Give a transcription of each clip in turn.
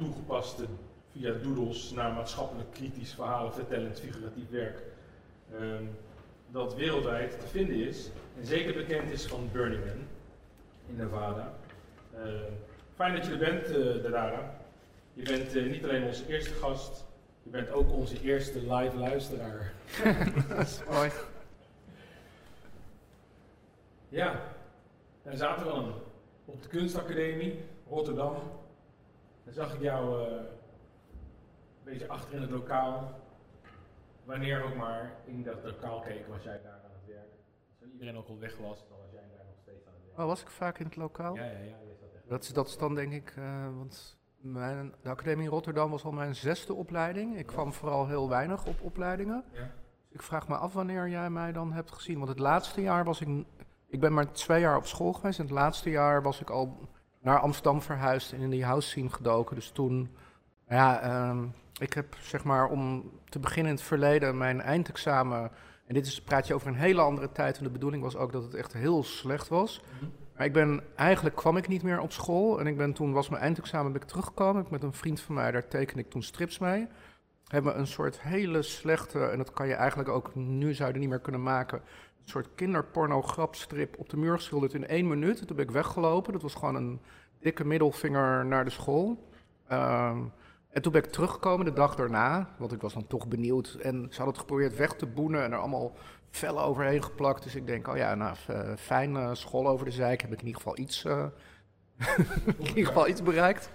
toegepaste via doodles naar maatschappelijk kritisch verhalen vertellend figuratief werk. Ehm, dat wereldwijd te vinden is en zeker bekend is van Burning Man in Nevada. Ehm, fijn dat je er bent, uh, Dadara. Je bent uh, niet alleen onze eerste gast, je bent ook onze eerste live luisteraar. dat is mooi. Ja, en zaten we dan op de Kunstacademie Rotterdam. Dan zag ik jou uh, een beetje achter in het lokaal. Wanneer ook maar in dat lokaal keek, was jij daar aan het werk. Als iedereen ook al weg was, dan was jij daar nog steeds aan het werk. Oh, was ik vaak in het lokaal? Ja, ja, ja. Dat, echt dat, is, dat is dan denk ik, uh, want mijn, de Academie Rotterdam was al mijn zesde opleiding. Ik kwam vooral heel weinig op opleidingen. Ja. ik vraag me af wanneer jij mij dan hebt gezien. Want het laatste jaar was ik. Ik ben maar twee jaar op school geweest. En het laatste jaar was ik al naar Amsterdam verhuisd en in die house scene gedoken. Dus toen. Ja, um, ik heb zeg maar om te beginnen in het verleden mijn eindexamen. En dit is, praat je over een hele andere tijd. En de bedoeling was ook dat het echt heel slecht was. Mm maar ik ben, eigenlijk kwam ik niet meer op school. En ik ben toen, was mijn eindexamen, ben ik teruggekomen. Ik met een vriend van mij, daar tekende ik toen strips mee. Hebben een soort hele slechte, en dat kan je eigenlijk ook, nu zou je er niet meer kunnen maken. Soort kinderporno-grapstrip op de muur geschilderd in één minuut. Toen ben ik weggelopen. Dat was gewoon een dikke middelvinger naar de school. Uh, en toen ben ik teruggekomen de dag daarna, want ik was dan toch benieuwd. En ze hadden het geprobeerd weg te boenen en er allemaal vellen overheen geplakt. Dus ik denk, oh ja, nou, fijn, uh, school over de zijk, heb ik in ieder geval iets, uh, in ieder geval iets bereikt.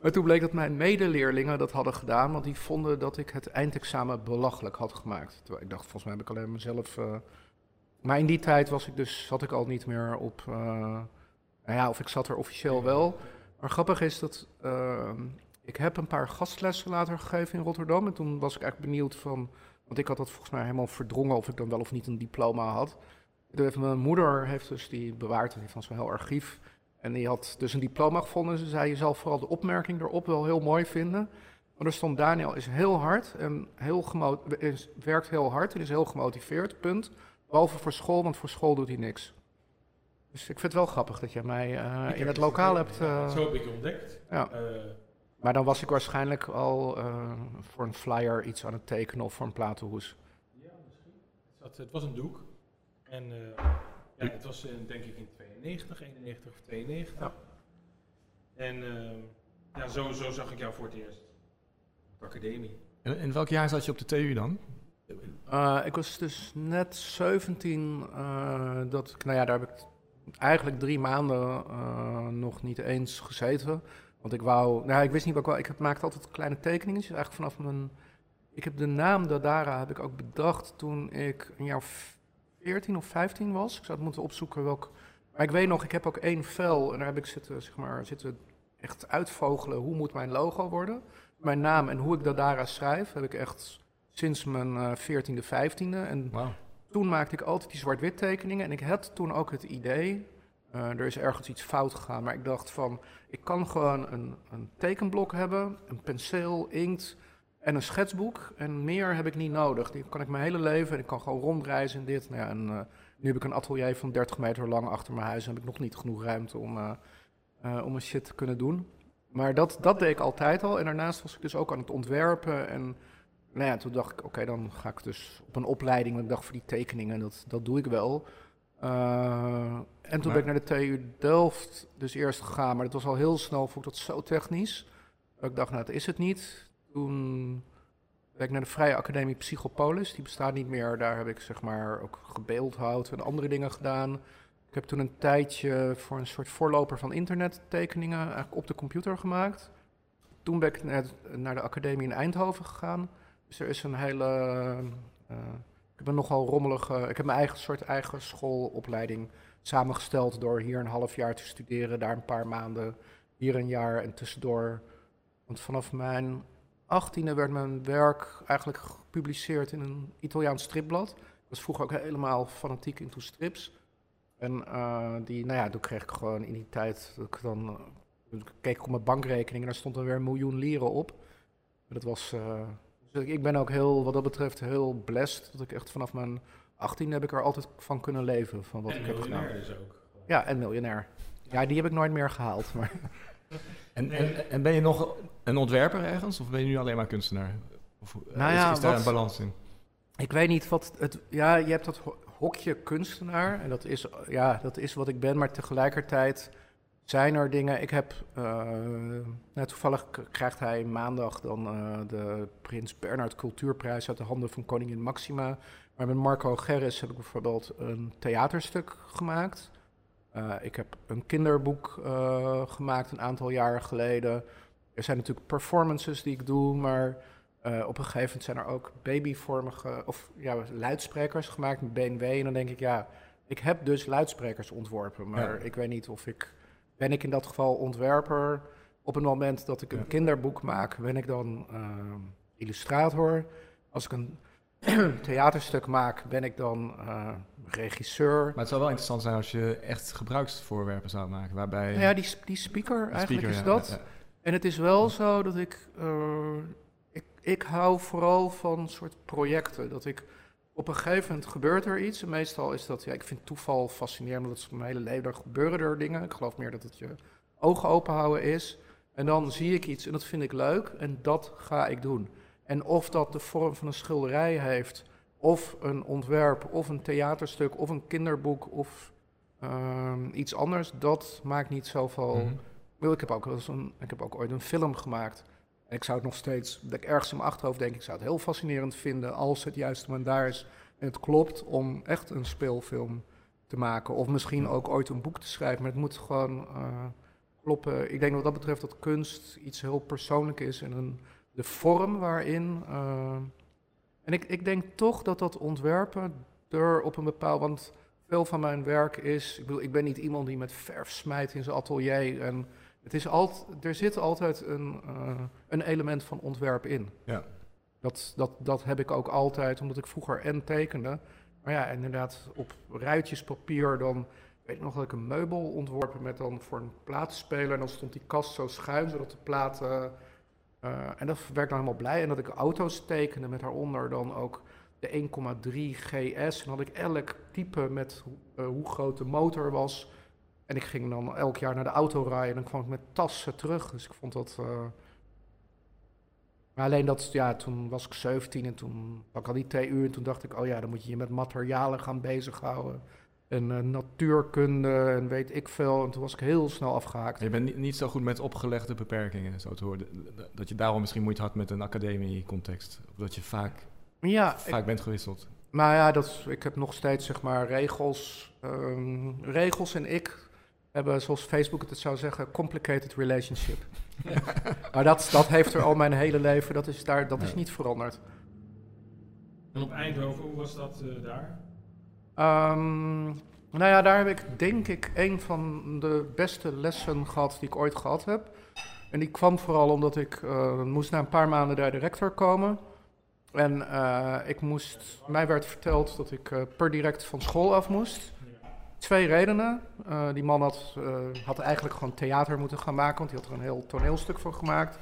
Maar toen bleek dat mijn medeleerlingen dat hadden gedaan, want die vonden dat ik het eindexamen belachelijk had gemaakt. Terwijl ik dacht, volgens mij heb ik alleen mezelf... Maar in die tijd was ik dus, zat ik al niet meer op... nou ja, of ik zat er officieel wel. Maar grappig is dat ehm, ik heb een paar gastlessen later gegeven in Rotterdam. En toen was ik eigenlijk benieuwd van. Want ik had dat volgens mij helemaal verdrongen of ik dan wel of niet een diploma had. Mijn moeder heeft dus die bewaard, die van zo'n heel archief. En die had dus een diploma gevonden. Ze zei: Je zal vooral de opmerking erop wel heel mooi vinden. Maar er stond: Daniel is heel hard en heel is, werkt heel hard en is heel gemotiveerd. Punt. Behalve voor school, want voor school doet hij niks. Dus ik vind het wel grappig dat jij mij uh, in het lokaal hebt. Uh, zo heb ik je ontdekt. Ja. Uh, maar dan was ik waarschijnlijk al uh, voor een flyer iets aan het tekenen of voor een platenhoes. Ja, misschien. Het, het was een doek. En uh, ja, het was in, denk ik in 92, 91 of 92. Ja. En uh, ja, zo, zo zag ik jou voor het eerst. Op de academie. En in welk jaar zat je op de TU dan? Uh, ik was dus net 17. dat ik, nou ja, daar heb ik eigenlijk drie maanden nog niet eens gezeten. Want ik wou, nou ik wist niet wat ik maakte altijd kleine tekeningen. Eigenlijk vanaf mijn, ik heb de naam Dadara heb ik ook bedacht toen ik een jaar 14 of 15 was. Ik zou het moeten opzoeken welk. Maar ik weet nog, ik heb ook één vel en daar heb ik zitten, zeg maar, zitten echt uitvogelen hoe moet mijn logo worden. Mijn naam en hoe ik Dadara schrijf heb ik echt sinds mijn uh, 14e, 15e. En toen maakte ik altijd die zwart-wit tekeningen. En ik had toen ook het idee, uh, er is ergens iets fout gegaan. Maar ik dacht van, ik kan gewoon een, een tekenblok hebben, een penseel, inkt en een schetsboek. En meer heb ik niet nodig. Die kan ik mijn hele leven en ik kan gewoon rondreizen in dit. Nou ja, en, uh, nu heb ik een atelier van 30 meter lang achter mijn huis en heb ik nog niet genoeg ruimte om, uh, om een shit te kunnen doen. Maar dat, dat deed ik altijd al. En daarnaast was ik dus ook aan het ontwerpen. En nou ja, toen dacht ik, oké, dan ga ik dus op een opleiding. Want ik dacht, voor die tekeningen, dat, dat doe ik wel. Uh, en toen ben ik naar de TU Delft dus eerst gegaan, maar dat was al heel snel, vond ik dat zo technisch. Ik dacht, nou, dat is het niet. Toen ben ik naar de Vrije Academie Psychopolis, die bestaat niet meer. Daar heb ik zeg maar ook gebeeldhouwd en andere dingen gedaan. Ik heb toen een tijdje voor een soort voorloper van internettekeningen eigenlijk op de computer gemaakt. Toen ben ik naar de academie in Eindhoven gegaan. Dus er is een hele... Uh, ik heb een nogal rommelige... Ik heb mijn eigen soort eigen schoolopleiding samengesteld door hier een half jaar te studeren, daar een paar maanden, hier een jaar en tussendoor. Want vanaf mijn achttiende werd mijn werk eigenlijk gepubliceerd in een Italiaans stripblad. Ik was vroeger ook helemaal fanatiek into strips. En uh, die, nou ja, toen kreeg ik gewoon in die tijd, dat ik dan keek ik op mijn bankrekening en daar stond dan weer een miljoen lieren op. Dat was, ik ben ook heel, wat dat betreft, heel blessed dat ik echt vanaf mijn 18 heb ik er altijd van kunnen leven, van wat en ik heb gedaan. dus ook. Ja, en miljonair. Ja, die heb ik nooit meer gehaald. Maar. En, en, en ben je nog een ontwerper ergens? Of ben je nu alleen maar kunstenaar? Of, eh, Nou is, ja, is daar wat- een balans in? Ik weet niet wat het. Ja, je hebt dat ho- hokje kunstenaar. En dat is, ja, dat is wat ik ben. Maar tegelijkertijd zijn er dingen. Ik heb. eh, nou, toevallig krijgt hij maandag dan eh, de Prins Bernhard Cultuurprijs uit de handen van koningin Maxima. Maar met Marco Gerris heb ik bijvoorbeeld een theaterstuk gemaakt. Eh, ik heb een kinderboek gemaakt een aantal jaren geleden. Er zijn natuurlijk performances die ik doe, maar op een gegeven moment zijn er ook babyvormige of ja, luidsprekers gemaakt met BNW. En dan denk ik, ja, ik heb dus luidsprekers ontworpen, maar Ja. ik weet niet of ik. Ben ik in dat geval ontwerper? Op het moment dat ik een kinderboek maak, ben ik dan eh, illustrator. Als ik een theaterstuk maak, ben ik dan eh, regisseur. Maar het zou wel interessant zijn als je echt gebruiksvoorwerpen zou maken. Waarbij Nou ja, die, die speaker, eigenlijk speaker, is ja, dat. ja. En het is wel zo dat ik, eh, ik. Ik hou vooral van soort projecten. Dat ik. Op een gegeven moment gebeurt er iets. En meestal is dat. Ja, ik vind toeval fascinerend. omdat het mijn hele leven. Daar gebeuren er dingen. Ik geloof meer dat het je ogen open houden is. En dan zie ik iets en dat vind ik leuk. En dat ga ik doen. En of dat de vorm van een schilderij heeft. Of een ontwerp. Of een theaterstuk. Of een kinderboek. Of ehm, iets anders. Dat maakt niet zoveel. Wel, Ik heb, ook eens een, ik heb ook ooit een film gemaakt. En ik zou het nog steeds, dat ik ergens in mijn achterhoofd denk, ik zou het heel fascinerend vinden als het juiste moment daar is. En het klopt om echt een speelfilm te maken. Of misschien ook ooit een boek te schrijven. Maar het moet gewoon eh, kloppen. Ik denk wat dat betreft dat kunst iets heel persoonlijk is. En een, de vorm waarin. eh, en ik, ik denk toch dat dat ontwerpen er op een bepaald. Want veel van mijn werk is. Ik bedoel, ik ben niet iemand die met verf smijt in zijn atelier. En het is altijd, er zit altijd een, eh, een element van ontwerp in. Ja. Dat, dat, dat heb ik ook altijd, omdat ik vroeger en tekende. Maar ja, inderdaad, op ruitjes papier dan... Ik weet nog dat ik een meubel ontworpen met dan voor een platenspeler. En dan stond die kast zo schuin, zodat de platen... eh, en dat werd dan helemaal blij. En dat ik auto's tekende met daaronder dan ook de 1,3 GS. En had ik elk type met eh, hoe groot de motor was. En ik ging dan elk jaar naar de auto rijden. En dan kwam ik met tassen terug. Dus ik vond dat... eh, maar alleen dat, ja, toen was ik 17 en toen had ik al die TU. En toen dacht ik, oh ja, dan moet je je met materialen gaan bezighouden. En eh, natuurkunde en weet ik veel. En toen was ik heel snel afgehaakt. Je bent niet, niet zo goed met opgelegde beperkingen, zo te horen. Dat je daarom misschien moeite had met een academie-context. Of dat je vaak, Ja, ik, vaak bent gewisseld. maar ja, dat, ik heb nog steeds zeg maar regels. ehm, regels en ik hebben, zoals Facebook het zou zeggen, complicated relationship. maar dat, dat heeft er al mijn hele leven, dat is, daar, dat is niet veranderd. En op Eindhoven, hoe was dat eh, daar? Ehm, nou ja, daar heb ik denk ik een van de beste lessen gehad die ik ooit gehad heb. En die kwam vooral omdat ik eh, moest na een paar maanden daar de rector komen. En eh, ik moest, mij werd verteld dat ik per direct van school af moest. Twee redenen. Eh, die man had, eh, had eigenlijk gewoon theater moeten gaan maken, want hij had er een heel toneelstuk van gemaakt.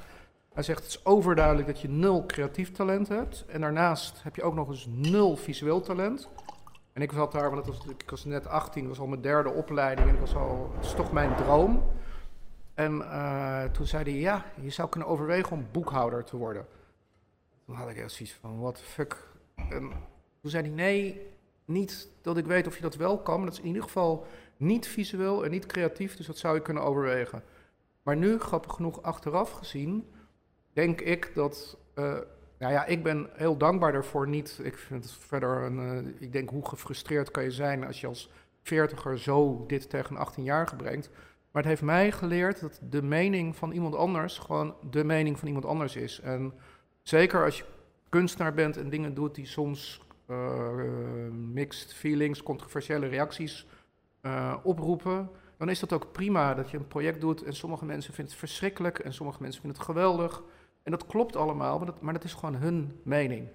Hij zegt, het is overduidelijk dat je nul creatief talent hebt. En daarnaast heb je ook nog eens nul visueel talent. En ik zat daar, want het ik was net 18, was al mijn derde opleiding. En ik was al, het is toch mijn droom. En eh, toen zei hij, ja, je zou kunnen overwegen om boekhouder te worden. Toen had ik echt zoiets van, what the fuck. En toen zei hij, nee, niet dat ik weet of je dat wel kan. Maar dat is in ieder geval niet visueel en niet creatief. Dus dat zou je kunnen overwegen. Maar nu, grappig genoeg, achteraf gezien, denk ik dat... eh, nou ja, ik ben heel dankbaar daarvoor. Niet, ik vind het verder een. eh, ik denk hoe gefrustreerd kan je zijn als je als veertiger zo dit tegen een 18-jarige brengt. Maar het heeft mij geleerd dat de mening van iemand anders gewoon de mening van iemand anders is. En zeker als je kunstenaar bent en dingen doet die soms mixed feelings, controversiële reacties eh, oproepen, dan is dat ook prima dat je een project doet en sommige mensen vinden het verschrikkelijk en sommige mensen vinden het geweldig. En dat klopt allemaal, maar dat, maar dat is gewoon hun mening.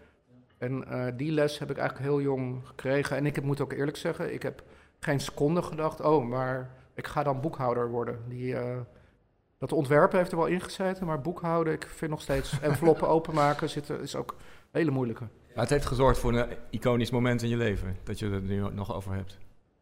En eh, die les heb ik eigenlijk heel jong gekregen. En ik heb, moet ook eerlijk zeggen, ik heb geen seconde gedacht, oh, maar ik ga dan boekhouder worden. Die, eh, dat ontwerpen heeft er wel ingezeten, maar boekhouden, ik vind nog steeds enveloppen openmaken zitten, is ook een hele moeilijke. Maar het heeft gezorgd voor een iconisch moment in je leven. Dat je het nu nog over hebt.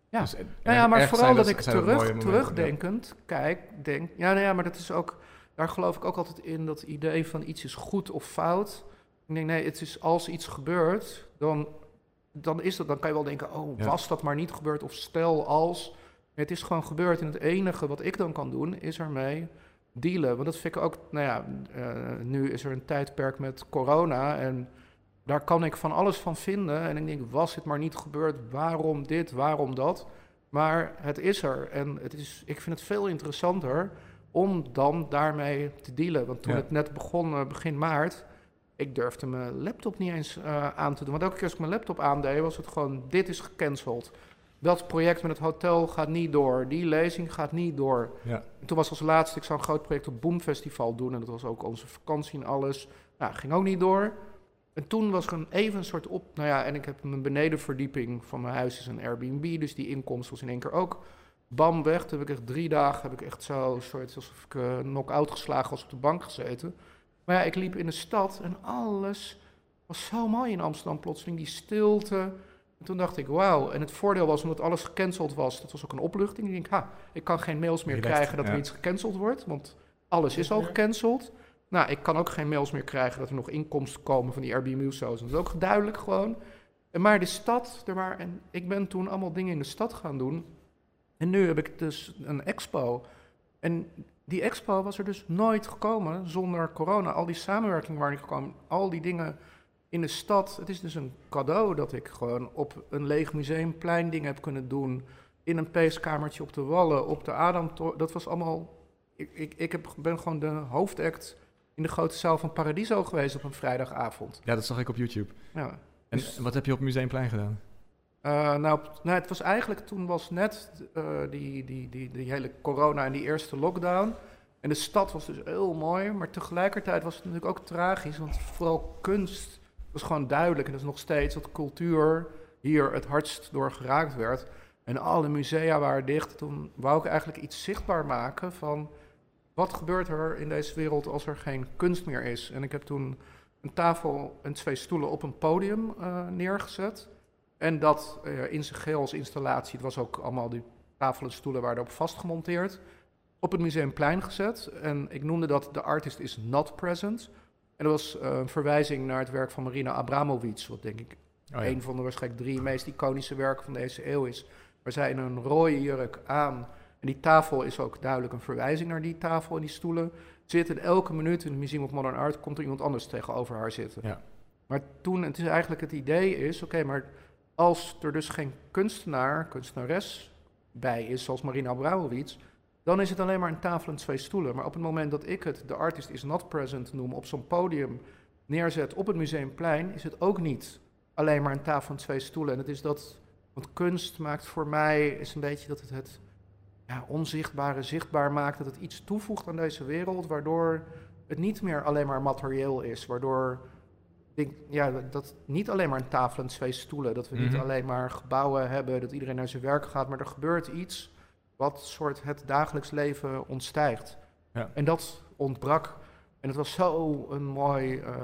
Ja. Dus, eh, Nou ja, maar vooral dat ik dat terug, terugdenkend kijk, denk... Ja, nou ja, maar dat is ook... daar geloof ik ook altijd in dat idee van iets is goed of fout. Ik denk, nee, het is als iets gebeurt, dan, dan is dat, dan kan je wel denken, oh, Ja. was dat maar niet gebeurd? Of stel als. Het is gewoon gebeurd en het enige wat ik dan kan doen, is ermee dealen. Want dat vind ik ook, nou ja, eh, nu is er een tijdperk met corona en daar kan ik van alles van vinden. En ik denk, was het maar niet gebeurd, waarom dit, waarom dat? Maar het is er en het is, ik vind het veel interessanter om dan daarmee te dealen. Want toen Ja. het net begon, eh, begin maart, ik durfde mijn laptop niet eens eh, aan te doen. Want elke keer als ik mijn laptop aandeed, was het gewoon, dit is gecanceld. Dat project met het hotel gaat niet door. Die lezing gaat niet door. Ja. En toen was als laatste, ik zou een groot project op Boom Festival doen. En dat was ook onze vakantie en alles. Nou, ging ook niet door. En toen was er een, even een soort op... Nou ja, en ik heb mijn benedenverdieping van mijn huis is een Airbnb. Dus die inkomst was in één keer ook bam weg. Toen heb ik echt drie dagen, heb ik echt zo soort alsof ik eh knock-out geslagen was op de bank gezeten. Maar ja, ik liep in de stad en alles was zo mooi in Amsterdam plotseling. Die stilte. En toen dacht ik, wauw. En het voordeel was, omdat alles gecanceld was, dat was ook een opluchting. Ik denk, ha, ik kan geen mails meer krijgen dat er ja. iets gecanceld wordt, want alles is al Ja. gecanceld. Nou, ik kan ook geen mails meer krijgen dat er nog inkomsten komen van die Airbnb-shows. Dat is ook duidelijk gewoon. Maar de stad, er waren, en ik ben toen allemaal dingen in de stad gaan doen. En nu heb ik dus een expo. En die expo was er dus nooit gekomen zonder corona. Al die samenwerkingen waren niet gekomen. Al die dingen in de stad. Het is dus een cadeau dat ik gewoon op een leeg museumplein dingen heb kunnen doen. In een peeskamertje op de Wallen, op de Adam. Dat was allemaal... Ik, ik, ik heb, ben gewoon de hoofdact in de grote zaal van Paradiso geweest op een vrijdagavond. ja, dat zag ik op YouTube. Ja. En Dus- wat heb je op Museumplein gedaan? Nou, op- nou, het was eigenlijk toen was net eh, die, die, die, die hele corona en die eerste lockdown. En de stad was dus heel mooi, maar tegelijkertijd was het natuurlijk ook tragisch, want vooral kunst was gewoon duidelijk. En dat is nog steeds dat cultuur hier het hardst door geraakt werd. En alle musea waren dicht. Toen wou ik eigenlijk iets zichtbaar maken van wat gebeurt er in deze wereld als er geen kunst meer is. En ik heb toen een tafel en twee stoelen op een podium eh, neergezet. En dat eh, in zijn geheel als installatie, het was ook allemaal die tafel en stoelen waren erop vastgemonteerd, op het Museumplein gezet. En ik noemde dat The Artist is Not Present. En dat was eh, een verwijzing naar het werk van Marina Abramovic, wat denk ik Oh, ja. een van de waarschijnlijk drie meest iconische werken van deze eeuw is. Waar zij in een rode jurk aan, en die tafel is ook duidelijk een verwijzing naar die tafel en die stoelen, zit. En elke minuut in het Museum of Modern Art komt er iemand anders tegenover haar zitten. Ja. Maar toen, het is eigenlijk het idee is, oké, maar als er dus geen kunstenaar, kunstenares bij is, zoals Marina Abramovic, dan is het alleen maar een tafel en twee stoelen. Maar op het moment dat ik het de artist is not present noem, op zo'n podium neerzet op het Museumplein, is het ook niet alleen maar een tafel en twee stoelen. En het is dat, want kunst maakt voor mij, is een beetje dat het het ja, onzichtbare zichtbaar maakt, dat het iets toevoegt aan deze wereld, waardoor het niet meer alleen maar materieel is, waardoor ik ja, dat- dat niet alleen maar een tafel en twee stoelen, dat we niet Mhm. alleen maar gebouwen hebben, dat iedereen naar zijn werk gaat, maar er gebeurt iets wat soort het dagelijks leven ontstijgt. Ja. En dat ontbrak. En het was zo een mooi eh,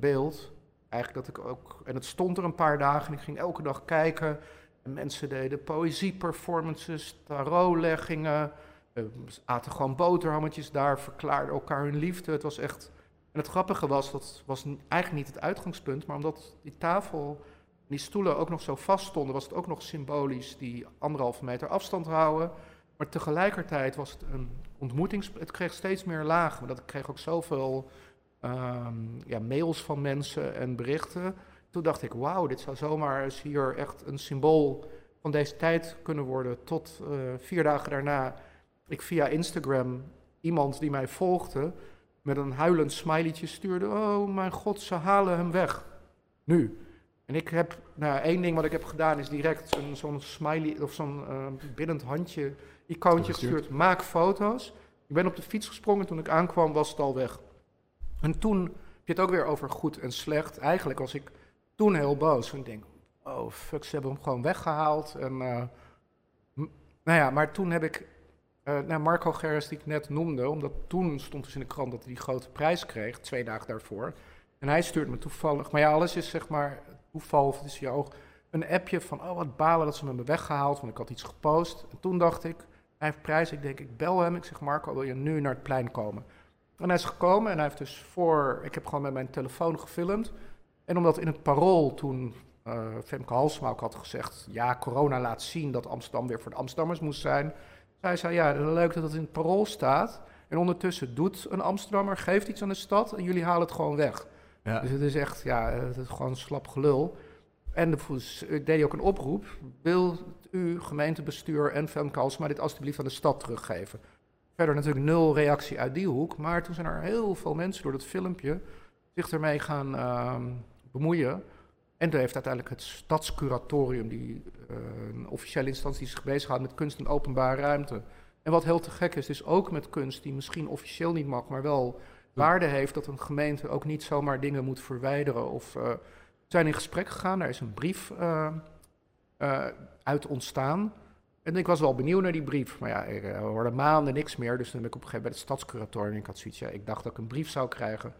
beeld. Eigenlijk dat ik ook. En het stond er een paar dagen en ik ging elke dag kijken. En mensen deden poëzieperformances, tarotleggingen. eh, aten gewoon boterhammetjes daar, verklaarden elkaar hun liefde. Het was echt. En het grappige was, dat was eigenlijk niet het uitgangspunt, maar omdat die tafel en die stoelen ook nog zo vast stonden, was het ook nog symbolisch die anderhalve meter afstand houden. Maar tegelijkertijd was het een ontmoetings... Het kreeg steeds meer lagen. Maar dat kreeg ook zoveel ehm, ja, mails van mensen en berichten. Toen dacht ik, wauw, dit zou zomaar eens hier echt een symbool van deze tijd kunnen worden. Tot eh, vier dagen daarna ik via Instagram iemand die mij volgde... met een huilend smileytje stuurde. Oh mijn god, ze halen hem weg. Nu. En ik heb, nou, één ding wat ik heb gedaan is direct zo'n smiley of zo'n biddend handje, icoontje Gestuurd. Maak foto's. Ik ben op de fiets gesprongen. Toen ik aankwam, was het al weg. En toen heb je het ook weer over goed en slecht. Eigenlijk was ik toen heel boos. Want ik denk, oh fuck, ze hebben hem gewoon weggehaald. En, eh, nou ja, maar toen heb ik, nou, Marco Gerris die ik net noemde, omdat toen stond dus in de krant dat hij die grote prijs kreeg, twee dagen daarvoor. En hij stuurt me toevallig, maar ja, alles is zeg maar toeval, of het is je oog, een appje van, oh wat balen dat ze me hebben weggehaald, want ik had iets gepost. En toen dacht ik, hij heeft prijs, ik denk, ik bel hem, ik zeg Marco, wil je nu naar het plein komen? En hij is gekomen en hij heeft dus voor... Ik heb gewoon met mijn telefoon gefilmd. En omdat in het parool toen uh, Femke Halsma ook had gezegd... ja, corona laat zien dat Amsterdam weer voor de Amsterdammers moest zijn... Zij zei, ja, leuk dat het in het parool staat. En ondertussen doet een Amsterdammer, geeft iets aan de stad... en jullie halen het gewoon weg. Ja. Dus het is echt, ja, het is gewoon slap gelul. En de, ik deed ook een oproep. Wil u, gemeentebestuur en Femke Halsma dit alsjeblieft aan de stad teruggeven? Verder natuurlijk nul reactie uit die hoek. Maar toen zijn er heel veel mensen door dat filmpje zich ermee gaan uh, bemoeien. En toen heeft uiteindelijk het stadscuratorium, die uh, een officiële instantie die zich bezighoudt met kunst en openbare ruimte. En wat heel te gek is, is ook met kunst die misschien officieel niet mag, maar wel waarde heeft, dat een gemeente ook niet zomaar dingen moet verwijderen. Of uh, zijn in gesprek gegaan, daar is een brief uh, uit ontstaan. En ik was wel benieuwd naar die brief. Maar ja, er hoorde maanden niks meer. Dus toen ben ik op een gegeven moment bij het stadscuratorium. Ik had zoiets, ja, ik dacht dat ik een brief zou krijgen.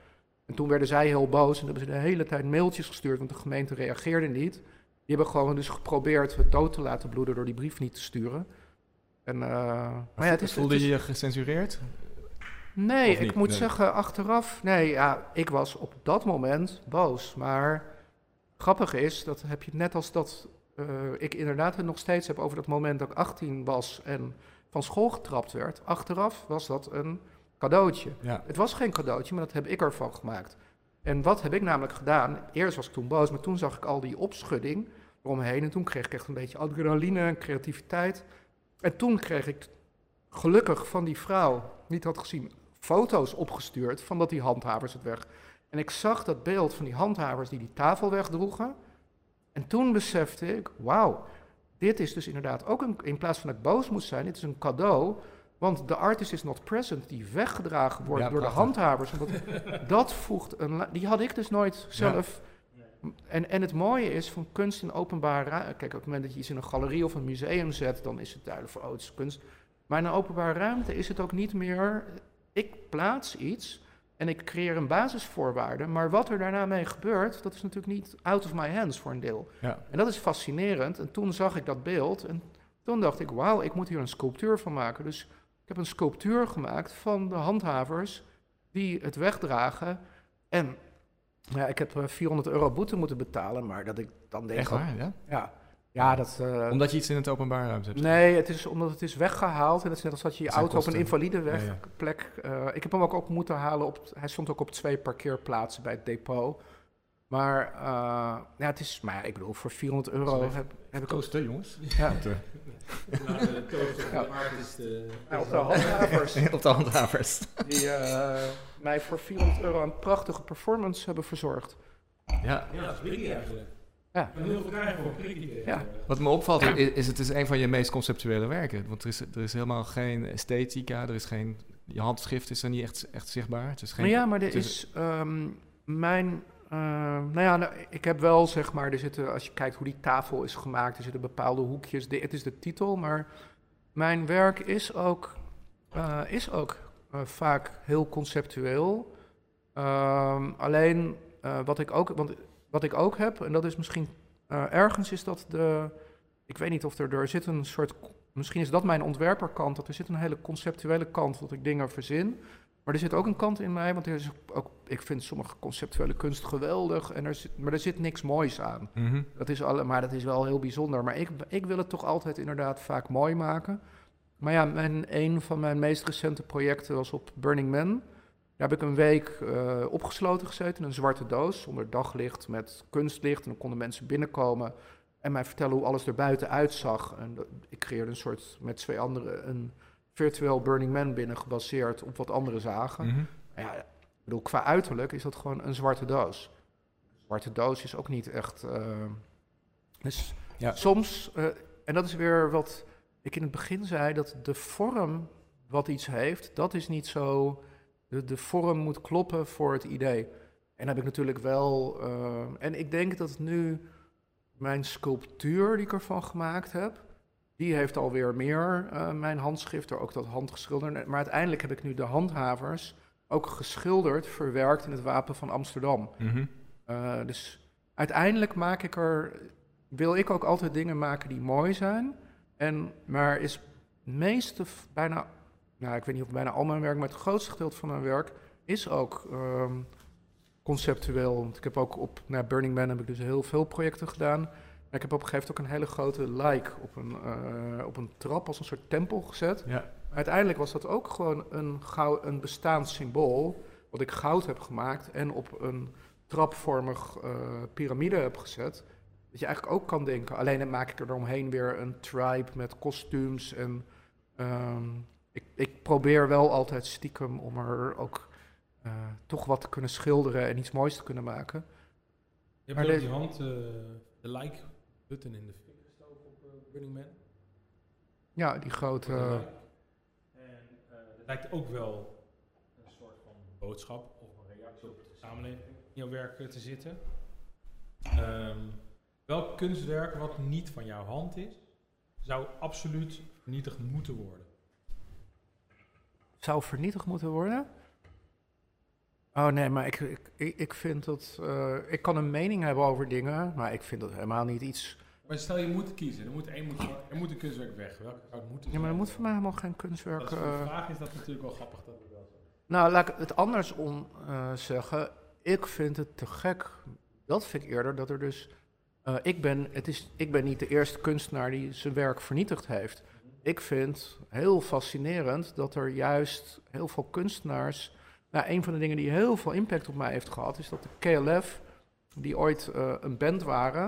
En toen werden zij heel boos en hebben ze de hele tijd mailtjes gestuurd, want de gemeente reageerde niet. Die hebben gewoon dus geprobeerd het dood te laten bloeden door die brief niet te sturen. En, uh, maar ja, het is, Voelde het is, je je gecensureerd? Nee, ik moet Nee. zeggen, achteraf, nee, ja, ik was op dat moment boos. Maar grappig is, dat heb je net als dat eh, ik inderdaad het nog steeds heb over dat moment dat ik 18 was en van school getrapt werd. Achteraf was dat een cadeautje. Ja. Het was geen cadeautje, maar dat heb ik ervan gemaakt. En wat heb ik namelijk gedaan? Eerst was ik toen boos, maar toen zag ik al die opschudding eromheen. En toen kreeg ik echt een beetje adrenaline en creativiteit. En toen kreeg ik gelukkig van die vrouw, niet had gezien, foto's opgestuurd van dat die handhavers het weg. En ik zag dat beeld van die handhavers die die tafel wegdroegen. En toen besefte ik, wauw, dit is dus inderdaad ook een, in plaats van dat ik boos moest zijn, dit is een cadeau. Want de artist is not present, die weggedragen wordt Ja, door de handhavers. En dat, voegt een. Die had ik dus nooit zelf. En, en het mooie is van kunst in openbare ruimte. Kijk, op het moment dat je iets in een galerie of een museum zet, dan is het duidelijk voor oh, het is kunst. Maar in een openbare ruimte is het ook niet meer. Ik plaats iets en ik creëer een basisvoorwaarde. Maar wat er daarna mee gebeurt, dat is natuurlijk niet out of my hands voor een deel. Ja. En dat is fascinerend. En toen zag ik dat beeld en toen dacht ik, wauw, ik moet hier een sculptuur van maken. Dus ik heb een sculptuur gemaakt van de handhavers die het wegdragen. En ja, ik heb eh, 400 euro boete moeten betalen, maar dat ik dan denk... Echt waar, ja? Ja, ja dat... eh, Omdat je iets in het openbaar ruimte hebt. Nee, het is omdat het is weggehaald. En het is net als dat je je auto op een invalide Ja, ja. wegplek... eh, ik heb hem ook op moeten halen. Op, hij stond ook op twee parkeerplaatsen bij het depot. Maar eh, ja, het is... Maar ja, ik bedoel, voor 400 euro heb, heb ik. Kosten, jongens. Ja, Op de, toast op Ja. de ja, op de handhavers op de handhavers. die eh, mij voor 400 euro een prachtige performance hebben verzorgd. Ja. Ja, dat is prikkie eigenlijk. Ja. Heel veel krijgen voor prikkie tegenwoordig. Wat me opvalt is, is het is een van je meest conceptuele werken. Want er is, er is helemaal geen esthetica, er is geen... Je handschrift is er niet echt, echt zichtbaar. Het is geen, Maar ja, maar er is- is ehm, mijn. Eh, nou ja, nou, ik heb wel zeg maar. Er zitten, als je kijkt hoe die tafel is gemaakt, er zitten bepaalde hoekjes. De, het is de titel, maar mijn werk is ook, eh, is ook eh, vaak heel conceptueel. Ehm, alleen eh, wat, ik ook, want, wat ik ook heb, en dat is misschien ergens, is dat de. Ik weet niet of er, er zit een soort. Misschien is dat mijn ontwerperkant, dat er zit een hele conceptuele kant, dat ik dingen verzin. Maar er zit ook een kant in mij, want er is ook, ik vind sommige conceptuele kunst geweldig, en er zit, maar er zit niks moois aan. Mhm. Dat is alle, maar dat is wel heel bijzonder. Maar ik, ik wil het toch altijd inderdaad vaak mooi maken. Maar ja, mijn, een van mijn meest recente projecten was op Burning Man. Daar heb ik een week eh, opgesloten gezeten in een zwarte doos zonder daglicht met kunstlicht. En dan konden mensen binnenkomen en mij vertellen hoe alles er buiten uitzag. En dat- ik creëerde een soort met twee anderen een virtueel Burning Man binnen gebaseerd op wat anderen zagen. Mhm. Ja, ik bedoel, qua uiterlijk is dat gewoon een zwarte doos. Een zwarte doos is ook niet echt. eh, dus Ja. soms, eh, en dat is weer wat ik in het begin zei, dat de vorm wat iets heeft, dat is niet zo. De, de vorm moet kloppen voor het idee. En dan heb ik natuurlijk wel. eh, en ik denk dat nu mijn sculptuur die ik ervan gemaakt heb. Die heeft alweer meer eh, mijn handschrift, er ook dat handgeschilderd. Maar uiteindelijk heb ik nu de handhavers ook geschilderd, verwerkt in het wapen van Amsterdam. Mhm. Eh, dus uiteindelijk maak ik er, wil ik ook altijd dingen maken die mooi zijn. En, maar is het meeste, bijna nou, ik weet niet of bijna al mijn werk, maar het grootste gedeelte van mijn werk is ook ehm, conceptueel. Want ik heb ook op nou, Burning Man heb ik dus heel veel projecten gedaan. Maar ik heb op een gegeven moment ook een hele grote like op een, eh, op een trap als een soort tempel gezet. Ja. Uiteindelijk was dat ook gewoon een, gou- een bestaand symbool. Wat ik goud heb gemaakt en op een trapvormig eh, piramide heb gezet. Dat je eigenlijk ook kan denken. Alleen dan maak ik er omheen weer een tribe met kostuums. En ehm, ik, ik probeer wel altijd stiekem om er ook eh, toch wat te kunnen schilderen en iets moois te kunnen maken. Je Maar hebt ook deze- die hand, de like button in de fik gestoken op eh, Burning Man. Ja, die grote. Like. En eh, het lijkt ook wel een soort van boodschap of een reactie op de samenleving in jouw werk eh, te zitten. Ehm, welk kunstwerk wat niet van jouw hand is, zou absoluut vernietigd moeten worden? zou vernietigd moeten worden? Oh nee, maar ik, ik, ik, vind dat. eh, ik kan een mening hebben over dingen, maar ik vind dat helemaal niet iets. Maar stel je moet kiezen, er moet, één, moet, er moet een kunstwerk weg. Welke zou het moeten Ja, maar er moet voor mij helemaal geen kunstwerk. Dat is eh, de vraag is dat natuurlijk wel grappig dat we zeggen. Nou, laat ik het andersom eh, zeggen. Ik vind het te gek. Dat vind ik eerder dat er dus. ik, ben, het is, ik ben niet de eerste kunstenaar die zijn werk vernietigd heeft. Ik vind heel fascinerend dat er juist heel veel kunstenaars. Nou, een van de dingen die heel veel impact op mij heeft gehad, is dat de KLF, die ooit eh, een band waren.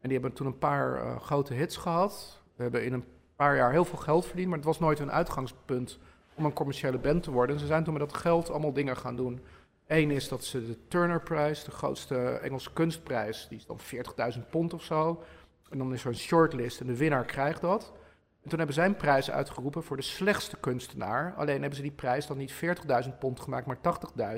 En die hebben toen een paar eh, grote hits gehad. We hebben in een paar jaar heel veel geld verdiend, maar het was nooit hun uitgangspunt om een commerciële band te worden. En ze zijn toen met dat geld allemaal dingen gaan doen. Eén is dat ze de Turner-prijs, de grootste Engelse kunstprijs, die is dan 40.000 pond of zo. En dan is er een shortlist en de winnaar krijgt dat. En toen hebben zij een prijs uitgeroepen voor de slechtste kunstenaar. Alleen hebben ze die prijs dan niet 40.000 pond gemaakt, maar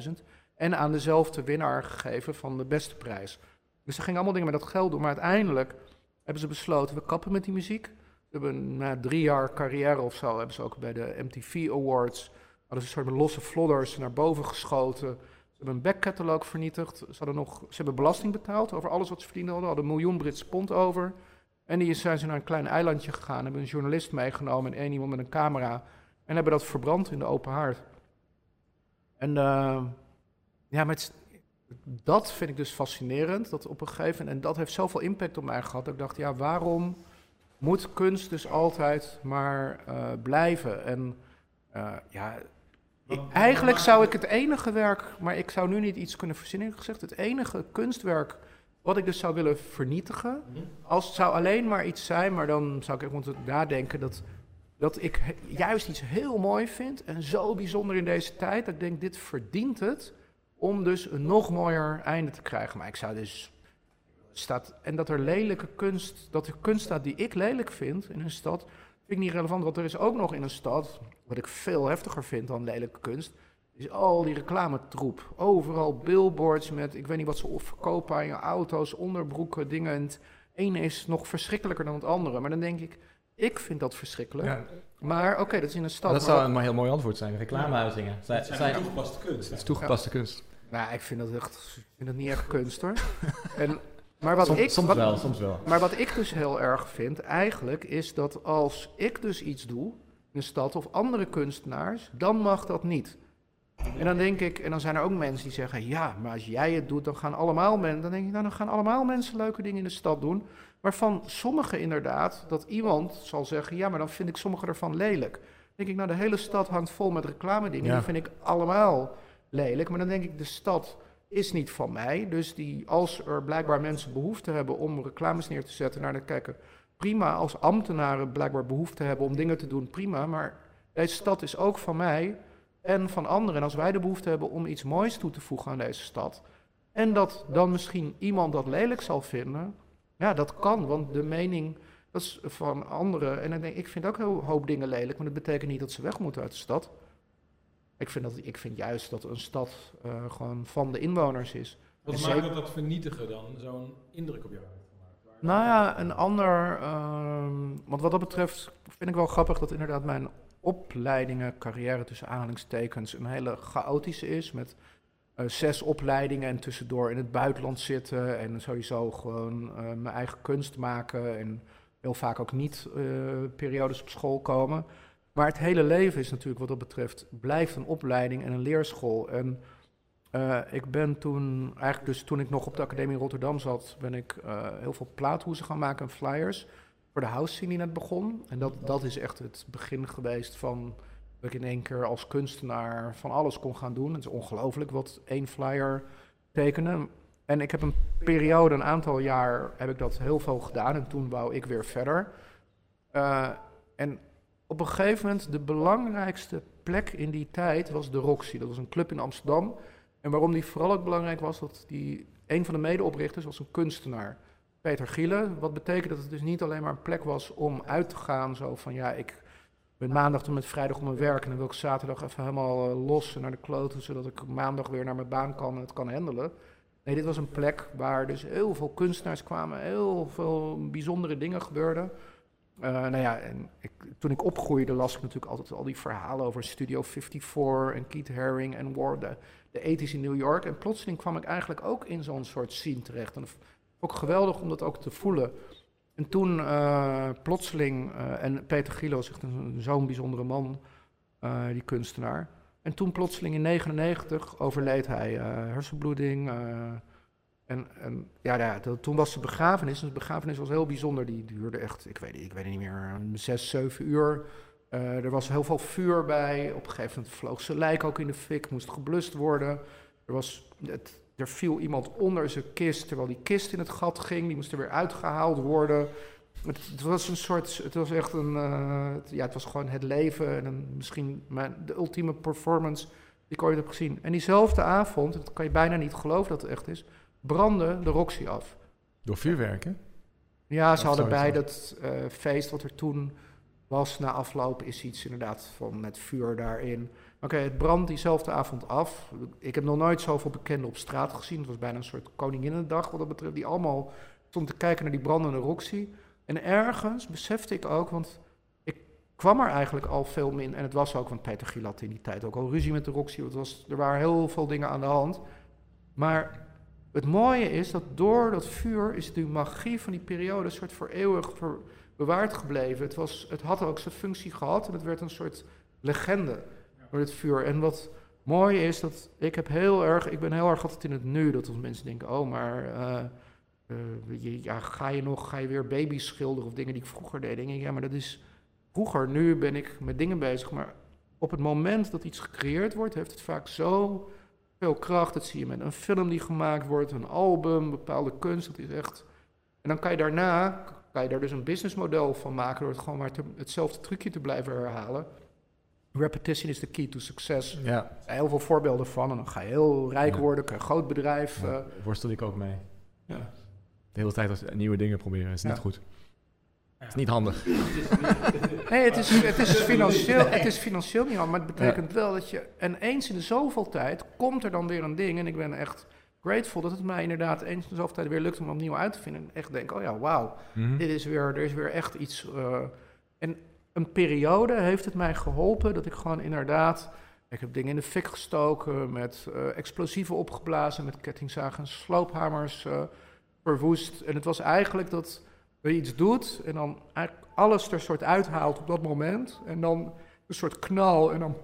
80.000. En aan dezelfde winnaar gegeven van de beste prijs. Dus ze gingen allemaal dingen met dat geld doen. Maar uiteindelijk hebben ze besloten, we kappen met die muziek. We hebben na drie jaar carrière of zo, hebben ze ook bij de MTV Awards, hadden ze een soort losse flodders naar boven geschoten. Ze hebben een backcatalog vernietigd. Ze, hadden nog, ze hebben belasting betaald over alles wat ze verdiend hadden. hadden een miljoen Britse pond over. En die zijn ze naar een klein eilandje gegaan, hebben een journalist meegenomen en één iemand met een camera. En hebben dat verbrand in de open haard. En eh, ja, met, dat vind ik dus fascinerend. Dat op een gegeven moment, en dat heeft zoveel impact op mij gehad, dat ik dacht, ja, waarom moet kunst dus altijd maar eh, blijven? En eh, ja, ik- eigenlijk zou ik het enige werk, maar ik zou nu niet iets kunnen verzinnen, gezegd, het enige kunstwerk wat ik dus zou willen vernietigen, als het zou alleen maar iets zijn, maar dan zou ik echt moeten nadenken dat, dat ik juist iets heel mooi vind en zo bijzonder in deze tijd, dat ik denk, dit verdient het om dus een nog mooier einde te krijgen. Maar ik zou dus staat en dat er lelijke kunst, dat er kunst staat die ik lelijk vind in een stad, vind ik niet relevant. Want er is ook nog in een stad, wat ik veel heftiger vind dan lelijke kunst, is al die reclametroep. Overal billboards met, ik weet niet wat ze verkopen aan je auto's, onderbroeken, dingen. En het ene is nog verschrikkelijker dan het andere. Maar dan denk ik, ik vind dat verschrikkelijk. Ja, Maar oké, dat is in een stad. dat maar zou een heel mooi antwoord zijn. Reclamehuizingen. Zij, Het zijn zijn, toegepaste kunst. het is toegepaste kunst. Nou, ik vind dat echt, ik vind dat niet echt kunst hoor. en, maar wat Soms, ik, soms wat- wel, soms wel. Maar wat ik dus heel erg vind, eigenlijk, is dat als ik dus iets doe in een stad of andere kunstenaars, dan mag dat niet. En dan denk ik, en dan zijn er ook mensen die zeggen, ja, maar als jij het doet, dan gaan allemaal mensen, dan denk ik, nou, dan gaan allemaal mensen leuke dingen in de stad doen. Waarvan sommigen inderdaad, dat iemand zal zeggen, ja, maar dan vind ik sommige ervan lelijk. Dan denk ik, nou, de hele stad hangt vol met reclame dingen, Ja. die vind ik allemaal lelijk. Maar dan denk ik, de stad is niet van mij. Dus die, als er blijkbaar mensen behoefte hebben om reclames neer te zetten, naar te kijken, prima. Als ambtenaren blijkbaar behoefte hebben om dingen te doen, prima. Maar deze stad is ook van mij en van anderen. En als wij de behoefte hebben om iets moois toe te voegen aan deze stad, en dat dan misschien iemand dat lelijk zal vinden, ja, dat kan, want de mening dat is van anderen. En dan denk ik, ik vind ook een hoop dingen lelijk, maar dat betekent niet dat ze weg moeten uit de stad. Ik vind, dat, ik vind juist dat een stad eh, gewoon van de inwoners is. Wat En maakt zeker- dat dat vernietigen dan zo'n indruk op jou Nou ja, een ander. ehm, want wat dat betreft vind ik wel grappig dat inderdaad mijn opleidingen, carrière tussen aanhalingstekens, een hele chaotische is. Met eh, zes opleidingen en tussendoor in het buitenland zitten. En sowieso gewoon eh, mijn eigen kunst maken. En heel vaak ook niet eh, periodes op school komen. Maar het hele leven is natuurlijk wat dat betreft, blijft een opleiding en een leerschool. En ik ben toen, eigenlijk dus toen ik nog op de Academie Rotterdam zat, ben ik heel veel plaathoezen gaan maken en flyers voor de house scene die net begon. En dat, dat is echt het begin geweest van dat ik in één keer als kunstenaar van alles kon gaan doen. Het is ongelooflijk wat één flyer tekenen. En ik heb een periode, een aantal jaar, heb ik dat heel veel gedaan. En toen wou ik weer verder. Uh, en op een gegeven moment, de belangrijkste plek in die tijd was de Roxy. Dat was een club in Amsterdam. En waarom die vooral ook belangrijk was, dat die, een van de medeoprichters was een kunstenaar. Peter Gielen. Wat betekent dat het dus niet alleen maar een plek was om uit te gaan. Zo van ja, ik ben maandag tot met vrijdag op mijn werk. En dan wil ik zaterdag even helemaal uh, los naar de kloten. Zodat ik maandag weer naar mijn baan kan en het kan handelen. Nee, dit was een plek waar dus heel veel kunstenaars kwamen. Heel veel bijzondere dingen gebeurden. Uh, nou ja, en ik, toen ik opgroeide las ik natuurlijk altijd al die verhalen over Studio 54 en Keith Haring en War, de, de ethisch in New York. En plotseling kwam ik eigenlijk ook in zo'n soort scene terecht. En ook geweldig om dat ook te voelen. En toen uh, plotseling, uh, en Peter Gilo is echt zo'n bijzondere man, uh, die kunstenaar. En toen plotseling in 99 overleed hij, hersenbloeding. en, en ja, ja dat, toen was de begrafenis. En de begrafenis was heel bijzonder. Die duurde echt, ik weet, ik weet niet meer, zes, zeven uur. er was heel veel vuur bij. Op een gegeven moment vloog zijn lijk ook in de fik, moest geblust worden. Er was, het, er viel iemand onder zijn kist, terwijl die kist in het gat ging. Die moest er weer uitgehaald worden. Het, het was een soort, het was echt een, uh, het, ja, het was gewoon het leven en een, misschien mijn, de ultieme performance die ik ooit heb gezien. En diezelfde avond, dat kan je bijna niet geloven dat het echt is, brandde de Roxy af. Door vuurwerken? Ja, ze hadden bij dat uh, feest wat er toen was na afloop, is iets inderdaad van met vuur daarin. Oké, het brandt diezelfde avond af. Ik heb nog nooit zoveel bekenden op straat gezien. Het was bijna een soort Koninginnedag wat dat betreft. Die allemaal stonden te kijken naar die brandende Roxy. En ergens besefte ik ook, want ik kwam er eigenlijk al veel min. En het was ook, want Peter Gilat in die tijd ook al ruzie met de Roxy. Het was, er waren heel veel dingen aan de hand. Maar het mooie is dat door dat vuur is de magie van die periode een soort voor eeuwig bewaard gebleven. Het, was, het had ook zijn functie gehad en het werd een soort legende door vuur. En wat mooi is, dat ik heb heel erg, ik ben heel erg altijd in het nu. Dat als mensen denken, oh, maar uh, ja, ga je nog, ga je weer baby's schilderen of dingen die ik vroeger deed? Denk ik, ja, maar dat is vroeger. Nu ben ik met dingen bezig, maar op het moment dat iets gecreëerd wordt, heeft het vaak zo veel kracht. Dat zie je met een film die gemaakt wordt, een album, bepaalde kunst. Dat is echt. En dan kan je daarna, kan je daar dus een businessmodel van maken door het gewoon maar hetzelfde trucje te blijven herhalen. Repetition is the key to success. Ja. Er zijn heel veel voorbeelden van. En dan ga je heel rijk worden, een groot bedrijf. Ja, uh, worstel ik ook mee. Ja. De hele tijd als nieuwe dingen proberen is niet goed. Het is niet handig. nee, het is, het, is financieel, het is financieel niet handig, maar het betekent wel dat je... En eens in de zoveel tijd komt er dan weer een ding. En ik ben echt grateful dat het mij inderdaad eens in de zoveel tijd weer lukt om opnieuw uit te vinden. En echt denk, oh ja, wauw, mm dit is weer, er is weer echt iets... Uh, en een periode heeft het mij geholpen dat ik gewoon inderdaad. Ik heb dingen in de fik gestoken, met uh, explosieven opgeblazen, met kettingzagen en sloophamers uh, verwoest. En het was eigenlijk dat je iets doet en dan eigenlijk alles er soort uithaalt op dat moment. En dan een soort knal en dan.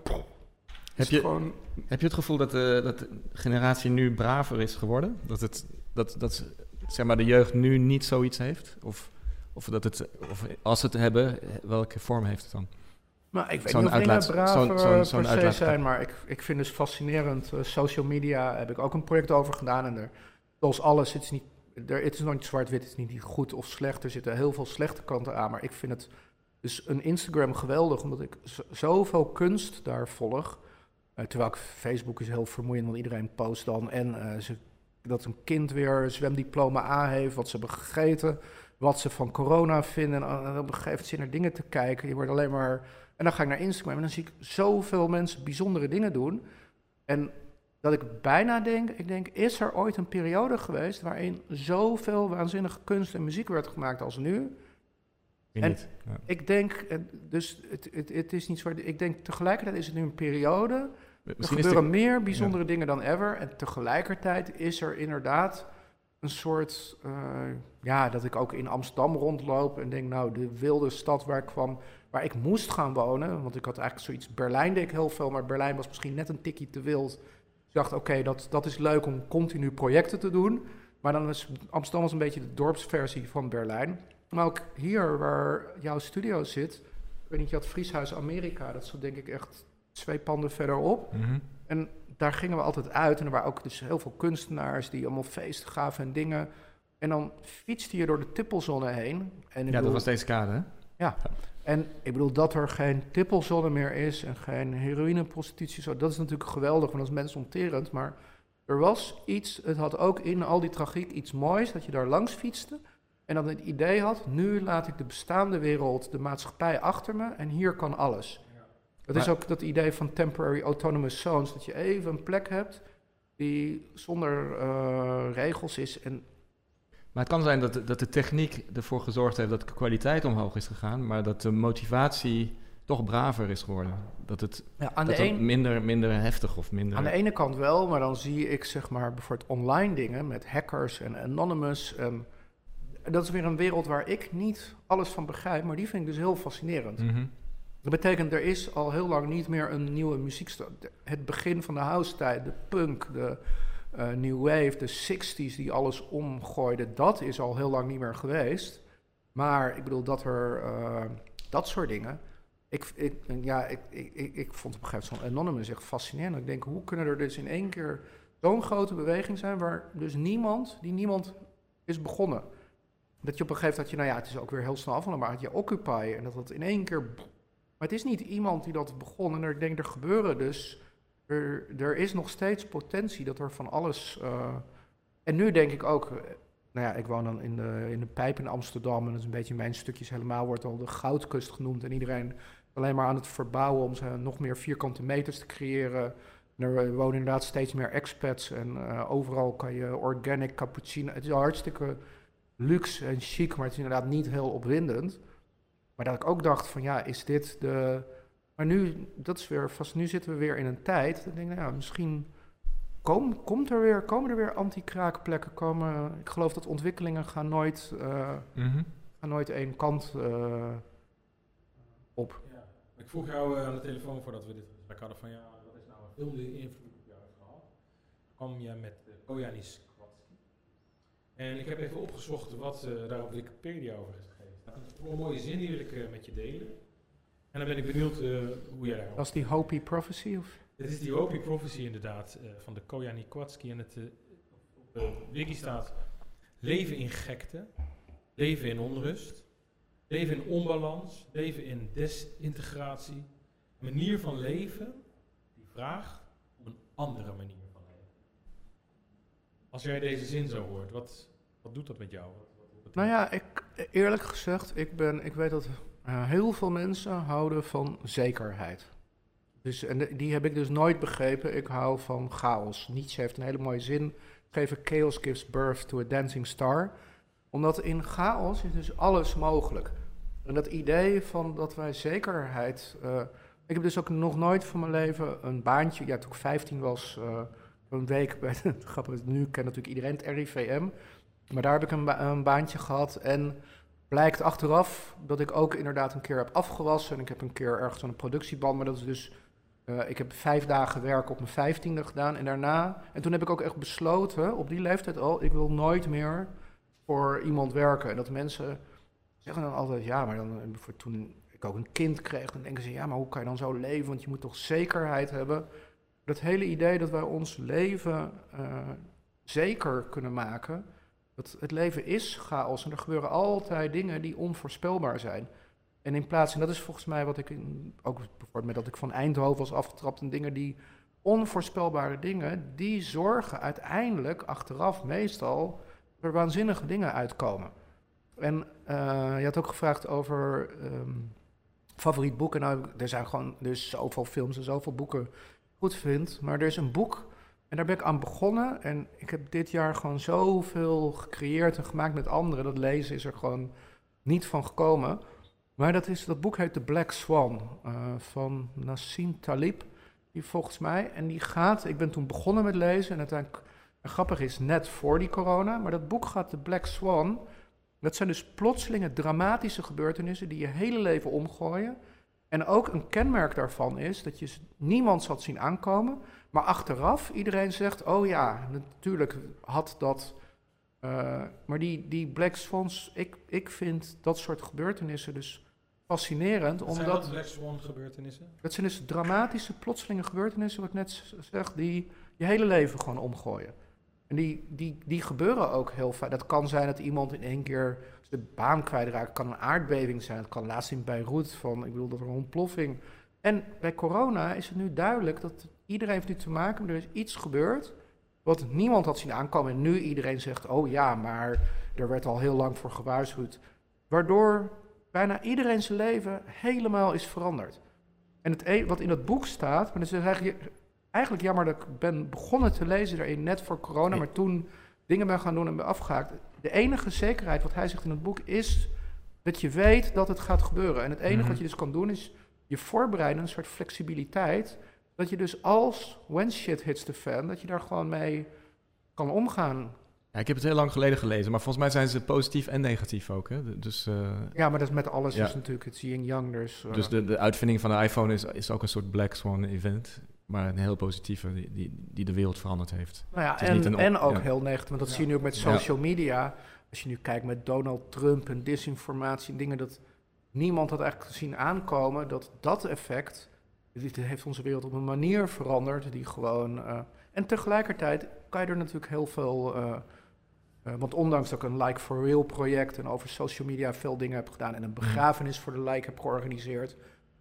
heb, je, gewoon... heb je het gevoel dat de, dat de generatie nu braver is geworden? Dat, het, dat, dat zeg maar, de jeugd nu niet zoiets heeft? Of of, dat het, of als ze het hebben, welke vorm heeft het dan? Maar ik weet niet of uitlaat, braver zo, zo, per se zijn, maar ik, ik vind het fascinerend. Uh, social media heb ik ook een project over gedaan. En er, zoals alles, het is, niet, er, het is nog niet zwart-wit, het is niet goed of slecht. Er zitten heel veel slechte kanten aan, maar ik vind het dus een Instagram geweldig, omdat ik zoveel kunst daar volg. Uh, terwijl ik, Facebook is heel vermoeiend, want iedereen post dan. En uh, ze, dat een kind weer zwemdiploma A heeft, wat ze hebben gegeten wat ze van corona vinden. En op een gegeven moment naar dingen te kijken. Je wordt alleen maar. En dan ga ik naar Instagram en dan zie ik zoveel mensen bijzondere dingen doen. En dat ik bijna denk, ik denk, is er ooit een periode geweest waarin zoveel waanzinnige kunst en muziek werd gemaakt als nu? En niet, ik denk, dus het, het, het, is niet zo. Ik denk tegelijkertijd is het nu een periode. Misschien er gebeuren meer bijzondere dingen dan ever. En tegelijkertijd is er inderdaad een soort, uh, ja, dat ik ook in Amsterdam rondloop en denk, nou, de wilde stad waar ik kwam, waar ik moest gaan wonen. Want ik had eigenlijk zoiets, Berlijn deed ik heel veel, maar Berlijn was misschien net een tikje te wild. Dus ik dacht, oké, dat, dat is leuk om continu projecten te doen. Maar dan was Amsterdam was een beetje de dorpsversie van Berlijn. Maar ook hier, waar jouw studio zit, ik weet niet, je had Frieshuis Amerika, dat zat denk ik echt twee panden verderop. Mhm. En daar gingen we altijd uit. En er waren ook dus heel veel kunstenaars die allemaal feesten gaven en dingen. En dan fietste je door de tippelzone heen. En ik Ja, bedoel- dat was deze kade, hè? en ik bedoel, dat er geen tippelzone meer is en geen heroïneprostitutie, zo, dat is natuurlijk geweldig, want dat is mensonterend. Maar er was iets, het had ook in al die tragiek iets moois, dat je daar langs fietste. En dan het idee had, nu laat ik de bestaande wereld, de maatschappij achter me en hier kan alles. Dat is ook dat idee van temporary autonomous zones, dat je even een plek hebt die zonder eh, regels is. En Maar het kan zijn dat, de- dat de techniek ervoor gezorgd heeft dat de kwaliteit omhoog is gegaan, maar dat de motivatie toch braver is geworden. Dat het, ja, aan, dat de het een, minder, minder heftig of minder... Aan de ene kant wel, maar dan zie ik zeg maar bijvoorbeeld online dingen met hackers en anonymous. En dat is weer een wereld waar ik niet alles van begrijp, maar die vind ik dus heel fascinerend. Mhm. Dat betekent, er is al heel lang niet meer een nieuwe. De- Het begin van de house-tijd, de punk, de eh, new wave, de 60s die alles omgooiden, dat is al heel lang niet meer geweest. Maar ik bedoel dat er eh, dat soort dingen. Ik, ik, ja, ik, ik, ik, vond op een gegeven moment Anonymous echt fascinerend. Ik denk, hoe kunnen er dus in één keer zo'n grote beweging zijn waar dus niemand, die niemand is begonnen. Dat je op een gegeven moment, dat je, nou ja, het is ook weer heel snel afvallen, maar had je Occupy en dat dat in één keer maar het is niet iemand die dat begon. En ik denk, er gebeuren dus. Er, er is nog steeds potentie dat er van alles. eh, en nu denk ik ook. eh, Nou ja, ik woon dan in de, in de pijp in Amsterdam. En dat is een beetje mijn stukjes helemaal. Wordt al de goudkust genoemd. En iedereen alleen maar aan het verbouwen om ze nog meer vierkante meters te creëren. En er wonen inderdaad steeds meer expats. En eh, overal kan je organic cappuccino. Het is al hartstikke luxe en chic, maar het is inderdaad niet heel opwindend. Maar dat ik ook dacht van ja, is dit de... Maar nu, dat is weer vast, nu zitten we weer in een tijd. Dat ik denk, nou ja, misschien kom, komt er weer, komen er weer anti-kraakplekken. Komen, ik geloof dat ontwikkelingen gaan nooit, eh, Mhm. gaan nooit één kant eh, op. Ja. Ik vroeg jou eh, aan de telefoon voordat we dit gesprek hadden van ja, wat is nou een film die invloed op jou heeft gehad? kwam jij met uh, Koyanis Kwatsky. En ik heb even opgezocht wat eh, daar op Wikipedia over is gegeven. Nou, een een mooie zin die wil ik met je delen. En dan ben ik benieuwd eh, hoe jij daarop Was die Hopi Prophecy? Of? Dit is die Hopi Prophecy inderdaad eh, van de Koyani Kwatsky. En het, eh, op de wiki staat leven in gekte, leven in onrust, leven in onbalans, leven in desintegratie. Manier van leven die vraagt om een andere manier van leven. Als jij deze zin zo hoort, wat, wat doet dat met jou? Wat, wat, wat Nou ja, ik, eerlijk gezegd, ik, ben, ik weet dat eh, heel veel mensen houden van zekerheid. Dus, en die heb ik dus nooit begrepen. Ik hou van chaos. Nietzsche heeft een hele mooie zin gegeven. Chaos gives birth to a dancing star. Omdat in chaos is dus alles mogelijk. En dat idee van dat wij zekerheid... eh, ik heb dus ook nog nooit van mijn leven een baantje... Ja, toen ik 15 was, eh, een week bij... Grappig, nu kent natuurlijk iedereen het RIVM. Maar daar heb ik een, een baantje gehad. En blijkt achteraf dat ik ook inderdaad een keer heb afgewassen. En ik heb een keer ergens aan een productieband. Maar dat is dus. eh, ik heb vijf dagen werk op mijn vijftiende gedaan. En daarna. En toen heb ik ook echt besloten, op die leeftijd al. Ik wil nooit meer voor iemand werken. En dat mensen zeggen dan altijd. Ja, maar dan. Voor toen ik ook een kind kreeg. Dan denken ze. Ja, maar hoe kan je dan zo leven? Want je moet toch zekerheid hebben. Dat hele idee dat wij ons leven eh, zeker kunnen maken. Dat het leven is chaos en er gebeuren altijd dingen die onvoorspelbaar zijn. En in plaats, en dat is volgens mij wat ik in, ook bijvoorbeeld met dat ik van Eindhoven was afgetrapt en dingen die onvoorspelbare dingen, die zorgen uiteindelijk achteraf meestal er waanzinnige dingen uitkomen. En eh, je had ook gevraagd over ehm, favoriet boeken. Nou, er zijn gewoon dus zoveel films en zoveel boeken goed vind. Maar er is een boek en daar ben ik aan begonnen. En ik heb dit jaar gewoon zoveel gecreëerd en gemaakt met anderen. Dat lezen is er gewoon niet van gekomen. Maar dat, is, dat boek heet The Black Swan eh, van Nassim Talib. Die volgens mij, en die gaat, ik ben toen begonnen met lezen. En uiteindelijk, grappig is, net voor die corona. Maar dat boek gaat The Black Swan. Dat zijn dus plotselinge dramatische gebeurtenissen die je hele leven omgooien. En ook een kenmerk daarvan is dat je niemand zal zien aankomen, maar achteraf iedereen zegt: Oh ja, natuurlijk had dat. Uh, maar die, die Black Swans, ik, ik vind dat soort gebeurtenissen dus fascinerend. Wat omdat, zijn dat Black Swan gebeurtenissen? Dat zijn dus dramatische, plotselinge gebeurtenissen, wat ik net zeg, die je hele leven gewoon omgooien. En die, die, die gebeuren ook heel vaak. Dat kan zijn dat iemand in één keer de baan kwijtraakt. Het kan een aardbeving zijn. Het kan laatst in Beirut van, ik bedoel, dat er een ontploffing. En bij corona is het nu duidelijk dat iedereen heeft nu te maken. Er is iets gebeurd wat niemand had zien aankomen. En nu iedereen zegt, oh ja, maar er werd al heel lang voor gewaarschuwd. Waardoor bijna iedereen zijn leven helemaal is veranderd. En het e wat in dat boek staat, maar dat is eigenlijk eigenlijk jammer dat ik ben begonnen te lezen daarin net voor corona, maar toen dingen ben gaan doen en ben afgehaakt. De enige zekerheid, wat hij zegt in het boek, is dat je weet dat het gaat gebeuren. En het enige Mhm. wat je dus kan doen, is je voorbereiden, een soort flexibiliteit. Dat je dus als when shit hits the fan, dat je daar gewoon mee kan omgaan. Ja, ik heb het heel lang geleden gelezen, maar volgens mij zijn ze positief en negatief ook. Hè? Dus, eh, Ja, maar dat is met alles Ja. is natuurlijk het yin yang. Dus, eh, dus de, de uitvinding van de iPhone is, is ook een soort Black Swan event. Maar een heel positieve, die, die, die de wereld veranderd heeft. Nou ja, en, een en ook ja. heel negatief, want dat Ja. zie je nu ook met Ja. social media. Als je nu kijkt met Donald Trump en disinformatie en dingen dat niemand had eigenlijk zien aankomen, dat dat effect, dit heeft onze wereld op een manier veranderd die gewoon... eh, en tegelijkertijd kan je er natuurlijk heel veel... eh, eh, want ondanks dat ik een Like for Real project en over social media veel dingen heb gedaan en een begrafenis voor de Like heb georganiseerd,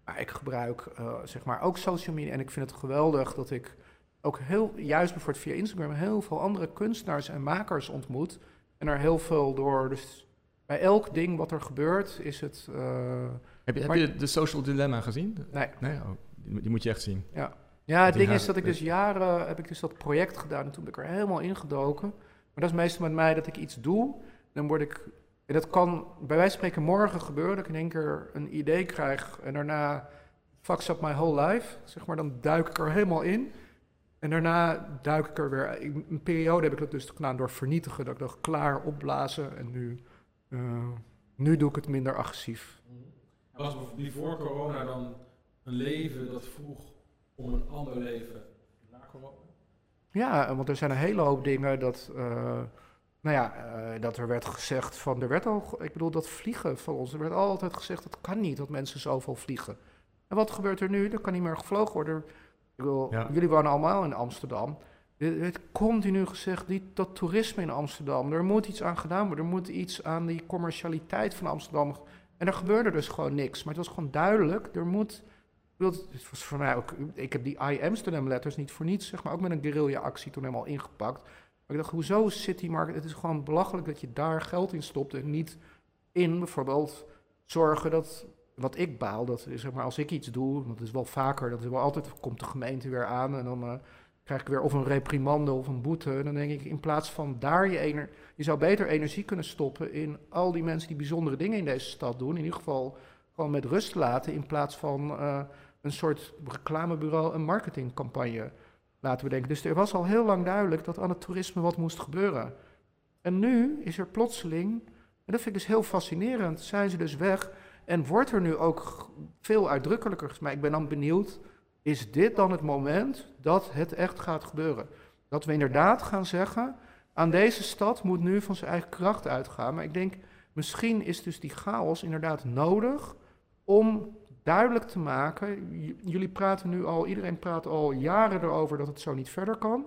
maar ik gebruik zeg maar ook social media en ik vind het geweldig dat ik ook heel, juist bijvoorbeeld via Instagram, heel veel andere kunstenaars en makers ontmoet. En er heel veel door. Dus bij elk ding wat er gebeurt, is het. Heb je, heb je de Social Dilemma gezien? nee. Nee? Oh, die, moet- die moet je echt zien. Ja, het Die ding is dat ik dus jaren heb ik dus dat project gedaan en toen ben ik er helemaal ingedoken. Maar dat is meestal met mij dat ik iets doe, dan word ik. En dat kan bij wijze van spreken morgen gebeuren, dat ik in één keer een idee krijg en daarna fucks up my whole life. Zeg maar, dan duik ik er helemaal in. En daarna duik ik er weer. ik- Een periode heb ik dat dus gedaan door vernietigen. Dat ik dacht, klaar, opblazen. En nu, eh, nu doe ik het minder agressief. Was die voor corona dan een leven dat vroeg om een ander leven na corona? Ja, want er zijn een hele hoop dingen dat. eh, nou ja, eh, dat er werd gezegd van. Er werd al. Ik bedoel, dat vliegen van ons. Er werd altijd gezegd: dat kan niet dat mensen zoveel vliegen. En wat gebeurt er nu? Er kan niet meer gevlogen worden. Ik bedoel, Ja. jullie wonen allemaal in Amsterdam. Er werd continu gezegd: die, dat toerisme in Amsterdam. Er moet iets aan gedaan worden. Er moet iets aan die commercialiteit van Amsterdam. En er gebeurde dus gewoon niks. Maar het was gewoon duidelijk: er moet. Voor mij ook, ik heb die I Amsterdam letters niet voor niets, zeg maar, ook met een guerrilla-actie toen helemaal ingepakt. Maar ik dacht, hoezo City Market? Het is gewoon belachelijk dat je daar geld in stopt en niet in bijvoorbeeld zorgen dat, wat ik baal, dat zeg maar als ik iets doe, het is wel vaker, dat is wel altijd, komt de gemeente weer aan en dan eh, krijg ik weer of een reprimande of een boete. En dan denk ik, in plaats van daar je ener, je zou beter energie kunnen stoppen in al die mensen die bijzondere dingen in deze stad doen. In ieder geval gewoon met rust laten in plaats van eh, een soort reclamebureau, een marketingcampagne laten bedenken. Dus er was al heel lang duidelijk dat aan het toerisme wat moest gebeuren. En nu is er plotseling, en dat vind ik dus heel fascinerend, zijn ze dus weg en wordt er nu ook veel uitdrukkelijker. Maar ik ben dan benieuwd, is dit dan het moment dat het echt gaat gebeuren? Dat we inderdaad gaan zeggen, aan deze stad moet nu van zijn eigen kracht uitgaan. Maar ik denk, misschien is dus die chaos inderdaad nodig om duidelijk te maken. Jullie praten nu al, iedereen praat al jaren erover dat het zo niet verder kan.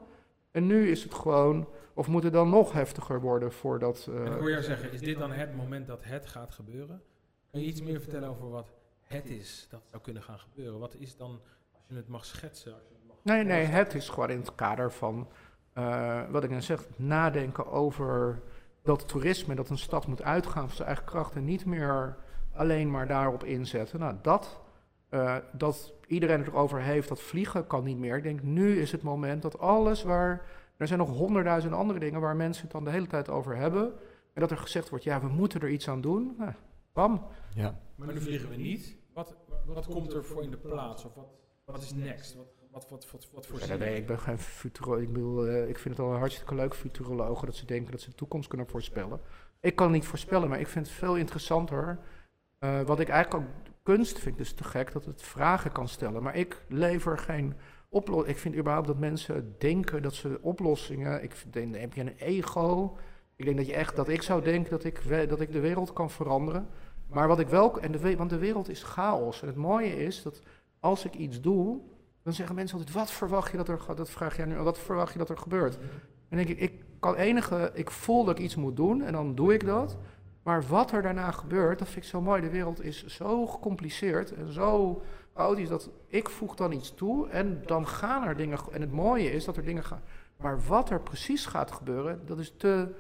En nu is het gewoon, of moet het dan nog heftiger worden voordat. eh, ik hoor jou zeggen, is dit dan het moment dat het gaat gebeuren? Kun je iets meer vertellen over wat het is dat zou kunnen gaan gebeuren? Wat is dan, als je het mag schetsen? Als je het mag Nee, nee, het is gewoon in het kader van eh, wat ik net zeg, nadenken over dat toerisme, dat een stad moet uitgaan van zijn eigen kracht en niet meer alleen maar daarop inzetten. Nou, dat, eh, dat iedereen het erover heeft, dat vliegen kan niet meer. Ik denk, nu is het moment dat alles waar, er zijn nog honderdduizend andere dingen waar mensen het dan de hele tijd over hebben. En dat er gezegd wordt, ja, we moeten er iets aan doen. Nou, bam. Ja. Maar nu vliegen we niet. Wat, wat komt er voor in de plaats? Of wat, wat is next? Wat, Wat, wat, wat, wat voor Ja, zin? nee, ik ben geen futuroloog. Ik, bedoel, eh, ik vind het al hartstikke leuk, futurologen, dat ze denken dat ze de toekomst kunnen voorspellen. Ik kan het niet voorspellen, maar ik vind het veel interessanter. Eh, wat ik eigenlijk ook kunst vind, dus te gek, dat het vragen kan stellen. Maar ik lever geen oplossing. Ik vind überhaupt dat mensen denken dat ze oplossingen. Ik denk, heb je een ego. Ik denk dat je echt, dat ik zou denken dat ik, dat ik de wereld kan veranderen. Maar wat ik wel, en de, want de wereld is chaos. En het mooie is dat als ik iets doe, dan zeggen mensen altijd: wat verwacht je dat er, dat vraag jij nu, wat verwacht je dat er gebeurt? En denk ik, ik kan enige, ik voel dat ik iets moet doen en dan doe ik dat. Maar wat er daarna gebeurt, dat vind ik zo mooi. De wereld is zo gecompliceerd en zo chaotisch dat ik voeg dan iets toe en dan gaan er dingen. En het mooie is dat er dingen gaan. Maar wat er precies gaat gebeuren, dat is te.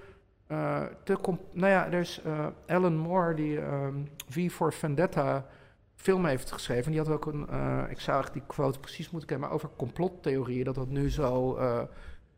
eh, te nou ja, er is eh, Alan Moore die ehm V for Vendetta film heeft geschreven. Die had ook een, eh, ik zou die quote precies moeten kennen, maar over complottheorieën, dat dat nu zo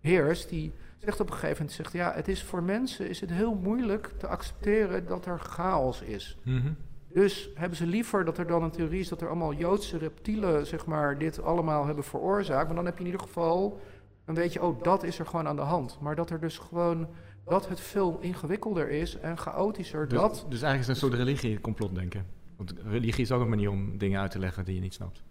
heerst. Die zegt op een gegeven moment, zegt, ja, het is voor mensen is het heel moeilijk te accepteren dat er chaos is. Mhm. Dus hebben ze liever dat er dan een theorie is dat er allemaal Joodse reptielen, zeg maar, dit allemaal hebben veroorzaakt. Maar dan heb je in ieder geval, dan weet je, oh, dat is er gewoon aan de hand. Maar dat er dus gewoon, dat het veel ingewikkelder is en chaotischer. Dus, dat, dus eigenlijk is het een soort religie complot denken. Want religie is ook een manier om dingen uit te leggen die je niet snapt.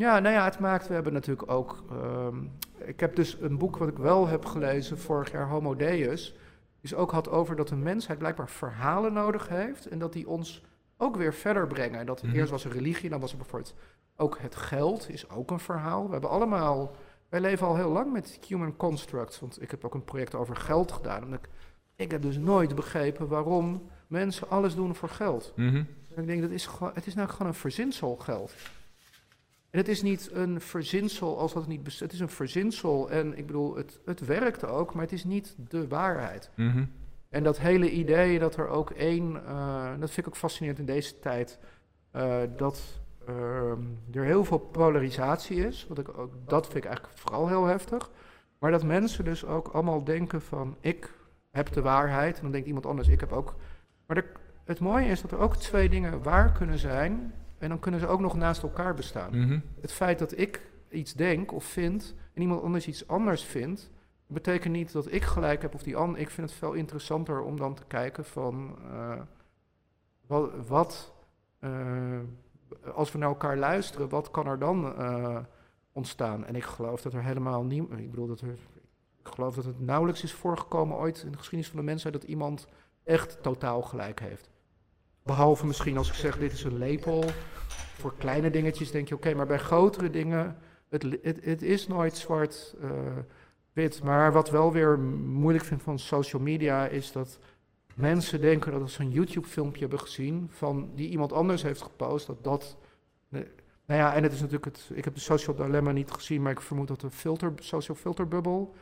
Ja, nou ja, het maakt, we hebben natuurlijk ook, ehm, ik heb dus een boek wat ik wel heb gelezen vorig jaar, Homo Deus, dus ook had over dat de mensheid blijkbaar verhalen nodig heeft en dat die ons ook weer verder brengen. En dat Mhm. eerst was er religie, dan was er bijvoorbeeld ook het geld, is ook een verhaal. We hebben allemaal, wij leven al heel lang met human constructs, want ik heb ook een project over geld gedaan. Ik, ik heb dus nooit begrepen waarom mensen alles doen voor geld. Mhm. En ik denk, dat is het is nou gewoon een verzinsel geld. En het is niet een verzinsel als dat niet bestaat. Het is een verzinsel en ik bedoel, het, het werkt ook, maar het is niet de waarheid. Mhm. En dat hele idee dat er ook één, eh, dat vind ik ook fascinerend in deze tijd, eh, dat ehm, er heel veel polarisatie is. Wat ik ook, dat vind ik eigenlijk vooral heel heftig. Maar dat mensen dus ook allemaal denken van ik heb de waarheid en dan denkt iemand anders ik heb ook. Maar er- het mooie is dat er ook twee dingen waar kunnen zijn en dan kunnen ze ook nog naast elkaar bestaan. Mhm. Het feit dat ik iets denk of vind en iemand anders iets anders vindt, betekent niet dat ik gelijk heb of die ander. Ik vind het veel interessanter om dan te kijken van eh, wat, wat eh, als we naar elkaar luisteren, wat kan er dan eh, ontstaan? En ik geloof dat er helemaal niet. Ik bedoel dat er. Ik geloof dat het nauwelijks is voorgekomen ooit in de geschiedenis van de mensheid dat iemand echt totaal gelijk heeft. Behalve misschien als ik zeg dit is een lepel. Voor kleine dingetjes denk je oké, maar bij grotere dingen, het, het, het is nooit zwart-wit. maar wat wel weer moeilijk vind van social media is dat mensen denken dat als ze een YouTube-filmpje hebben gezien van die iemand anders heeft gepost, dat dat. nou ja, en het is natuurlijk het. Ik heb de social dilemma niet gezien, maar ik vermoed dat de filter, social filterbubbel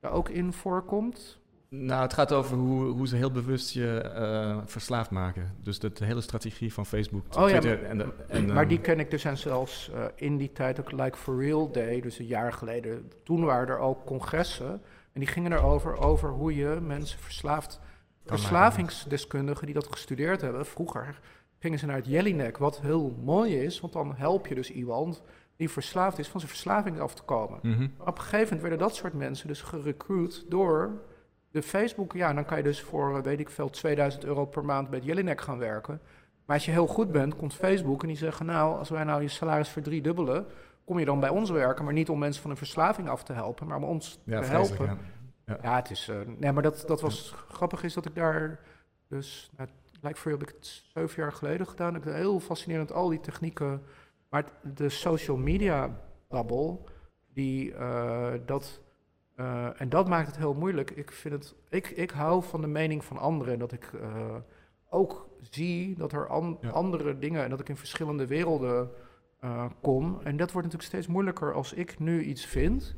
daar ook in voorkomt. Nou, het gaat over hoe, hoe ze heel bewust je eh, verslaafd maken. Dus de, hele strategie van Facebook, Oh ja, Twitter en, de, en maar die ken ik, er zijn zelfs eh, in die tijd ook Like for Real Day, dus een jaar geleden. Toen waren er ook congressen en die gingen erover over hoe je mensen verslaafd. Verslavingsdeskundigen die dat gestudeerd hebben, vroeger gingen ze naar het Jellinek, wat heel mooi is, want dan help je dus iemand die verslaafd is van zijn verslaving af te komen. Maar op een gegeven moment werden dat soort mensen dus gerecruit door de Facebook. Ja, dan kan je dus voor, eh, weet ik veel, 2000 euro per maand bij het Jellinek gaan werken. Maar als je heel goed bent, komt Facebook en die zeggen, nou, als wij nou je salaris verdriedubbelen, kom je dan bij ons werken, maar niet om mensen van een verslaving af te helpen, maar om ons Ja, te helpen. ja. Ja, het is. eh, nee, maar dat, dat was grappig is dat ik daar. Dus, nou, lijkt voor je heb ik het zeven jaar geleden gedaan. Ik heel fascinerend, al die technieken. Maar de social media babbel, die eh, dat. Eh, en dat maakt het heel moeilijk. Ik, vind het, ik, ik hou van de mening van anderen. En dat ik eh, ook zie dat er an- Ja. andere dingen. En dat ik in verschillende werelden eh, kom. En dat wordt natuurlijk steeds moeilijker als ik nu iets vind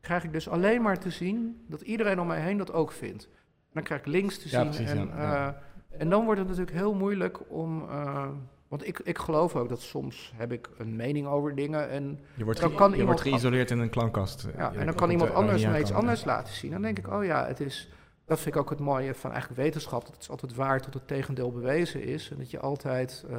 krijg ik dus alleen maar te zien dat iedereen om mij heen dat ook vindt. En dan krijg ik links te Ja, zien. precies, en, ja, en dan wordt het natuurlijk heel moeilijk om. Eh, want ik, ik geloof ook dat soms heb ik een mening over dingen. En, Je wordt, Dan kan je wordt geïsoleerd in een klankkast. ja, en dan kan iemand er anders me iets anders laten zien. Dan denk ik, oh ja, het is. Dat vind ik ook het mooie van eigenlijk wetenschap. Dat het is altijd waar tot het tegendeel bewezen is. En dat je altijd. eh,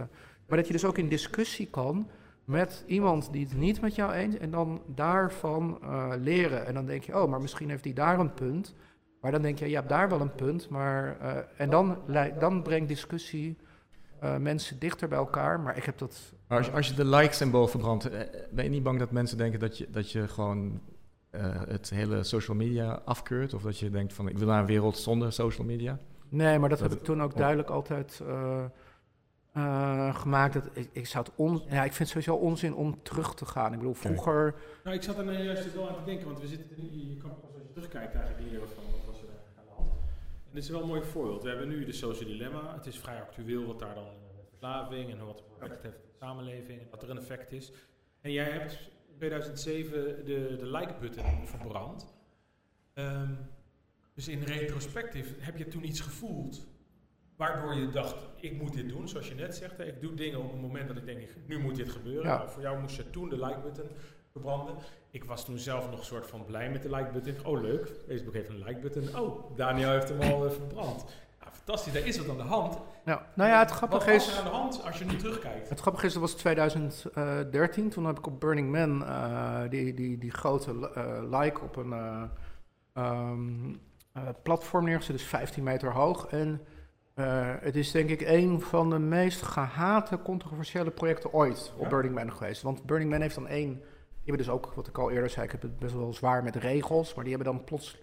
maar dat je dus ook in discussie kan met iemand die het niet met jou eens en dan daarvan uh, leren. En dan denk je, oh, maar misschien heeft hij daar een punt. Maar dan denk je, je hebt daar wel een punt. Maar, uh, en dan, dan brengt discussie uh, mensen dichter bij elkaar. Maar ik heb dat. als, je, als je de like-symbool verbrandt, ben je niet bang dat mensen denken dat je, dat je gewoon het hele social media afkeurt? Of dat je denkt van ik wil naar een wereld zonder social media? Nee, maar dat, heb ik toen ook duidelijk altijd uh, gemaakt. Dat, ik, ik, zou het on, ja, ik vind het sowieso onzin om terug te gaan. Ik bedoel, vroeger... Nou, ik zat er nou juist wel aan te denken, want we zitten nu, je kan pas als je terugkijkt eigenlijk hier van wat was er aan de hand. En dit is wel een mooi voorbeeld. We hebben nu de social dilemma. Het is vrij actueel wat daar dan verslaving en wat het effect heeft op de samenleving en wat er een effect is. En jij hebt in 2007 de, de like-button verbrand. Um, dus in retrospectief heb je toen iets gevoeld Waardoor je dacht, ik moet dit doen, zoals je net zegt. Ik doe dingen op het moment dat ik denk, nu moet dit gebeuren. Ja. voor jou moest je toen de like-button verbranden. Ik was toen zelf nog een soort van blij met de like-button. Oh leuk, Facebook heeft een like-button. Oh, Daniel heeft hem al uh, verbrand. fantastisch, daar is wat aan de hand. Ja, nou ja, het grappige is... Wat er aan de hand als je nu terugkijkt? Het grappige is, dat was 2013. Toen heb ik op Burning Man uh, die, die, die grote uh, like op een um, platform neergezet. Dus 15 meter hoog. En uh, het is denk ik een van de meest gehate controversiële projecten ooit op Burning Man geweest. Want Burning Man heeft dan één. Die hebben dus ook, wat ik al eerder zei, ik heb het best wel zwaar met regels. Maar die hebben dan plots.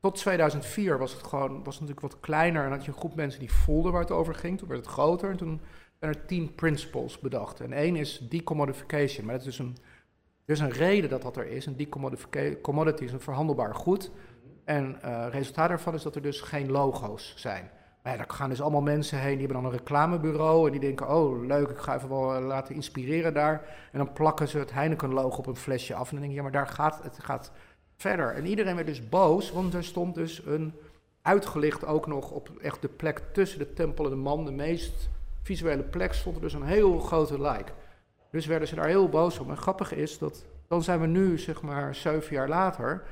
Tot 2004 was het gewoon was het natuurlijk wat kleiner. En had je een groep mensen die voelden waar het over ging. Toen werd het groter. En toen zijn er tien principles bedacht. En één is decommodification. Maar dat is dus een, er is een reden dat dat er is. Een decommodity is een verhandelbaar goed. En uh, resultaat daarvan is dat er dus geen logo's zijn. Ja, daar gaan dus allemaal mensen heen, die hebben dan een reclamebureau en die denken, oh leuk, ik ga even wel eh, laten inspireren daar. En dan plakken ze het Heineken-logo op een flesje af en dan denk je, ja, maar daar gaat het gaat verder. En iedereen werd dus boos, want er stond dus een, uitgelicht ook nog op echt de plek tussen de tempel en de man, de meest visuele plek, stond er dus een heel grote like. Dus werden ze daar heel boos om. En grappig is dat, dan zijn we nu, zeg maar, zeven jaar later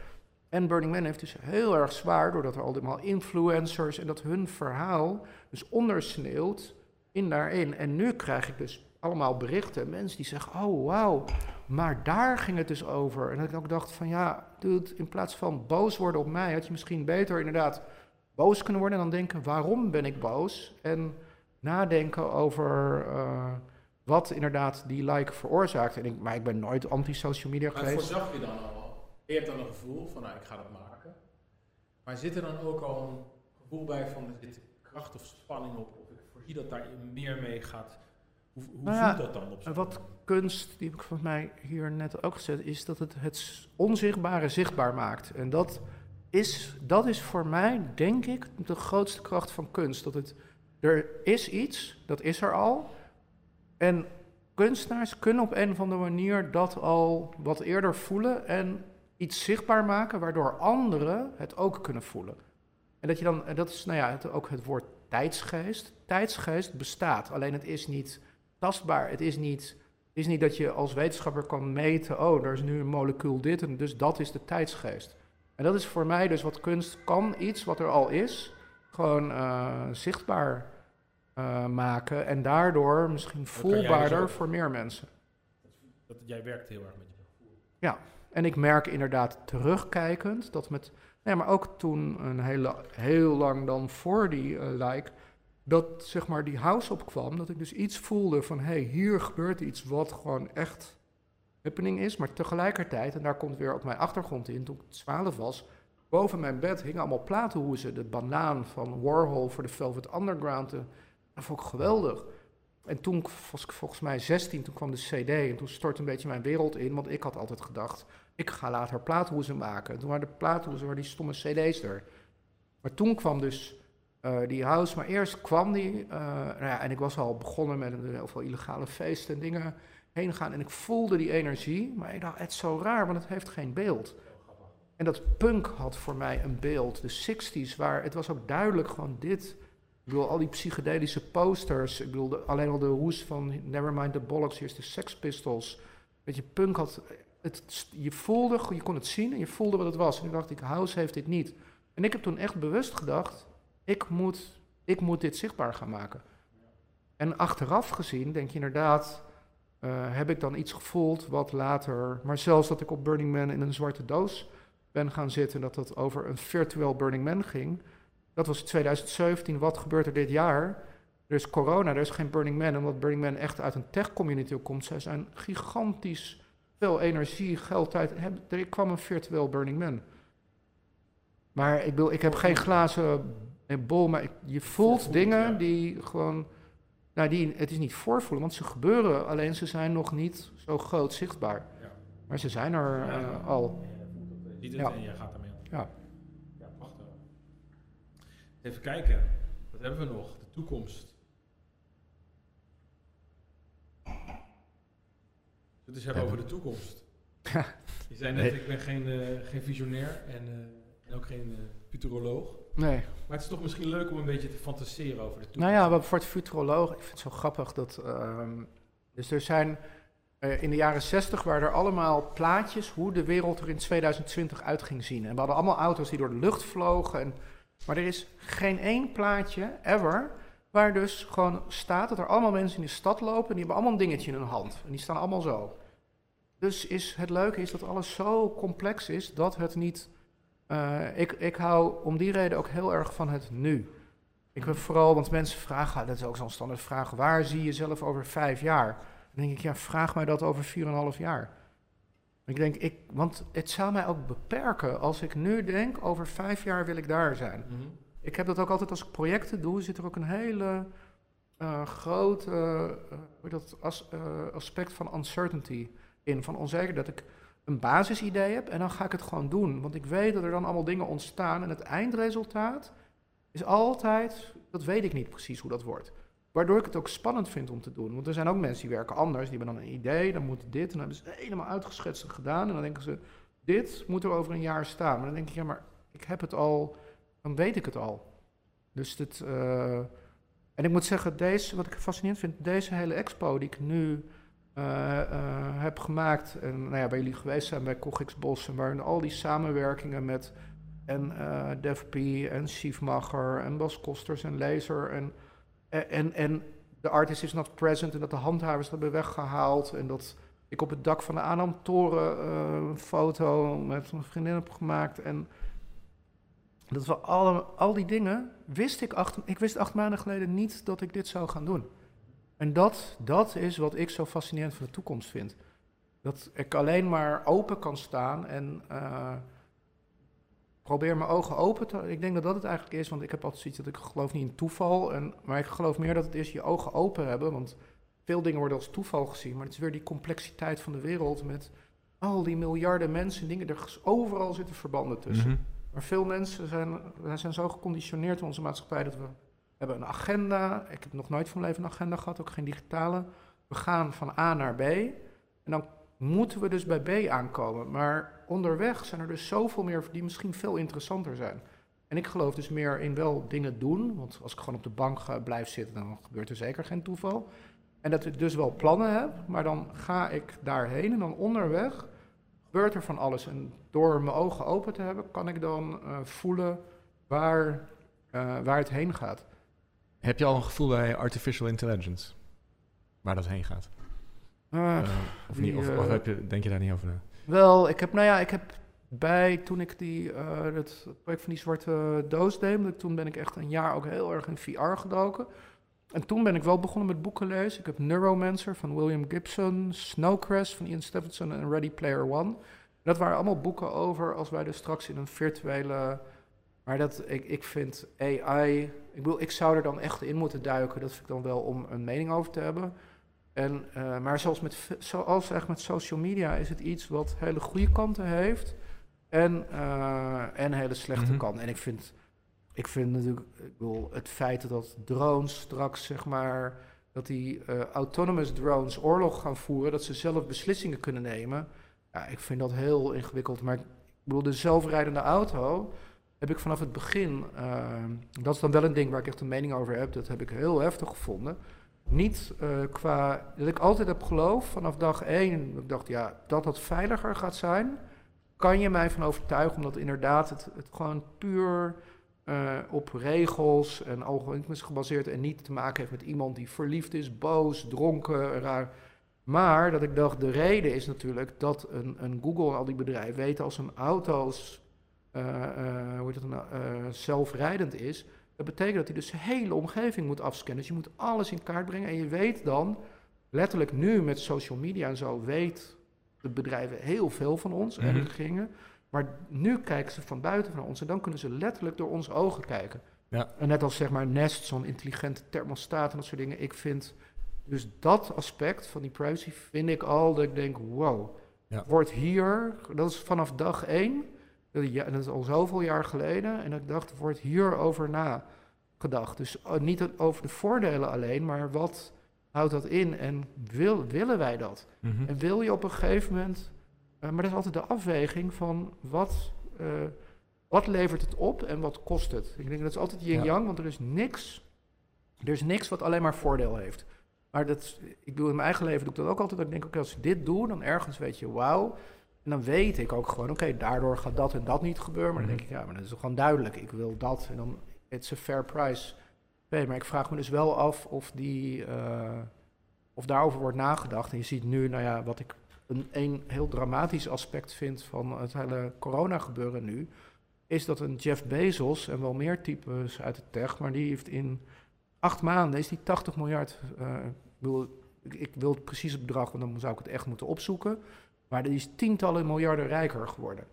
en Burning Man heeft dus heel erg zwaar, doordat er allemaal influencers en dat hun verhaal dus ondersneeuwt in daarin. En nu krijg ik dus allemaal berichten, mensen die zeggen, oh wauw, maar daar ging het dus over. En dat ik ook dacht van ja, dude, in plaats van boos worden op mij, had je misschien beter inderdaad boos kunnen worden en dan denken, waarom ben ik boos? En nadenken over uh, wat inderdaad die like veroorzaakt. En ik, maar ik ben nooit anti-social media geweest. Maar voorzag je dan al je hebt dan een gevoel van, nou, ik ga dat maken. Maar zit er dan ook al een gevoel bij van, er zit kracht of spanning op? Of ik voorzie dat daar meer mee gaat. Hoe, hoe nou voelt dat dan op zo'n Wat kunst, die heb ik volgens mij hier net ook gezet, is dat het het onzichtbare zichtbaar maakt. En dat is, dat is voor mij, denk ik, de grootste kracht van kunst. Dat het, er is iets, dat is er al. En kunstenaars kunnen op een of andere manier dat al wat eerder voelen en iets zichtbaar maken waardoor anderen het ook kunnen voelen. En dat je dan, en dat is nou ja, het, ook het woord tijdsgeest. Tijdsgeest bestaat, alleen het is niet tastbaar. Het is niet, is niet dat je als wetenschapper kan meten, oh, er is nu een molecuul dit en dus dat is de tijdsgeest. En dat is voor mij dus wat kunst kan, iets wat er al is, gewoon uh, zichtbaar uh, maken en daardoor misschien voelbaarder dus voor meer mensen. Dat, jij werkt heel erg met je gevoel. Ja. En ik merk inderdaad terugkijkend dat met, nee, maar ook toen een hele, heel lang dan voor die uh, like, dat zeg maar die house opkwam, dat ik dus iets voelde van hé, hey, hier gebeurt iets wat gewoon echt happening is, maar tegelijkertijd, en daar komt weer ook mijn achtergrond in, toen ik 12 was, boven mijn bed hingen allemaal platenhoezen, de banaan van Warhol voor de Velvet Underground, dat vond ik geweldig. En toen was ik volgens mij 16, toen kwam de CD en toen stortte een beetje mijn wereld in, want ik had altijd gedacht, ik ga later plaathoezen maken. Toen waren de plaathoezen, waar die stomme CD's er. Maar toen kwam dus uh, die house, maar eerst kwam die, uh, nou ja, en ik was al begonnen met heel veel illegale feesten en dingen heen gaan en ik voelde die energie, maar ik dacht, het is zo raar, want het heeft geen beeld. En dat punk had voor mij een beeld, de 60s, waar het was ook duidelijk gewoon dit ik bedoel, al die psychedelische posters. Ik bedoel, alleen al de hoes van Nevermind the Bollocks, hier is de Sex Pistols. Weet je, punk had... Het, je voelde, je kon het zien en je voelde wat het was. En ik dacht ik, House heeft dit niet. En ik heb toen echt bewust gedacht, ik moet, ik moet dit zichtbaar gaan maken. En achteraf gezien denk je inderdaad, heb ik dan iets gevoeld wat later, maar zelfs dat ik op Burning Man in een zwarte doos ben gaan zitten, dat dat over een virtueel Burning Man ging. Dat was 2017. Wat gebeurt er dit jaar? Er is corona, er is geen Burning Man, omdat Burning Man echt uit een tech-community komt. Zij zijn gigantisch veel energie, geld, tijd. Er kwam een virtueel Burning Man. Maar ik, bedoel, ik heb geen glazen bol, maar je voelt dingen die gewoon... Nou, die, het is niet voorvoelen, want ze gebeuren, alleen ze zijn nog niet zo groot zichtbaar. Ja. Maar ze zijn er uh, al. Ziet het en je gaat ermee Ja. Ja. Even kijken, wat hebben we nog? De toekomst. Het is hebben over de toekomst. Je zei net, ik ben geen, uh, geen visionair en, uh, en ook geen uh, futuroloog. Nee. Maar het is toch misschien leuk om een beetje te fantaseren over de toekomst. Nou ja, voor het futuroloog, ik vind het zo grappig dat... Um, dus er zijn... in de jaren 60 waren er allemaal plaatjes hoe de wereld er in 2020 uit ging zien. En we hadden allemaal auto's die door de lucht vlogen. En, maar er is geen één plaatje, ever, Waar dus gewoon staat dat er allemaal mensen in de stad lopen. En die hebben allemaal een dingetje in hun hand. En die staan allemaal zo. Dus is, het leuke is dat alles zo complex is dat het niet. Uh, ik, ik hou om die reden ook heel erg van het nu. Ik heb vooral, want mensen vragen, dat is ook zo'n standaard vraag, waar zie je jezelf over vijf jaar? Dan denk ik, ja, vraag mij dat over vier en een half jaar. Ik denk, ik, want het zou mij ook beperken als ik nu denk, over vijf jaar wil ik daar zijn. Mm -hmm ik heb dat ook altijd als ik projecten doe, zit er ook een hele uh, grote uh, dat as, uh, aspect van uncertainty in, van onzeker dat ik een basisidee heb en dan ga ik het gewoon doen. Want ik weet dat er dan allemaal dingen ontstaan en het eindresultaat is altijd, dat weet ik niet precies hoe dat wordt. Waardoor ik het ook spannend vind om te doen. Want er zijn ook mensen die werken anders, die hebben dan een idee, dan moet dit, en dan hebben ze helemaal uitgeschetst gedaan. En dan denken ze, dit moet er over een jaar staan. Maar dan denk ik, ja, maar ik heb het al dan weet ik het al. Dus dit, uh, en ik moet zeggen, deze, wat ik fascinerend vind, deze hele expo die ik nu uh, uh, heb gemaakt, en nou ja, bij jullie geweest zijn bij Cogix Bos, en waarin al die samenwerkingen met en uh, DevP en Schiefmacher en Bas Kosters en Laser en, en, en de artist is not present en dat de handhavers hebben weggehaald en dat ik op het dak van de Aanam-toren een foto met mijn vriendin heb gemaakt en dat we alle, al die dingen wist ik acht, ik wist acht maanden geleden niet dat ik dit zou gaan doen. En dat, dat is wat ik zo fascinerend van de toekomst vind. Dat ik alleen maar open kan staan en uh, probeer mijn ogen open te... Ik denk dat dat het eigenlijk is, want ik heb altijd zoiets dat ik geloof niet in toeval. En, maar ik geloof meer dat het is je ogen open hebben, want veel dingen worden als toeval gezien. Maar het is weer die complexiteit van de wereld met al die miljarden mensen, dingen, er overal zitten verbanden tussen. Mm maar veel mensen zijn, zijn zo geconditioneerd in onze maatschappij dat we hebben een agenda. Ik heb nog nooit van mijn leven een agenda gehad, ook geen digitale. We gaan van A naar B. En dan moeten we dus bij B aankomen. Maar onderweg zijn er dus zoveel meer die misschien veel interessanter zijn. En ik geloof dus meer in wel dingen doen. Want als ik gewoon op de bank ga, blijf zitten, dan gebeurt er zeker geen toeval. En dat ik dus wel plannen heb, maar dan ga ik daarheen en dan onderweg gebeurt er van alles. En door mijn ogen open te hebben, kan ik dan uh, voelen waar, uh, waar het heen gaat. Heb je al een gevoel bij artificial intelligence? Waar dat heen gaat? Uh, of, die, niet, of, of heb je, denk je daar niet over na? Wel, ik heb, nou ja, ik heb bij toen ik die, het project van die zwarte doos deed, toen ben ik echt een jaar ook heel erg in VR gedoken. En toen ben ik wel begonnen met boeken lezen. Ik heb Neuromancer van William Gibson, Snowcrash van Ian Stephenson en Ready Player One. Dat waren allemaal boeken over als wij dus straks in een virtuele. Maar dat, ik, ik vind AI. Ik bedoel, ik zou er dan echt in moeten duiken. Dat vind ik dan wel om een mening over te hebben. En, uh, maar zoals, met, zoals echt met social media is het iets wat hele goede kanten heeft. En, uh, en hele slechte mm -hmm. kanten. En ik vind ik vind natuurlijk, ik bedoel, het feit dat drones straks, zeg maar, dat die uh, autonomous drones oorlog gaan voeren, dat ze zelf beslissingen kunnen nemen. Ja, ik vind dat heel ingewikkeld. Maar ik bedoel, de zelfrijdende auto heb ik vanaf het begin, dat is dan wel een ding waar ik echt een mening over heb, dat heb ik heel heftig gevonden. Niet uh, qua, dat ik altijd heb geloofd vanaf dag één, ik dacht, ja, dat dat veiliger gaat zijn, kan je mij van overtuigen, omdat inderdaad het, het gewoon puur uh, op regels en algoritmes gebaseerd en niet te maken heeft met iemand die verliefd is, boos, dronken, raar. Maar dat ik dacht, de reden is natuurlijk dat een, een Google al die bedrijven weten als een auto's uh, hoe heet het nou, zelfrijdend is, dat betekent dat hij dus zijn hele omgeving moet afscannen. Dus je moet alles in kaart brengen en je weet dan, letterlijk nu met social media en zo, weet de bedrijven heel veel van ons en mm gingen. Maar nu kijken ze van buiten van ons en dan kunnen ze letterlijk door onze ogen kijken. Ja. En net als zeg maar Nest, zo'n intelligente thermostaat en dat soort dingen. Ik vind dus dat aspect van die privacy vind ik al dat ik denk, wow, ja. wordt hier, dat is vanaf dag één, dat is al zoveel jaar geleden, en ik dacht, wordt hierover nagedacht. Dus uh, niet over de voordelen alleen, maar wat houdt dat in en wil, willen wij dat? Mhm. En wil je op een gegeven moment, uh, maar dat is altijd de afweging van wat, uh, wat levert het op en wat kost het? Ik denk dat is altijd yin-yang, want er is niks, er is niks wat alleen maar voordeel heeft. Maar dat, ik doe in mijn eigen leven doe ik dat ook altijd. Dat ik denk, oké, als ik dit doe, dan ergens weet je, wauw. En dan weet ik ook gewoon, oké, daardoor gaat dat en dat niet gebeuren. Maar dan denk ik, ja, maar dat is gewoon duidelijk. Ik wil dat en dan, it's a fair price. Nee, maar ik vraag me dus wel af of, die, uh, of daarover wordt nagedacht. En je ziet nu, nou ja, wat ik een, een heel dramatisch aspect vind van het hele corona gebeuren nu, is dat een Jeff Bezos en wel meer types uit de tech, maar die heeft in acht maanden is die 80 miljard. Uh, wil, ik, ik, wil het precieze bedrag, want dan zou ik het echt moeten opzoeken. Maar die is tientallen miljarden rijker geworden.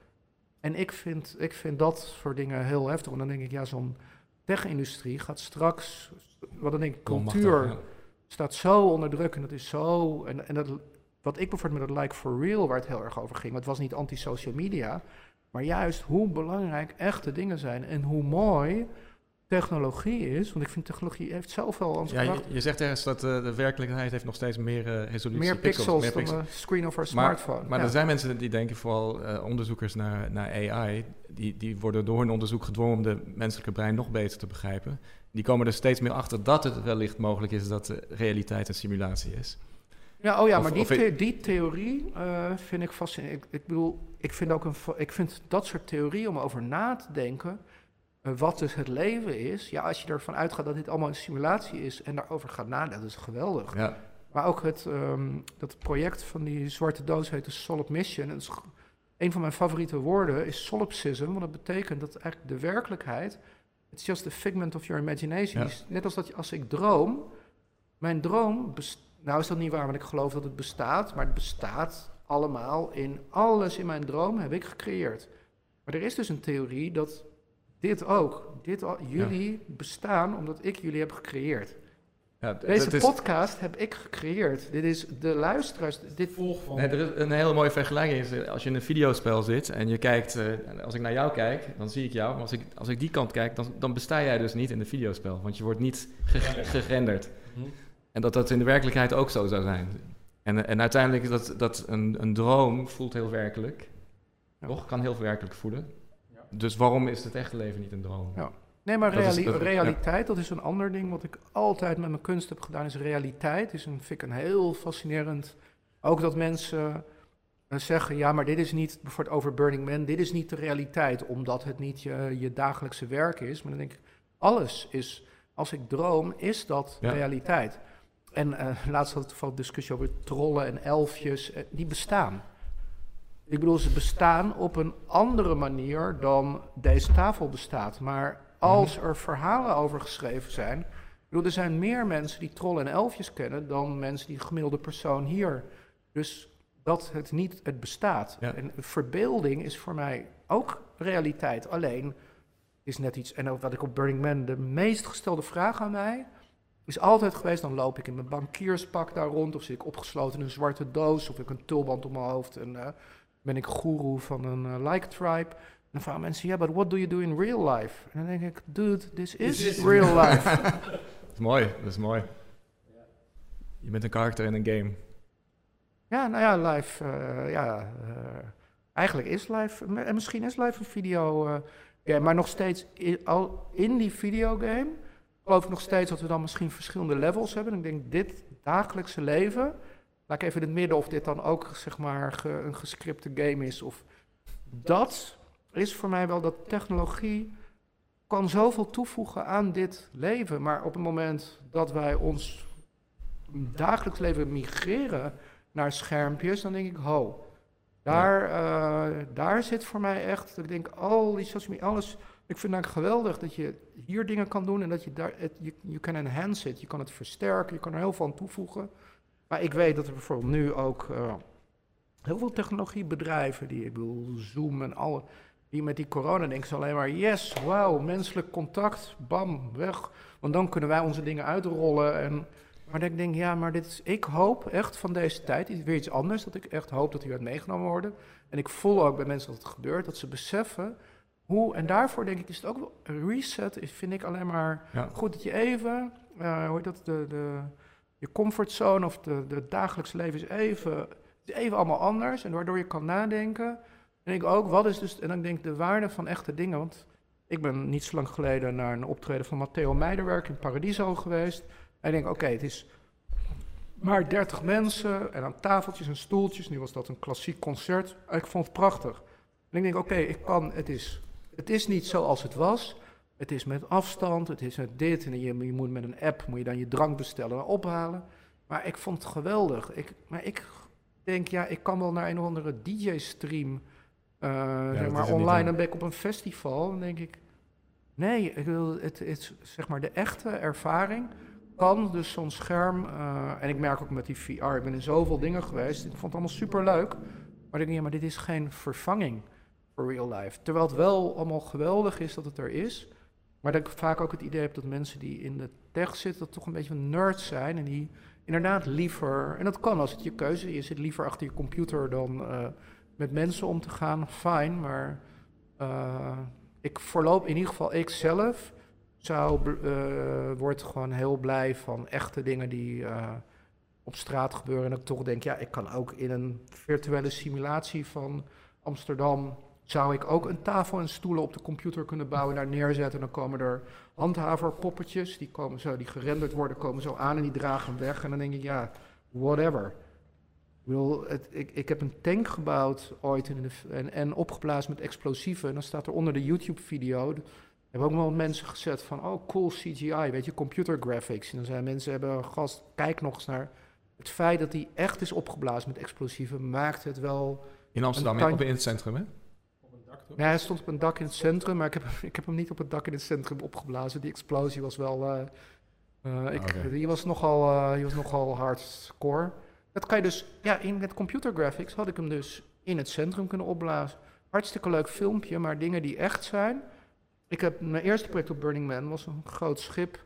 En ik vind, ik vind dat soort dingen heel heftig. Want dan denk ik, ja, zo'n tech-industrie gaat straks. Wat dan denk ik, cultuur staat zo onder druk en dat is zo. En, en dat, wat ik bijvoorbeeld met het Like for Real, waar het heel erg over ging, het was niet anti-social media. Maar juist hoe belangrijk echte dingen zijn en hoe mooi technologie is, want ik vind technologie heeft zoveel aan ja, je, je, zegt ergens dat uh, de werkelijkheid heeft nog steeds meer uh, resolutie. Meer pixels, meer pixels dan de screen of our smartphone. Maar er zijn mensen die denken, vooral uh, onderzoekers naar, naar AI, die, die worden door hun onderzoek gedwongen om de menselijke brein nog beter te begrijpen. Die komen er steeds meer achter dat het wellicht mogelijk is dat de realiteit een simulatie is. Ja, oh ja, maar die, die theorie vind ik fascinerend. Ik, ik, bedoel, ik vind ook een, ik vind dat soort theorie om over na te denken eh, wat dus het leven is, ja, als je ervan uitgaat dat dit allemaal een simulatie is en daarover gaat nadenken, dat is geweldig. Ja. Maar ook het um, dat project van die zwarte doos heet de Solid Mission. En een van mijn favoriete woorden is solipsism, want dat betekent dat eigenlijk de werkelijkheid, it's just a figment of your imagination. Net als dat als ik droom, mijn droom, nou is dat niet waar, want ik geloof dat het bestaat, maar het bestaat allemaal in alles in mijn droom heb ik gecreëerd. Maar er is dus een theorie dat dit ook. Dit jullie bestaan omdat ik jullie heb gecreëerd. Ja, Deze podcast heb ik gecreëerd. Dit is de luisteraars. Dit volg van. Nee, er is een hele mooie vergelijking. Is, eh, als je in een videospel zit en je kijkt, uh, als ik naar jou kijk, dan zie ik jou. Maar als ik, als ik die kant kijk, dan, dan besta jij dus niet in het videospel. Want je wordt niet gerenderd. Mhm. En dat dat in de werkelijkheid ook zo zou zijn. En, en uiteindelijk is dat, dat een, een droom voelt heel werkelijk. Toch? Kan heel werkelijk voelen. Dus waarom is het echte leven niet een droom? Ja. Nee, maar realiteit, dat is een ander ding. Wat ik altijd met mijn kunst heb gedaan, is realiteit. Is een, vind ik een heel fascinerend. Ook dat mensen uh, zeggen, ja, maar dit is niet, bijvoorbeeld over Burning Man, dit is niet de realiteit, omdat het niet je, je dagelijkse werk is. Maar dan denk ik, alles is, als ik droom, is dat realiteit. En uh, laatst had het toevallig discussie over trollen en elfjes, uh, die bestaan. Ik bedoel, ze bestaan op een andere manier dan deze tafel bestaat. Maar als mhm. er verhalen over geschreven zijn. Ik bedoel, er zijn meer mensen die trollen en elfjes kennen dan mensen die de gemiddelde persoon hier. Dus dat het niet het bestaat. En verbeelding is voor mij ook realiteit. Alleen is net iets. En ook wat ik op Burning Man, de meest gestelde vraag aan mij. Is altijd geweest, dan loop ik in mijn bankierspak daar rond, of zit ik opgesloten in een zwarte doos, of ik een tulband om mijn hoofd. En, uh, ben ik guru van een uh, like tribe. En dan vragen mensen, ja, yeah, but what do you do in real life? En dan denk ik, dude, this is real life. dat is mooi, dat is mooi. Je bent een karakter in een game. Ja, nou ja, live, uh, ja, uh, eigenlijk is live, en misschien is live een video game, maar nog steeds, in, al in die videogame, geloof ik nog steeds dat we dan misschien verschillende levels hebben. En ik denk, dit dagelijkse leven laat ik even in het midden of dit dan ook zeg maar een gescripte game is. Of dat is voor mij wel dat technologie kan zoveel toevoegen aan dit leven. Maar op het moment dat wij ons dagelijks leven migreren naar schermpjes, dan denk ik, ho, daar, uh, daar zit voor mij echt, ik denk, al die social media, alles, ik vind het geweldig dat je hier dingen kan doen en dat je daar, je, je kan enhance it, je kan het versterken, je kan er heel veel aan toevoegen. Maar ik weet dat er bijvoorbeeld nu ook uh, heel veel technologiebedrijven, die, ik bedoel, Zoom en alle, die met die corona denken ze alleen maar, yes, wauw, menselijk contact, bam, weg. Want dan kunnen wij onze dingen uitrollen. En, maar dan denk ik, ja, maar dit is, ik hoop echt van deze tijd, weer iets anders, dat ik echt hoop dat die gaat meegenomen worden. En ik voel ook bij mensen dat het gebeurt, dat ze beseffen hoe, en daarvoor denk ik, is het ook wel, een reset is, vind ik alleen maar goed dat je even, uh, hoe heet dat, de, de, je comfortzone of de dagelijks leven is even, even allemaal anders. En waardoor je kan nadenken. En ik ook, wat is dus, en dan denk ik de waarde van echte dingen. Want ik ben niet zo lang geleden naar een optreden van Matteo Meiderwerk in Paradiso geweest. En ik denk, oké, het is maar 30 mensen en aan tafeltjes en stoeltjes. Nu was dat een klassiek concert. Ik vond het prachtig. En ik denk, oké, ik kan, het is, het is niet zoals het was. Het is met afstand, het is met dit. En je, je moet met een app, moet je dan je drank bestellen en ophalen. Maar ik vond het geweldig. Ik, maar ik denk, ja, ik kan wel naar een of andere DJ-stream uh, zeg maar online. Dan ben ik op een festival. Dan denk ik, nee, ik wil het, het, zeg maar de echte ervaring kan dus zo'n scherm. Uh, en ik merk ook met die VR, ik ben in zoveel dingen geweest. Ik vond het allemaal super leuk. Maar ik denk, ja, maar dit is geen vervanging voor real life. Terwijl het wel allemaal geweldig is dat het er is. Maar dat ik vaak ook het idee heb dat mensen die in de tech zitten, dat toch een beetje nerds zijn. En die inderdaad liever, en dat kan als het je keuze is, zit liever achter je computer dan uh, met mensen om te gaan, fijn. Maar uh, ik voorloop in ieder geval, ik zelf zou, uh, word gewoon heel blij van echte dingen die op straat gebeuren. En ik toch denk, ja, ik kan ook in een virtuele simulatie van Amsterdam zou ik ook een tafel en stoelen op de computer kunnen bouwen, daar neerzetten. En dan komen er handhaverpoppetjes, die, komen zo, die gerenderd worden, komen zo aan en die dragen weg. En dan denk ik, ja, whatever. Ik, het, ik, ik heb een tank gebouwd ooit in de, en, en opgeblazen met explosieven. En dan staat er onder de YouTube-video, hebben ook wel mensen gezet van, oh cool CGI, weet je, computer graphics. En dan zijn mensen, hebben gast, kijk nog eens naar het feit dat die echt is opgeblazen met explosieven, maakt het wel... In Amsterdam, op in het centrum, hè? Nee, hij stond op een dak in het centrum, maar ik heb, ik heb hem niet op het dak in het centrum opgeblazen. Die explosie was wel. Uh, ik, die, was nogal, uh, die was nogal hardcore. Dat kan je dus. Ja, in met computer graphics had ik hem dus in het centrum kunnen opblazen. Hartstikke leuk filmpje, maar dingen die echt zijn. Ik heb mijn eerste project op Burning Man was een groot schip,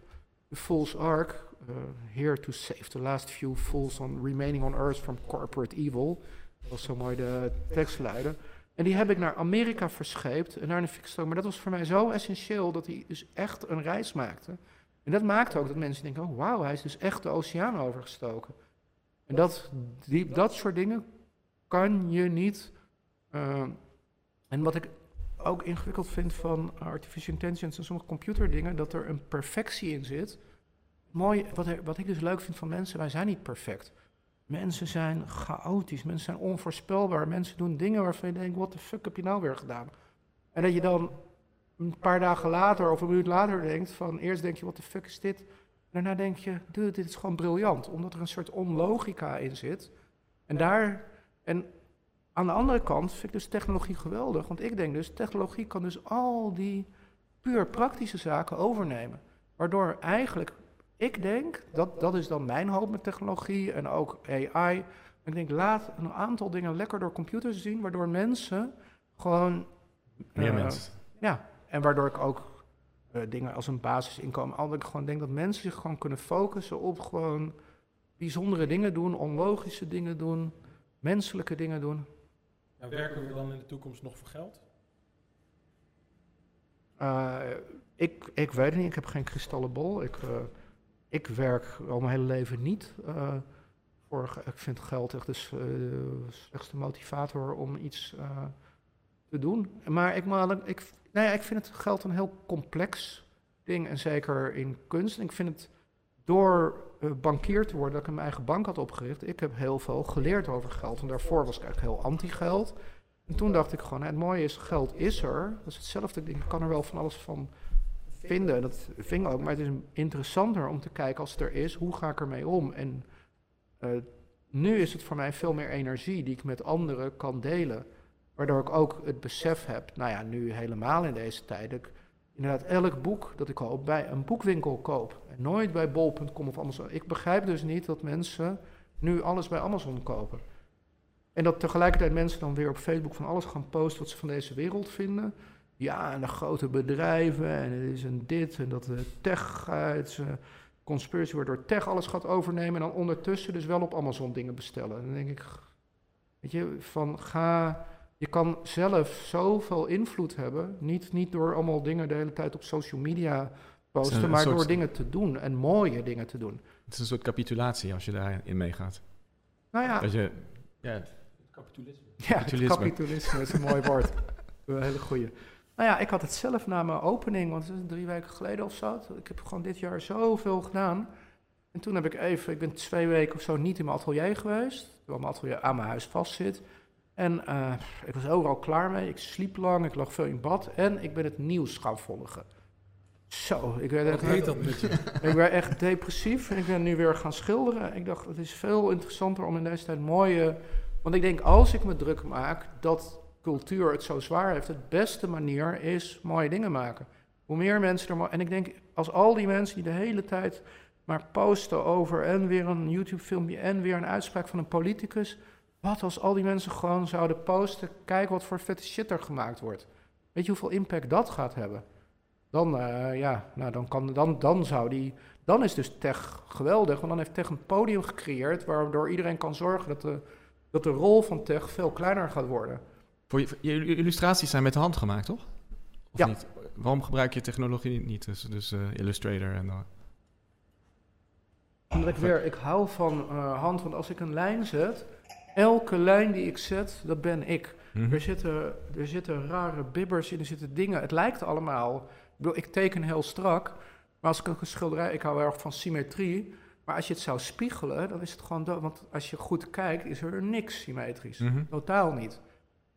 de Fool's Ark. Uh, here to save the last few fools on remaining on Earth from corporate evil. Dat was zo mooi de tekstleider. En die heb ik naar Amerika verscheept naar een fixstrook. Maar dat was voor mij zo essentieel dat hij dus echt een reis maakte. En dat maakte ook dat mensen denken, oh wauw, hij is dus echt de oceaan overgestoken. En dat, die, dat soort dingen kan je niet. Uh, en wat ik ook ingewikkeld vind van artificial intelligence en sommige computerdingen, dat er een perfectie in zit. Mooi, wat, wat ik dus leuk vind van mensen, wij zijn niet perfect. Mensen zijn chaotisch, mensen zijn onvoorspelbaar. Mensen doen dingen waarvan je denkt, wat de fuck heb je nou weer gedaan? En dat je dan een paar dagen later of een minuut later denkt van... Eerst denk je, wat de fuck is dit? Daarna denk je, dude, dit is gewoon briljant. Omdat er een soort onlogica in zit. En daar... En aan de andere kant vind ik dus technologie geweldig. Want ik denk dus, technologie kan dus al die puur praktische zaken overnemen. Waardoor eigenlijk ik denk, dat, dat is dan mijn hoop met technologie en ook AI. Ik denk, laat een aantal dingen lekker door computers zien, waardoor mensen gewoon... Meer uh, mensen. Ja, en waardoor ik ook uh, dingen als een basisinkomen... Al ik gewoon denk dat mensen zich gewoon kunnen focussen op gewoon bijzondere dingen doen, onlogische dingen doen, menselijke dingen doen. Ja, werken we dan in de toekomst nog voor geld? Uh, ik, ik weet het niet, ik heb geen kristallenbol. Ik, ik werk al mijn hele leven niet. Uh, voor, ik vind geld echt de slechtste motivator om iets uh, te doen. Maar ik, maar, ik, nou ja, ik vind het geld een heel complex ding. En zeker in kunst. Ik vind het door bankier te worden, dat ik mijn eigen bank had opgericht. Ik heb heel veel geleerd over geld. En daarvoor was ik eigenlijk heel anti-geld. En toen dacht ik gewoon, het mooie is, geld is er. Dat is hetzelfde ding. Ik kan er wel van alles van vinden. Dat ving ook. Maar het is interessanter om te kijken als het er is, hoe ga ik ermee om? En uh, nu is het voor mij veel meer energie die ik met anderen kan delen. Waardoor ik ook het besef heb, nou ja, nu helemaal in deze tijd, ik inderdaad elk boek dat ik koop bij een boekwinkel koop. En nooit bij bol.com of Amazon. Ik begrijp dus niet dat mensen nu alles bij Amazon kopen. En dat tegelijkertijd mensen dan weer op Facebook van alles gaan posten wat ze van deze wereld vinden. Ja, en de grote bedrijven en het is een dit en dat de tech, uh, het is, uh, conspiracy waardoor tech alles gaat overnemen en dan ondertussen dus wel op Amazon dingen bestellen. En dan denk ik, weet je, van ga, je kan zelf zoveel invloed hebben, niet, niet door allemaal dingen de hele tijd op social media posten, maar door dingen te doen en mooie dingen te doen. Het is een soort capitulatie als je daarin meegaat. Nou ja. Dat je, ja, capitalisme. Ja, capitalisme. capitalisme is een mooi woord. Een hele goeie. Nou ja, ik had het zelf na mijn opening, want het is drie weken geleden of zo. Ik heb gewoon dit jaar zoveel gedaan. En toen heb ik even, ik ben twee weken of zo niet in mijn atelier geweest. Terwijl mijn atelier aan mijn huis vastzit. En uh, ik was overal klaar mee. Ik sliep lang, ik lag veel in bad. En ik ben het nieuws gaan volgen. Zo, ik werd echt, heet dat met je? ik werd echt depressief. En ik ben nu weer gaan schilderen. Ik dacht, het is veel interessanter om in deze tijd mooie... Want ik denk, als ik me druk maak, dat cultuur het zo zwaar heeft, het beste manier is mooie dingen maken. Hoe meer mensen er. En ik denk, als al die mensen die de hele tijd maar posten over en weer een YouTube-filmpje en weer een uitspraak van een politicus. Wat als al die mensen gewoon zouden posten, kijk wat voor vette shit er gemaakt wordt. Weet je hoeveel impact dat gaat hebben? Dan, uh, ja, nou, dan, kan, dan, dan zou die. Dan is dus tech geweldig, want dan heeft tech een podium gecreëerd waardoor iedereen kan zorgen dat de, dat de rol van tech veel kleiner gaat worden. Voor je, je, illustraties zijn met de hand gemaakt, toch? Of ja. niet? Waarom gebruik je technologie niet? Dus, dus uh, Illustrator en... Uh... Omdat ik weer, ik hou van uh, hand, want als ik een lijn zet, elke lijn die ik zet, dat ben ik. Mm -hmm. er, zitten, er zitten rare bibbers in, er zitten dingen, het lijkt allemaal... Ik bedoel, ik teken heel strak, maar als ik een schilderij, ik hou erg van symmetrie... Maar als je het zou spiegelen, dan is het gewoon dood. Want als je goed kijkt, is er niks symmetrisch. Mm -hmm. Totaal niet.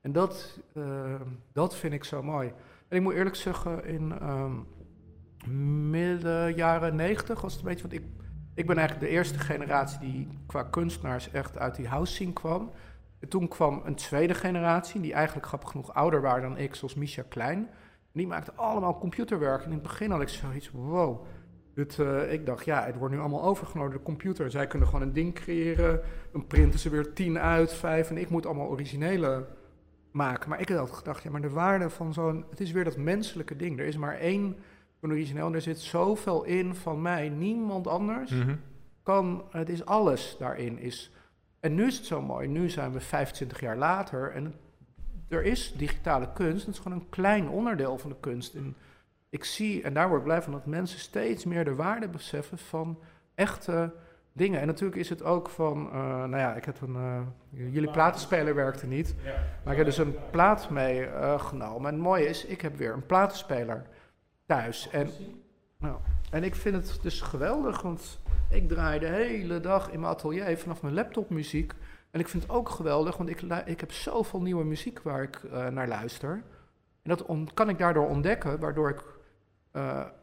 En dat, uh, dat vind ik zo mooi. En ik moet eerlijk zeggen, in um, midden jaren negentig was het een beetje... Want ik, ik ben eigenlijk de eerste generatie die qua kunstenaars echt uit die house scene kwam. En toen kwam een tweede generatie, die eigenlijk grappig genoeg ouder waren dan ik, zoals Misha Klein. Die maakte allemaal computerwerk. En in het begin had ik zoiets, wow... Het, uh, ik dacht, ja, het wordt nu allemaal overgenomen door de computer. Zij kunnen gewoon een ding creëren, dan printen ze weer tien uit, vijf... en ik moet allemaal originele maken. Maar ik had gedacht, ja, maar de waarde van zo'n... Het is weer dat menselijke ding. Er is maar één origineel en er zit zoveel in van mij. Niemand anders mm -hmm. kan... Het is alles daarin. Is, en nu is het zo mooi. Nu zijn we 25 jaar later en er is digitale kunst. Het is gewoon een klein onderdeel van de kunst. En ik zie, en daar word ik blij van, dat mensen steeds meer de waarde beseffen van echte dingen. En natuurlijk is het ook van, uh, nou ja, ik heb een, uh, jullie platenspeler werkte niet, ja. maar ik heb dus een plaat meegenomen. Uh, en het mooie is, ik heb weer een platenspeler thuis. En, nou, en ik vind het dus geweldig, want ik draai de hele dag in mijn atelier vanaf mijn laptop muziek. En ik vind het ook geweldig, want ik, ik heb zoveel nieuwe muziek waar ik naar luister. En dat kan ik daardoor ontdekken, waardoor ik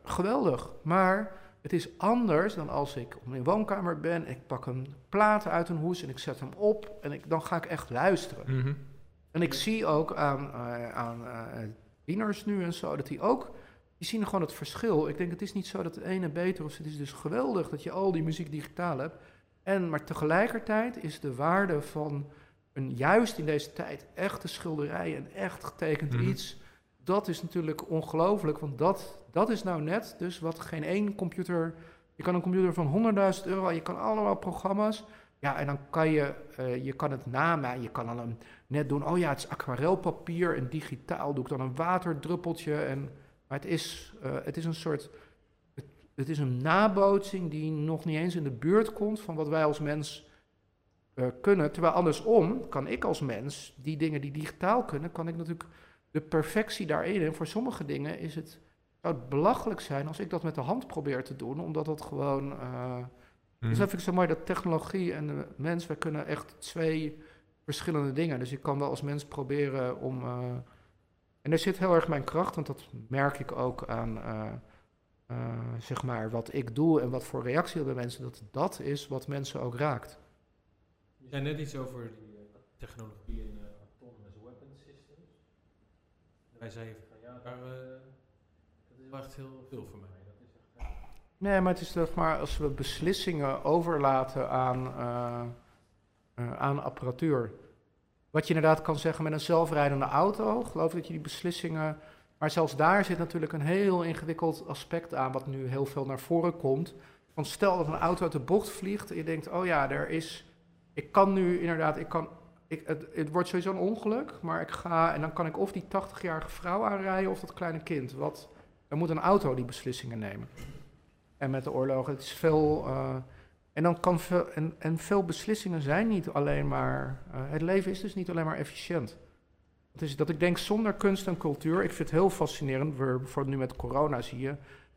geweldig. Maar het is anders dan als ik op mijn woonkamer ben, ik pak een plaat uit een hoes en ik zet hem op en ik, dan ga ik echt luisteren. Mm -hmm. En ik zie ook aan, uh, aan uh, tieners nu en zo, dat die ook, die zien gewoon het verschil. Ik denk, het is niet zo dat het ene beter is, het is dus geweldig dat je al die muziek digitaal hebt. En, maar tegelijkertijd is de waarde van een, juist in deze tijd, echte schilderij, een echt getekend mm -hmm. iets, dat is natuurlijk ongelooflijk, want dat, dat is nou net dus wat geen één computer... Je kan een computer van 100.000 euro, je kan allemaal programma's... Ja, en dan kan je, uh, je kan het namen, je kan dan net doen... Oh ja, het is aquarelpapier en digitaal doe ik dan een waterdruppeltje. En, maar het is, uh, het is een soort... Het, is een nabootsing die nog niet eens in de buurt komt van wat wij als mens uh, kunnen. Terwijl andersom kan ik als mens, die dingen die digitaal kunnen, kan ik natuurlijk de perfectie daarin. En voor sommige dingen is het, zou het belachelijk zijn als ik dat met de hand probeer te doen, omdat dat gewoon. Uh, mm. Dus dat vind ik zo mooi dat technologie en de mens, wij kunnen echt twee verschillende dingen. Dus ik kan wel als mens proberen om. Uh, en daar zit heel erg mijn kracht, want dat merk ik ook aan. Uh, zeg maar wat ik doe en wat voor reactie bij mensen, dat dat is wat mensen ook raakt. Je zei net iets over die uh, technologie uh, autonomous weapon systems. Wij zeiden van ja, daar, uh, echt heel veel voor mij. Nee, maar het is toch maar als we beslissingen overlaten aan, aan apparatuur. Wat je inderdaad kan zeggen met een zelfrijdende auto, geloof dat je die beslissingen. Maar zelfs daar zit natuurlijk een heel ingewikkeld aspect aan, wat nu heel veel naar voren komt. Want stel dat een auto uit de bocht vliegt en je denkt, oh ja, er is. Ik kan nu inderdaad, ik kan. Ik, het, het wordt sowieso een ongeluk, maar ik ga en dan kan ik of die 80-jarige vrouw aanrijden of dat kleine kind. Wat, dan moet een auto die beslissingen nemen. En met de oorlogen, het is veel. Uh, en, dan kan veel, en, veel beslissingen zijn niet alleen maar. Uh, het leven is dus niet alleen maar efficiënt. Het is dat ik denk zonder kunst en cultuur. Ik vind het heel fascinerend. Bijvoorbeeld nu met corona zie je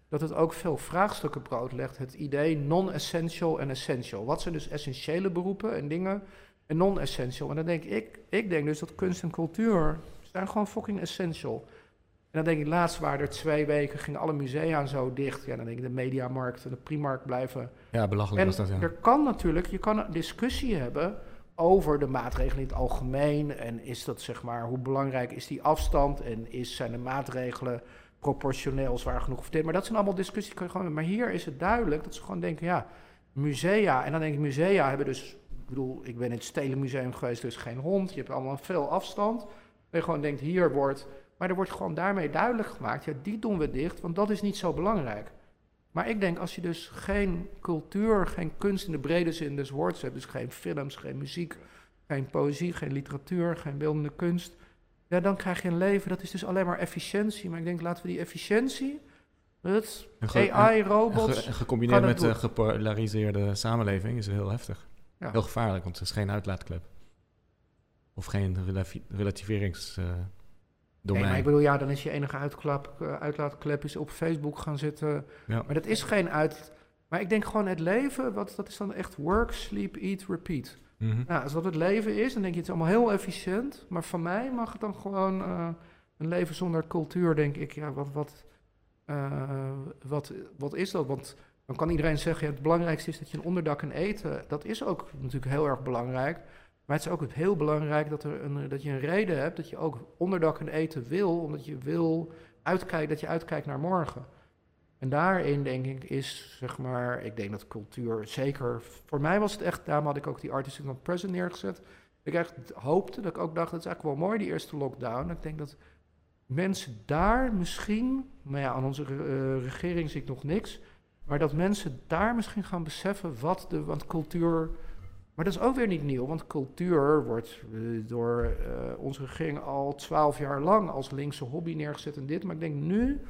dat het ook veel vraagstukken broodlegt. Het idee non-essential en essential. Wat zijn dus essentiële beroepen en dingen en non-essential? En dan denk ik, ik denk dus dat kunst en cultuur zijn gewoon fucking essential. En dan denk ik, laatst waren er twee weken, gingen alle musea en zo dicht. Ja, dan denk ik, de mediamarkt en de primarkt blijven. Ja, belachelijk en was dat, ja. er kan natuurlijk, je kan een discussie hebben over de maatregelen in het algemeen. En is dat, zeg maar, hoe belangrijk is die afstand? En is, zijn de maatregelen proportioneel zwaar genoeg of dit. Maar dat zijn allemaal discussies. Kan je gewoon, maar hier is het duidelijk dat ze gewoon denken, ja, musea. En dan denk ik, musea hebben dus, ik bedoel, ik ben in het Stelenmuseum geweest, dus geen hond. Je hebt allemaal veel afstand. Dat je gewoon denkt, hier wordt, maar er wordt gewoon daarmee duidelijk gemaakt, ja, die doen we dicht, want dat is niet zo belangrijk. Maar ik denk, als je dus geen cultuur, geen kunst in de brede zin des woords hebt, dus geen films, geen muziek, geen poëzie, geen literatuur, geen beeldende kunst, ja, dan krijg je een leven, dat is dus alleen maar efficiëntie. Maar ik denk, laten we die efficiëntie, het AI, robots... En gecombineerd met een gepolariseerde samenleving is heel heftig. Ja. Heel gevaarlijk, want het is geen uitlaatklep. Of geen relativeringsdomein. Nee, maar ik bedoel, ja, dan is je enige uitklap, uh, uitlaatklep is op Facebook gaan zitten. Ja. Maar dat is geen uit... Maar ik denk gewoon het leven, wat, dat is dan echt work, sleep, eat, repeat. Mm nou, als dat het leven is, dan denk je het is allemaal heel efficiënt. Maar van mij mag het dan gewoon uh, een leven zonder cultuur, denk ik. Ja, wat, wat, uh, wat, wat is dat? Want dan kan iedereen zeggen, ja, het belangrijkste is dat je een onderdak en eten. Dat is ook natuurlijk heel erg belangrijk. Maar het is ook heel belangrijk dat, er een, dat je een reden hebt dat je ook onderdak en eten wil. Omdat je wil uitkijken, dat je uitkijkt naar morgen. En daarin denk ik is, zeg maar, ik denk dat cultuur zeker, voor mij was het echt, daarom had ik ook die Artists in Present neergezet. Ik echt hoopte, dat ik ook dacht, dat is eigenlijk wel mooi, die eerste lockdown. Ik denk dat mensen daar misschien, maar ja, aan onze uh, regering zie ik nog niks, maar dat mensen daar misschien gaan beseffen wat de, want cultuur, maar dat is ook weer niet nieuw, want cultuur wordt uh, door uh, onze regering al twaalf jaar lang als linkse hobby neergezet en dit, maar ik denk nu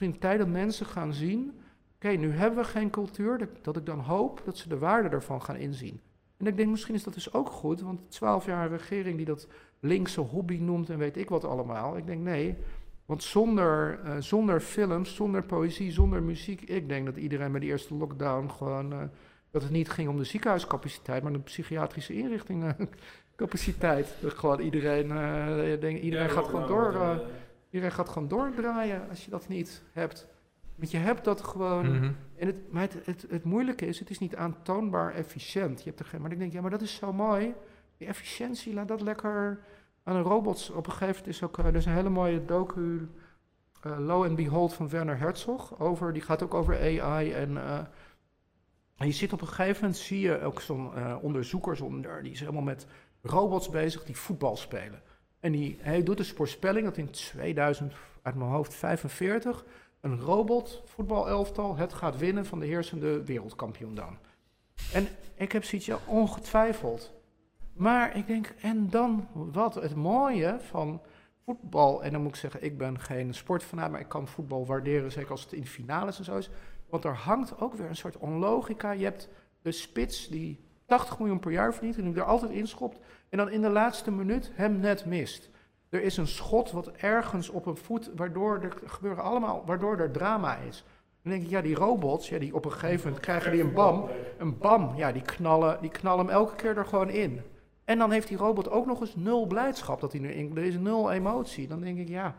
Misschien tijd dat mensen gaan zien, oké, nu hebben we geen cultuur, dat, ik dan hoop dat ze de waarde ervan gaan inzien. En ik denk, misschien is dat dus ook goed, want twaalf jaar regering die dat linkse hobby noemt en weet ik wat allemaal. Ik denk, nee, want zonder, uh, zonder films, zonder poëzie, zonder muziek, ik denk dat iedereen bij de eerste lockdown gewoon, dat het niet ging om de ziekenhuiscapaciteit, maar de psychiatrische inrichtingencapaciteit. dat gewoon iedereen, uh, denk, iedereen ja, gaat gewoon door Iedereen gaat gewoon doordraaien als je dat niet hebt. Want je hebt dat gewoon. Mhm. en het, maar het, het, het, moeilijke is, het is niet aantoonbaar efficiënt. Je hebt er geen, maar ik denk, ja, maar dat is zo mooi. Die efficiëntie, laat dat lekker aan een robot. Op een gegeven moment is ook, uh, er is een hele mooie docu, uh, Low and Behold van Werner Herzog. Over, die gaat ook over AI. En, en je ziet op een gegeven moment, zie je ook zo'n onderzoekers onder, die is helemaal met robots bezig die voetbal spelen. En die, hij doet dus voorspelling dat in 2000, uit mijn hoofd 45, een robot voetbalelftal het gaat winnen van de heersende wereldkampioen dan. En ik heb zoiets, ja, ongetwijfeld. Maar ik denk, en dan wat? Het mooie van voetbal, en dan moet ik zeggen, ik ben geen sportfanaat, maar ik kan voetbal waarderen, zeker als het in finales en zo is. Want er hangt ook weer een soort onlogica. Je hebt de spits die 80 miljoen per jaar verdient en die er altijd inschopt. En dan in de laatste minuut hem net mist. Er is een schot wat ergens op een voet, waardoor er gebeuren allemaal, waardoor er drama is. Dan denk ik, ja, die robots, ja, die op een gegeven moment krijgen die een bam. Een bam, ja, die knallen, die knallen hem elke keer er gewoon in. En dan heeft die robot ook nog eens nul blijdschap dat hij erin. Er is nul emotie. Dan denk ik, ja.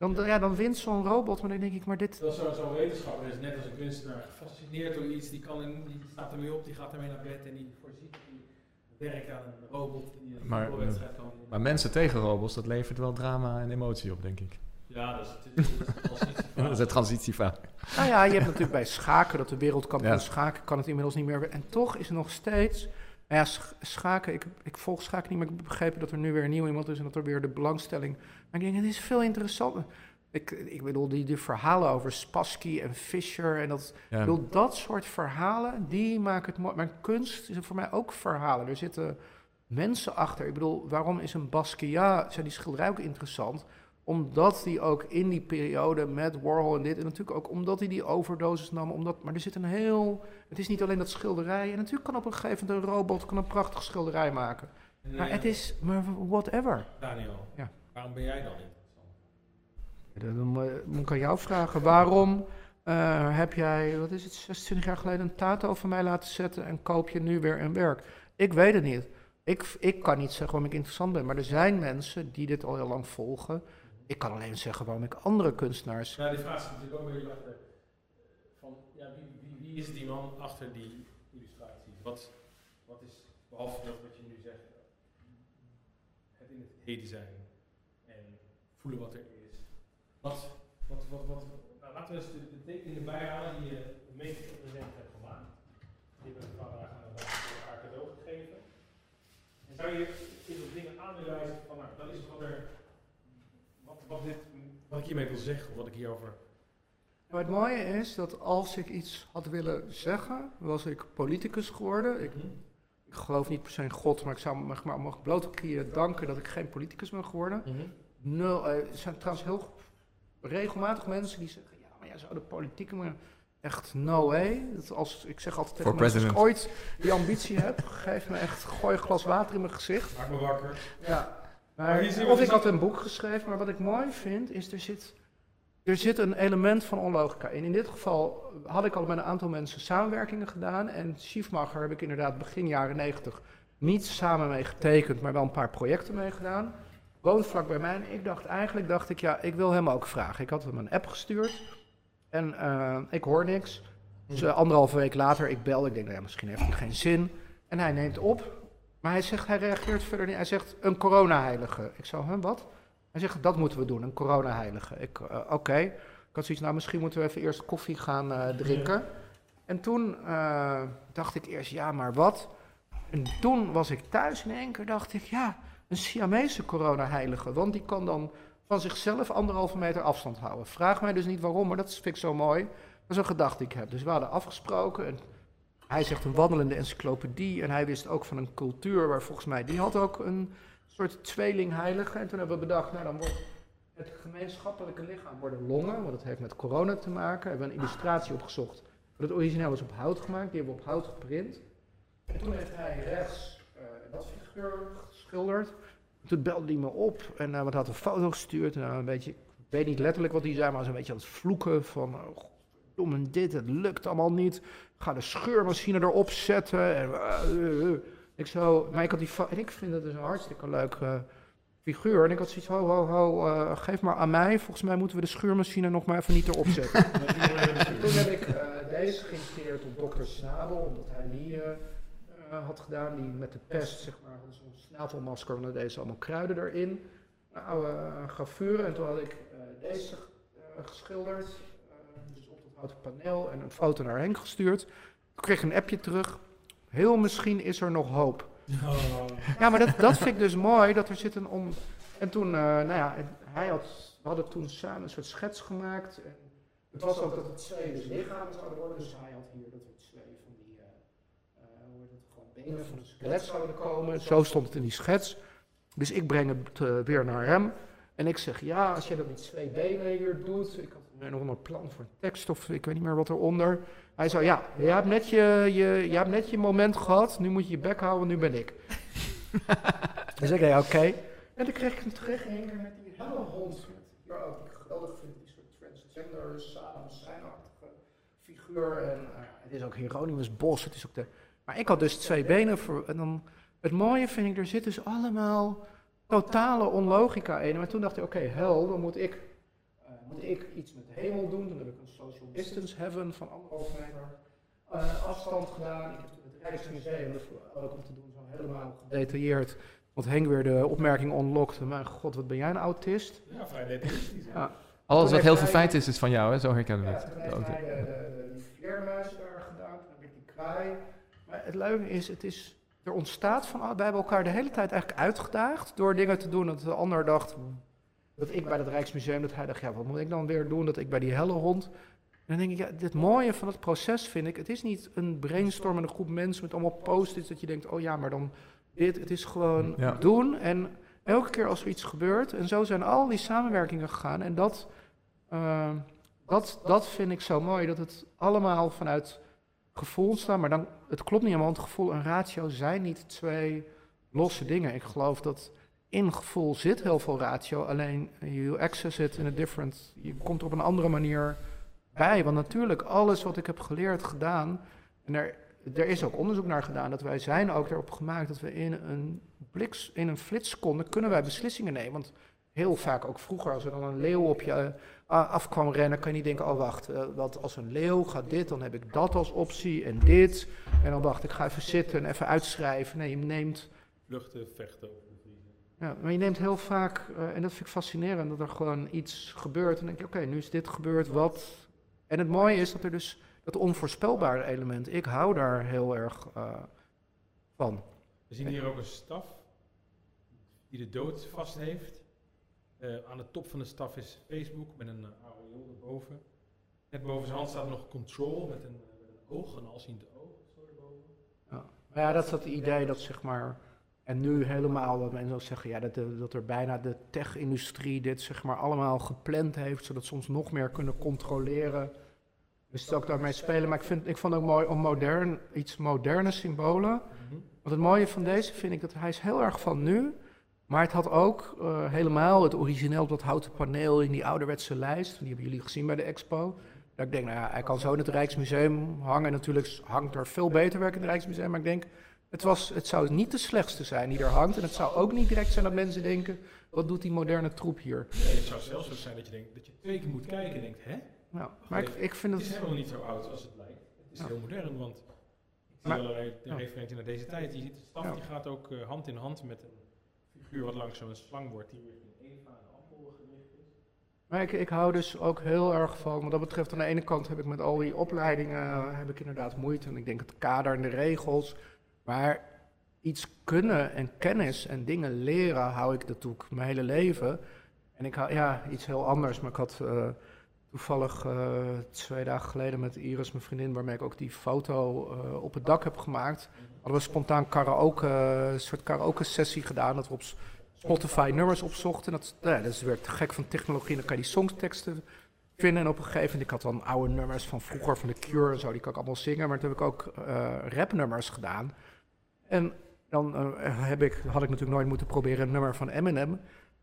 Dan, ja, dan wint zo'n robot, maar dan denk ik, maar dit. Dat is zo'n zo wetenschapper, is net als een kunstenaar gefascineerd door iets. Die, kan die staat ermee op, die gaat ermee naar bed en die voorziet werken aan een robot die een Maar, voetbalwedstrijd kan. Maar mensen tegen robots, dat levert wel drama en emotie op, denk ik. Ja, dat is, Dat is de transitievaak. Nou ja, je hebt natuurlijk bij schaken, dat de wereldkampioen Ja. schaken kan het inmiddels niet meer. En toch is er nog steeds. Nou ja, sch- schaken, ik, ik volg schaken niet, maar ik heb begrepen dat er nu weer een nieuw iemand is en dat er weer de belangstelling. Maar ik denk, het is veel interessanter. Ik, ik bedoel, die, die verhalen over Spassky en Fischer en dat. Ik bedoel, dat soort verhalen, die maken het mooi. Maar kunst is voor mij ook verhalen. Er zitten mensen achter. Ik bedoel, waarom is een Basquiat, zijn die schilderij ook interessant? Omdat hij ook in die periode met Warhol en dit, en natuurlijk ook omdat hij die overdosis nam. Omdat, maar er zit een heel, het is niet alleen dat schilderij. En natuurlijk kan op een gegeven moment een robot kan een prachtig schilderij maken. En, Maar eh, het is, maar whatever. Daniel, Ja. Waarom ben jij dan interessant? Dan moet ik aan jou vragen, waarom eh, heb jij, wat is het, 26 jaar geleden een tato van mij laten zetten en koop je nu weer een werk? Ik weet het niet. Ik, ik kan niet zeggen waarom ik interessant ben, maar er zijn mensen die dit al heel lang volgen. Ik kan alleen zeggen waarom ik andere kunstenaars. Ja, die vraag zit natuurlijk ook beetje achter. Van, ja, wie, wie, wie is die man achter die illustraties? Wat, wat is, behalve dat wat je nu zegt, het in het heden zijn voelen wat er is. Wat, wat, wat, wat, nou, laten we eens de, de tekeningen bijhalen die je de meeste present hebt gemaakt. Die hebben we vandaag aan elkaar cadeau gegeven. En zou je eens op dingen aan willen wijzen van, nou, dat is wat er, wat, wat, dit, wat ik hiermee wil zeggen, of wat ik hierover Maar het mooie is dat als ik iets had willen zeggen, was ik politicus geworden. Ik, ik geloof niet per se in God, maar ik zou me maar mogen blote knieën danken dat ik geen politicus ben geworden. Nul, eh, er zijn trouwens heel regelmatig mensen die zeggen, ja, maar jij zou de politiek maar echt no way. Dat als, ik zeg altijd tegen mensen, als ik ooit die ambitie heb, geef me echt, gooi een glas water in mijn gezicht. Maak me wakker. Ja. Maar of dus ik had een boek geschreven, maar wat ik mooi vind, is er zit, er zit een element van onlogica in. In dit geval had ik al met een aantal mensen samenwerkingen gedaan. En Schiefmacher heb ik inderdaad begin jaren negentig niet samen mee getekend, maar wel een paar projecten mee gedaan. Woont vlak bij mij en ik dacht eigenlijk, dacht ik, ja, ik wil hem ook vragen. Ik had hem een app gestuurd en eh, ik hoor niks. Dus eh, anderhalve week later, ik bel, ik denk, nou ja, misschien heeft hij geen zin. En hij neemt op, maar hij zegt, hij reageert verder niet. Hij zegt, een coronaheilige. Ik zou, hè, wat? Hij zegt, dat moeten we doen, een coronaheilige. Ik, eh, oké. Ik had zoiets, nou, misschien moeten we even eerst koffie gaan drinken. En toen dacht ik eerst, ja, maar wat? En toen was ik thuis in één keer, dacht ik, ja, een Siamese coronaheilige. Want die kan dan van zichzelf anderhalve meter afstand houden. Vraag mij dus niet waarom, maar dat vind ik zo mooi. Dat is een gedachte ik heb. Dus we hadden afgesproken. En hij zegt een wandelende encyclopedie. En hij wist ook van een cultuur waar volgens mij... Die had ook een soort tweelingheilige. En toen hebben we bedacht, nou dan wordt het gemeenschappelijke lichaam worden longen. Want dat heeft met corona te maken. Hebben we een illustratie opgezocht. Het origineel was op hout gemaakt. Die hebben we op hout geprint. En toen heeft hij rechts eh, dat figuur geschilderd. Toen belde hij me op en uh, wat had een foto gestuurd. En, uh, een beetje, ik weet niet letterlijk wat hij zei, maar was een beetje aan het vloeken van... Oh, dom en dit, het lukt allemaal niet. Ga de scheurmachine erop zetten. En, uh, ik zo, maar ik had die en ik vind het dus een hartstikke leuk figuur. En ik had zoiets, ho, ho, ho, uh, geef maar aan mij. Volgens mij moeten we de schuurmachine nog maar even niet erop zetten. Toen heb ik uh, deze geïnspireerd op Dr. Snabel, omdat hij die uh, had gedaan. Die met de pest, zeg maar, zo'n snavelmasker. En deze allemaal kruiden erin. Een oude gravure. En toen had ik deze geschilderd. dus op het houten paneel. En een foto naar Henk gestuurd. Ik kreeg een appje terug. Heel misschien is er nog hoop. Oh. Ja, maar dat, dat vind ik dus mooi, dat er zit een om... En toen, uh, nou ja, hij had, we hadden toen samen een soort schets gemaakt. En het was ook dat het twee dus lichamen zouden worden. Dus hij had hier dat er twee van die, uh, uh, hoe heet het, gewoon benen van een skelet zouden komen. Zo stond het in die schets. Dus ik breng het uh, weer naar hem. En ik zeg, ja, als je dat met twee benen hier doet... Ik had nog een plan voor een tekst of ik weet niet meer wat eronder... Hij zei, ja, je hebt, net je, je, je hebt net je moment gehad, nu moet je je bek houden, nu ben ik. dus ik zei, oké. Okay. En toen kreeg ik hem terug in keer met die hele hond. Met, ja, ook die geweldig vind, die soort transgender, schijnachtige figuur. En uh, het is ook Hieronymus Bos, het is ook de... Maar ik had dus twee benen voor... En dan, het mooie vind ik, er zit dus allemaal totale onlogica in. Maar toen dacht ik, oké, okay, hel, dan moet ik moet ik iets met de hemel doen. Dan heb ik een social distance heaven van anderhalf meter uh, afstand gedaan. Ik heb het Rijksmuseum, dat is ook om te doen, zo helemaal gedetailleerd. Want Henk weer de opmerking onlokte, mijn god, wat ben jij een autist? Ja, vrij detailistisch. Ja. Alles wat heel veel feit is, is van jou, hè? zo herkennen we het. Ja, toen heeft hij de, de, daar gedaan, toen heb ik die kraai. Maar het leuke is, het is, er ontstaat van, wij hebben elkaar de hele tijd eigenlijk uitgedaagd door dingen te doen dat de ander dacht, dat ik bij het Rijksmuseum, dat hij dacht, ja, wat moet ik dan weer doen? Dat ik bij die helle hond. En dan denk ik, ja, het mooie van het proces vind ik, het is niet een brainstormende groep mensen met allemaal post-its dat je denkt, oh ja, maar dan dit. Het is gewoon doen en elke keer als er iets gebeurt. En zo zijn al die samenwerkingen gegaan. En dat, uh, dat, dat vind ik zo mooi, dat het allemaal vanuit gevoel staat. Maar dan, het klopt niet helemaal, want gevoel en ratio zijn niet twee losse dingen. Ik geloof dat in gevoel zit heel veel ratio, alleen you access it in a different, je komt er op een andere manier bij. Want natuurlijk, alles wat ik heb geleerd, gedaan, en er, er is ook onderzoek naar gedaan, dat wij zijn ook erop gemaakt dat we in een bliks, in een flitsseconde kunnen wij beslissingen nemen. Want heel vaak, ook vroeger, als er dan een leeuw op je af kwam rennen, kan je niet denken, oh wacht, uh, wat als een leeuw gaat dit, dan heb ik dat als optie en dit. En dan wacht, ik ga even zitten en even uitschrijven. Nee, je neemt... Vluchten, vechten, ja, maar je neemt heel vaak, uh, en dat vind ik fascinerend, dat er gewoon iets gebeurt. En dan denk je, oké, nu is dit gebeurd, wat? En het mooie is dat er dus dat onvoorspelbare element, ik hou daar heel erg uh, van. We zien hier ook een staf die de dood vast heeft. Uh, aan de top van de staf is Facebook met een uh, aureool erboven. Net boven zijn hand staat nog control met een, met een oog, een alziend oog. Zo erboven. Ja. Maar ja, dat is het idee dat zeg maar en nu helemaal, dat mensen ook zeggen, ja, dat, dat er bijna de tech-industrie dit zeg maar allemaal gepland heeft, zodat ze ons nog meer kunnen controleren. Dus het ook daarmee spelen. Maar ik, vind, ik vond het ook mooi om modern, iets moderne symbolen. Mhm. Want het mooie van deze vind ik dat hij is heel erg van nu. Maar het had ook uh, helemaal het origineel, dat houten paneel in die ouderwetse lijst. Die hebben jullie gezien bij de expo. Dat ik denk, nou ja, hij kan zo in het Rijksmuseum hangen. Natuurlijk hangt er veel beter werk in het Rijksmuseum. Maar ik denk, het, was, het zou niet de slechtste zijn die er hangt. En het zou ook niet direct zijn dat mensen denken: wat doet die moderne troep hier? Nee, het zou zelfs zo zijn dat je, denkt, dat je twee keer moet kijken en denkt: hè? Nou, maar ik, ik vind het. Het is helemaal niet zo oud als het lijkt. Het is heel modern, want. Ik zie allerlei de referentie naar deze tijd. De staf die gaat ook uh, hand in hand met figuur wat langs zo'n slang wordt, die richting Eva en Appel gericht is. Maar ik, ik hou dus ook heel erg van, wat dat betreft, aan de ene kant heb ik met al die opleidingen uh, heb ik inderdaad moeite. En ik denk het kader en de regels. Maar iets kunnen en kennis en dingen leren hou ik ertoe mijn hele leven. En ik hou, ja, iets heel anders. Maar ik had uh, toevallig uh, twee dagen geleden met Iris, mijn vriendin, waarmee ik ook die foto op het dak heb gemaakt. Hadden we spontaan karaoke, een soort karaoke sessie gedaan. Dat we op Spotify nummers opzochten. Dat, ja, dat is weer te gek van technologie. Dan kan je die songteksten vinden. En op een gegeven moment, ik had dan oude nummers van vroeger, van The Cure en zo, die kan ik allemaal zingen. Maar toen heb ik ook rapnummers gedaan. En dan uh, heb ik, had ik natuurlijk nooit moeten proberen een nummer van Eminem.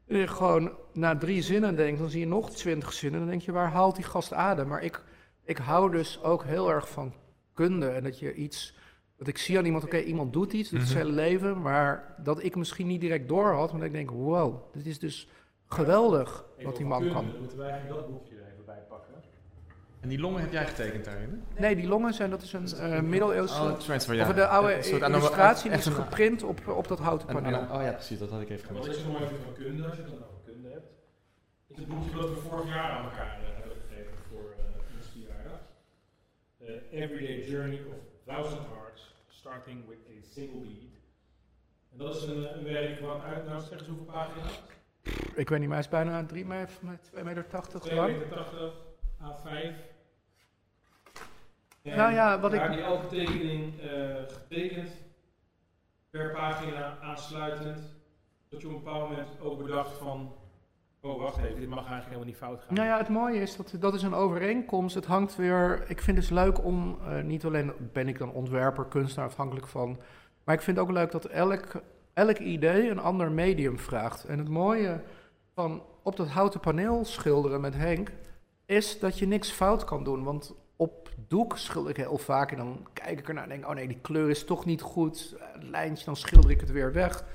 En je gewoon na drie zinnen denkt, dan zie je nog twintig zinnen. Dan denk je, waar haalt die gast adem? Maar ik, ik hou dus ook heel erg van kunde. En dat je iets, dat ik zie aan iemand, oké, iemand doet iets, doet mm zijn leven. Maar dat ik misschien niet direct door had. Maar dat ik denk, wow, dit is dus geweldig wat die man kan. Moeten wij eigenlijk dat boekje en die longen heb jij getekend daarin? Nee, die longen zijn, dat is een uh, middeleeuwse... Oh, transfer, ja. Of de oude illustratie die is geprint op, op dat houten paneel. oh ja, precies, dat had ik even gemist. Wat is nog even van kunde, als je het over kunde hebt, is het boekje dat we vorig jaar aan elkaar uh, hebben gegeven voor uh, ons verjaardag. Uh, Everyday Journey of Thousand Hearts, starting with a single beat. En dat is een, een werk wat uit, nou zeg eens hoeveel pagina's? Ik weet niet, maar hij is bijna 3 meter, 2 meter 80 lang. 2 meter 80, A5 nou ja, wat ik... Die elke tekening uh, getekend, per pagina aansluitend, dat je op een bepaald moment ook bedacht van, oh wacht even, dit mag eigenlijk helemaal niet fout gaan. Nou ja, het mooie is, dat, dat is een overeenkomst. Het hangt weer, ik vind het dus leuk om, uh, niet alleen ben ik dan ontwerper, kunstenaar, afhankelijk van, maar ik vind het ook leuk dat elk, elk idee een ander medium vraagt. En het mooie van op dat houten paneel schilderen met Henk, is dat je niks fout kan doen. Want op doek schilder ik heel vaak en dan kijk ik ernaar en denk, oh nee, die kleur is toch niet goed. Het lijntje, dan schilder ik het weer weg.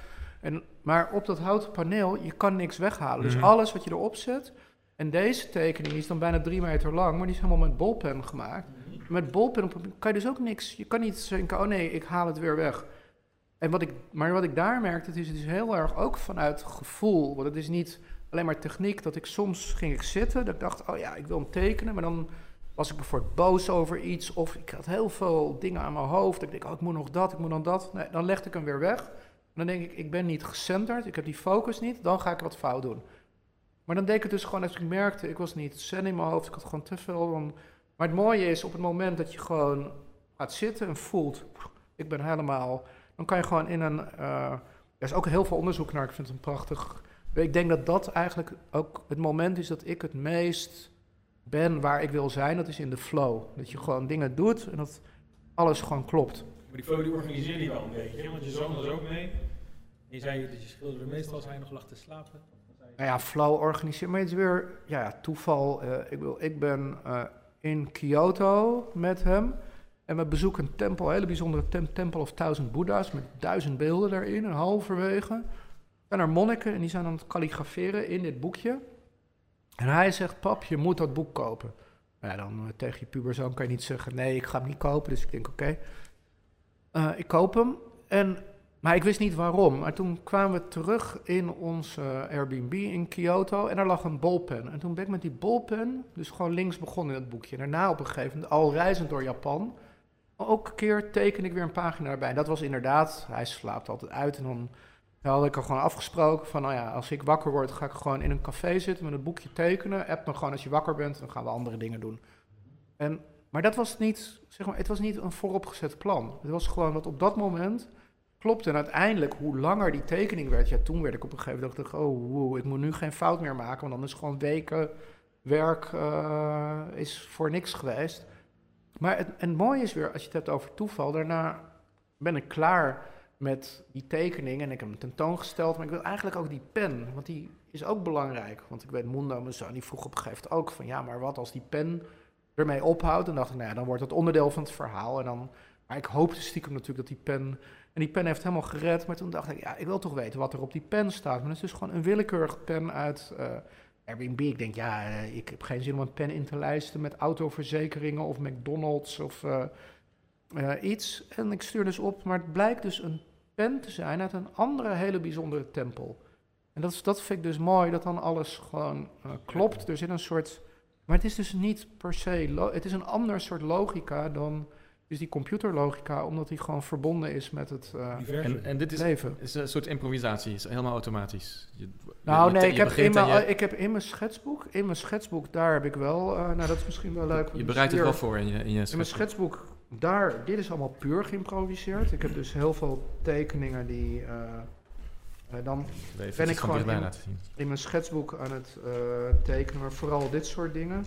En, maar op dat houten paneel, je kan niks weghalen. Dus mhm. alles wat je erop zet, en deze tekening is dan bijna drie meter lang, maar die is helemaal met bolpen gemaakt. met bolpen kan je dus ook niks. Je kan niet denken, oh nee, ik haal het weer weg. En wat ik, maar wat ik daar merkte, het is, het is heel erg ook vanuit gevoel. Want het is niet alleen maar techniek. Dat ik soms ging ik zitten, dat ik dacht, oh ja, ik wil hem tekenen. Maar dan was ik bijvoorbeeld boos over iets. Of ik had heel veel dingen aan mijn hoofd. Ik denk, oh, ik moet nog dat, ik moet nog dat. Nee, dan legde ik hem weer weg. Dan denk ik, ik ben niet gecenterd, ik heb die focus niet. Dan ga ik wat fout doen. Maar dan deed ik dus gewoon als ik merkte, ik was niet zen in mijn hoofd. Ik had gewoon te veel. Maar het mooie is, op het moment dat je gewoon gaat zitten en voelt, ik ben helemaal dan kan je gewoon in een. Uh, er is ook heel veel onderzoek naar. Ik vind het een prachtig. Ik denk dat dat eigenlijk ook het moment is dat ik het meest ben waar ik wil zijn. Dat is in de flow. Dat je gewoon dingen doet en dat alles gewoon klopt. Maar die flow die organiseer je wel een beetje, want je zoon was ook mee. Je zei dat je schilderde meestal als hij nog lag te slapen. Nou ja, flow organiseren. Maar het is weer ja, toeval. Uh, ik, wil, ik ben uh, in Kyoto met hem. En we bezoeken een tempel, een hele bijzondere tem tempel of duizend boeddha's met duizend beelden daarin. En halverwege zijn er monniken en die zijn aan het kalligraferen in dit boekje. En hij zegt, pap, je moet dat boek kopen. Nou ja, dan uh, tegen je puberzoon kan je niet zeggen, nee, ik ga hem niet kopen. Dus ik denk, oké, eh, ik koop hem. En, maar ik wist niet waarom. Maar toen kwamen we terug in ons uh, Airbnb in Kyoto en er lag een bolpen. En toen ben ik met die bolpen dus gewoon links begonnen in het boekje. Daarna op een gegeven moment, al reizend door Japan elke keer teken ik weer een pagina erbij. En dat was inderdaad, hij slaapt altijd uit. En dan had ik er gewoon afgesproken van, nou ja, als ik wakker word, ga ik gewoon in een café zitten met een boekje tekenen. App me gewoon als je wakker bent, dan gaan we andere dingen doen. En, maar dat was niet, zeg maar, het was niet een vooropgezet plan. Het was gewoon wat op dat moment klopte. En uiteindelijk, hoe langer die tekening werd, ja, toen werd ik op een gegeven moment, dacht ik, oh, ik moet nu geen fout meer maken, want is gewoon weken werk uh, is voor niks geweest. Maar het, en het mooie is weer, als je het hebt over toeval, daarna ben ik klaar met die tekening en ik heb hem tentoongesteld. Maar ik wil eigenlijk ook die pen, want die is ook belangrijk. Want ik weet, Mundo, mijn zoon, die vroeg op een gegeven moment ook van... ja, maar wat als die pen ermee ophoudt? En dacht ik, nou ja, dan wordt dat onderdeel van het verhaal. En dan, maar ik hoopte stiekem natuurlijk dat die pen... En die pen heeft helemaal gered, maar toen dacht ik, ja, ik wil toch weten wat er op die pen staat. Maar het is dus gewoon een willekeurige pen uit... Uh, Airbnb, ik denk, ja, eh, ik heb geen zin om een pen in te lijsten met autoverzekeringen of McDonald's of uh, iets. En ik stuur dus op, maar het blijkt dus een pen te zijn uit een andere hele bijzondere tempel. En dat, dat vind ik dus mooi, dat dan alles gewoon klopt. Er zit een soort, maar het is dus niet per se, het is een ander soort logica dan is die computerlogica, omdat die gewoon verbonden is met het uh, en, en, dit is, leven. is een soort improvisatie, is helemaal automatisch. Je, nou nee, ik heb, in mijn, ik heb in mijn schetsboek, in mijn schetsboek, daar heb ik wel, uh, nou dat is misschien wel leuk. Je bereidt het wel voor in je, in je schetsboek. In mijn schetsboek, daar, dit is allemaal puur geïmproviseerd. Ik heb dus heel veel tekeningen die... Uh, dan ben ik gewoon in, in, mijn schetsboek aan het tekenen, maar vooral dit soort dingen.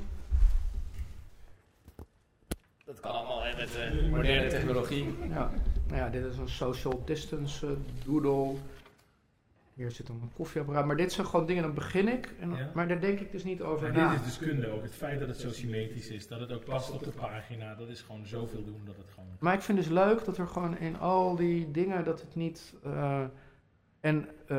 Dat kan allemaal met uh, moderne technologie. Ja. Nou ja, dit is een social distance uh, doodle. Hier zit een koffieapparaat. Maar dit zijn gewoon dingen, dan begin ik. En, Maar daar denk ik dus niet over na. Dit is dus kunde ook. Het feit dat het zo symmetrisch is. Dat het ook past op de pagina. Dat is gewoon zoveel doen dat het gewoon... Maar ik vind dus leuk dat er gewoon in al die dingen... dat het niet... Uh, en, uh,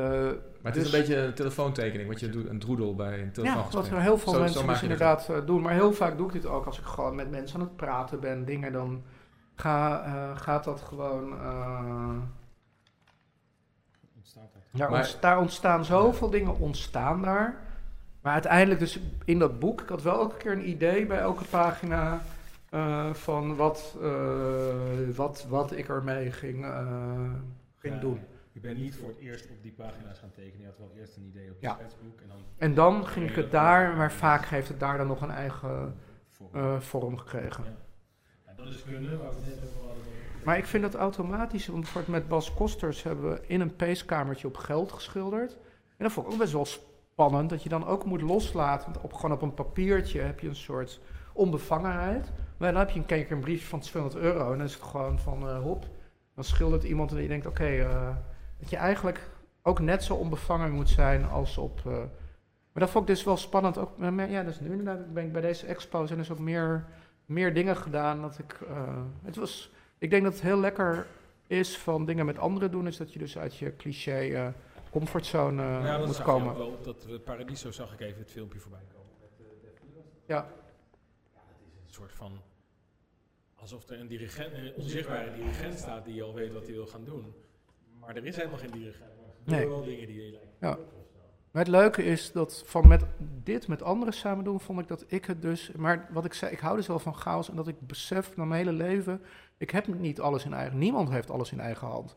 maar het is dus een beetje een telefoontekening, wat je doet, een droedel bij een telefoon. Ja, wat er heel veel mensen dus inderdaad uh, doen. Maar heel vaak doe ik dit ook als ik gewoon met mensen aan het praten ben, dingen, dan ga, uh, gaat dat gewoon... ontstaat daar. maar, daar ontstaan zoveel dingen, ontstaan daar. Maar uiteindelijk dus in dat boek, ik had wel elke keer een idee bij elke pagina... van wat, wat, wat ik ermee ging, ging ja. doen. Je bent niet voor het eerst op die pagina's gaan tekenen. Je had wel eerst een idee op je ja. En dan, en dan ging ik het daar, maar vaak heeft het daar dan nog een eigen uh, vorm gekregen. Ja. ja. dat is kunnen, waar we net over hadden. Maar ik vind dat automatisch, want bijvoorbeeld met Bas Kosters hebben we in een peeskamertje op geld geschilderd. En dat vond ik ook best wel spannend, dat je dan ook moet loslaten. Want op, gewoon op een papiertje heb je een soort onbevangenheid. Maar dan heb je een keer een briefje van 200 euro en dan is het gewoon van uh, hop. Dan schildert iemand en je denkt, oké, okay, uh, dat je eigenlijk ook net zo onbevangen moet zijn als op. Uh, maar dat vond ik dus wel spannend. Ook, ja, dus nu inderdaad ben ik bij deze expo zijn dus ook meer, meer dingen gedaan. Dat ik, uh, het was, ik denk dat het heel lekker is van dingen met anderen doen, is dat je dus uit je cliché uh, comfortzone ja, moet komen. Ja, wel. Dat Paradiso zag ik even het filmpje voorbij komen. Met, ja. ja. Dat is een soort van alsof er een, dirigent, een onzichtbare dirigent staat die al weet wat hij wil gaan doen. Maar er is helemaal geen dirigent. Er Nee. wel dingen die je lijkt. Ja. Maar het leuke is dat van met dit met anderen samen doen, vond ik dat ik het dus. Maar wat ik zei, ik hou dus wel van chaos en dat ik besef na mijn hele leven, ik heb niet alles in eigen. Niemand heeft alles in eigen hand.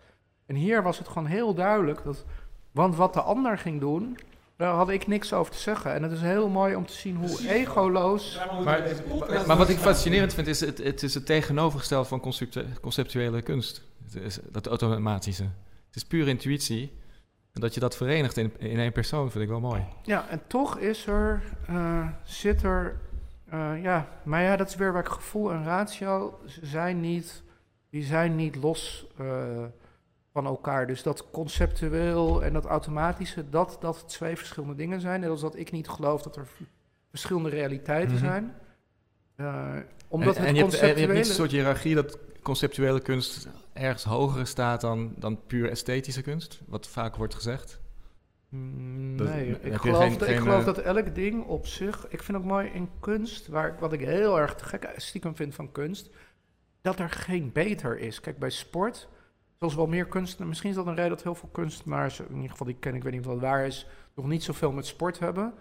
En hier was het gewoon heel duidelijk dat, want wat de ander ging doen, daar had ik niks over te zeggen. En het is heel mooi om te zien hoe egoloos. Maar, wat ik fascinerend vind, is het, het is het tegenovergestelde van conceptu- conceptuele kunst. Het is dat automatische. Het is puur intuïtie. En dat je dat verenigt in, in één persoon, vind ik wel mooi. Ja, en toch is er, eh, zit er, eh, ja, maar ja, dat is weer waar ik gevoel en ratio ze zijn niet, die zijn niet los eh, van elkaar. Dus dat conceptueel en dat automatische, dat, dat twee verschillende dingen zijn. Net als dat ik niet geloof dat er verschillende realiteiten Mhm. zijn. Omdat en, het en je, hebt, en je hebt niet een soort hiërarchie dat conceptuele kunst ergens hoger staat dan, dan puur esthetische kunst, wat vaak wordt gezegd. Mm, Dat- nee, ik geloof, geen- dat, ik geloof eh, dat elk ding op zich... Ik vind ook mooi in kunst, waar, wat ik heel erg te gek stiekem vind van kunst... dat er geen beter is. Kijk, bij sport, zoals wel meer kunst... Misschien is dat een reden dat heel veel kunstenaars... in ieder geval die ken, ik weet niet of dat waar is... nog niet zoveel met sport hebben.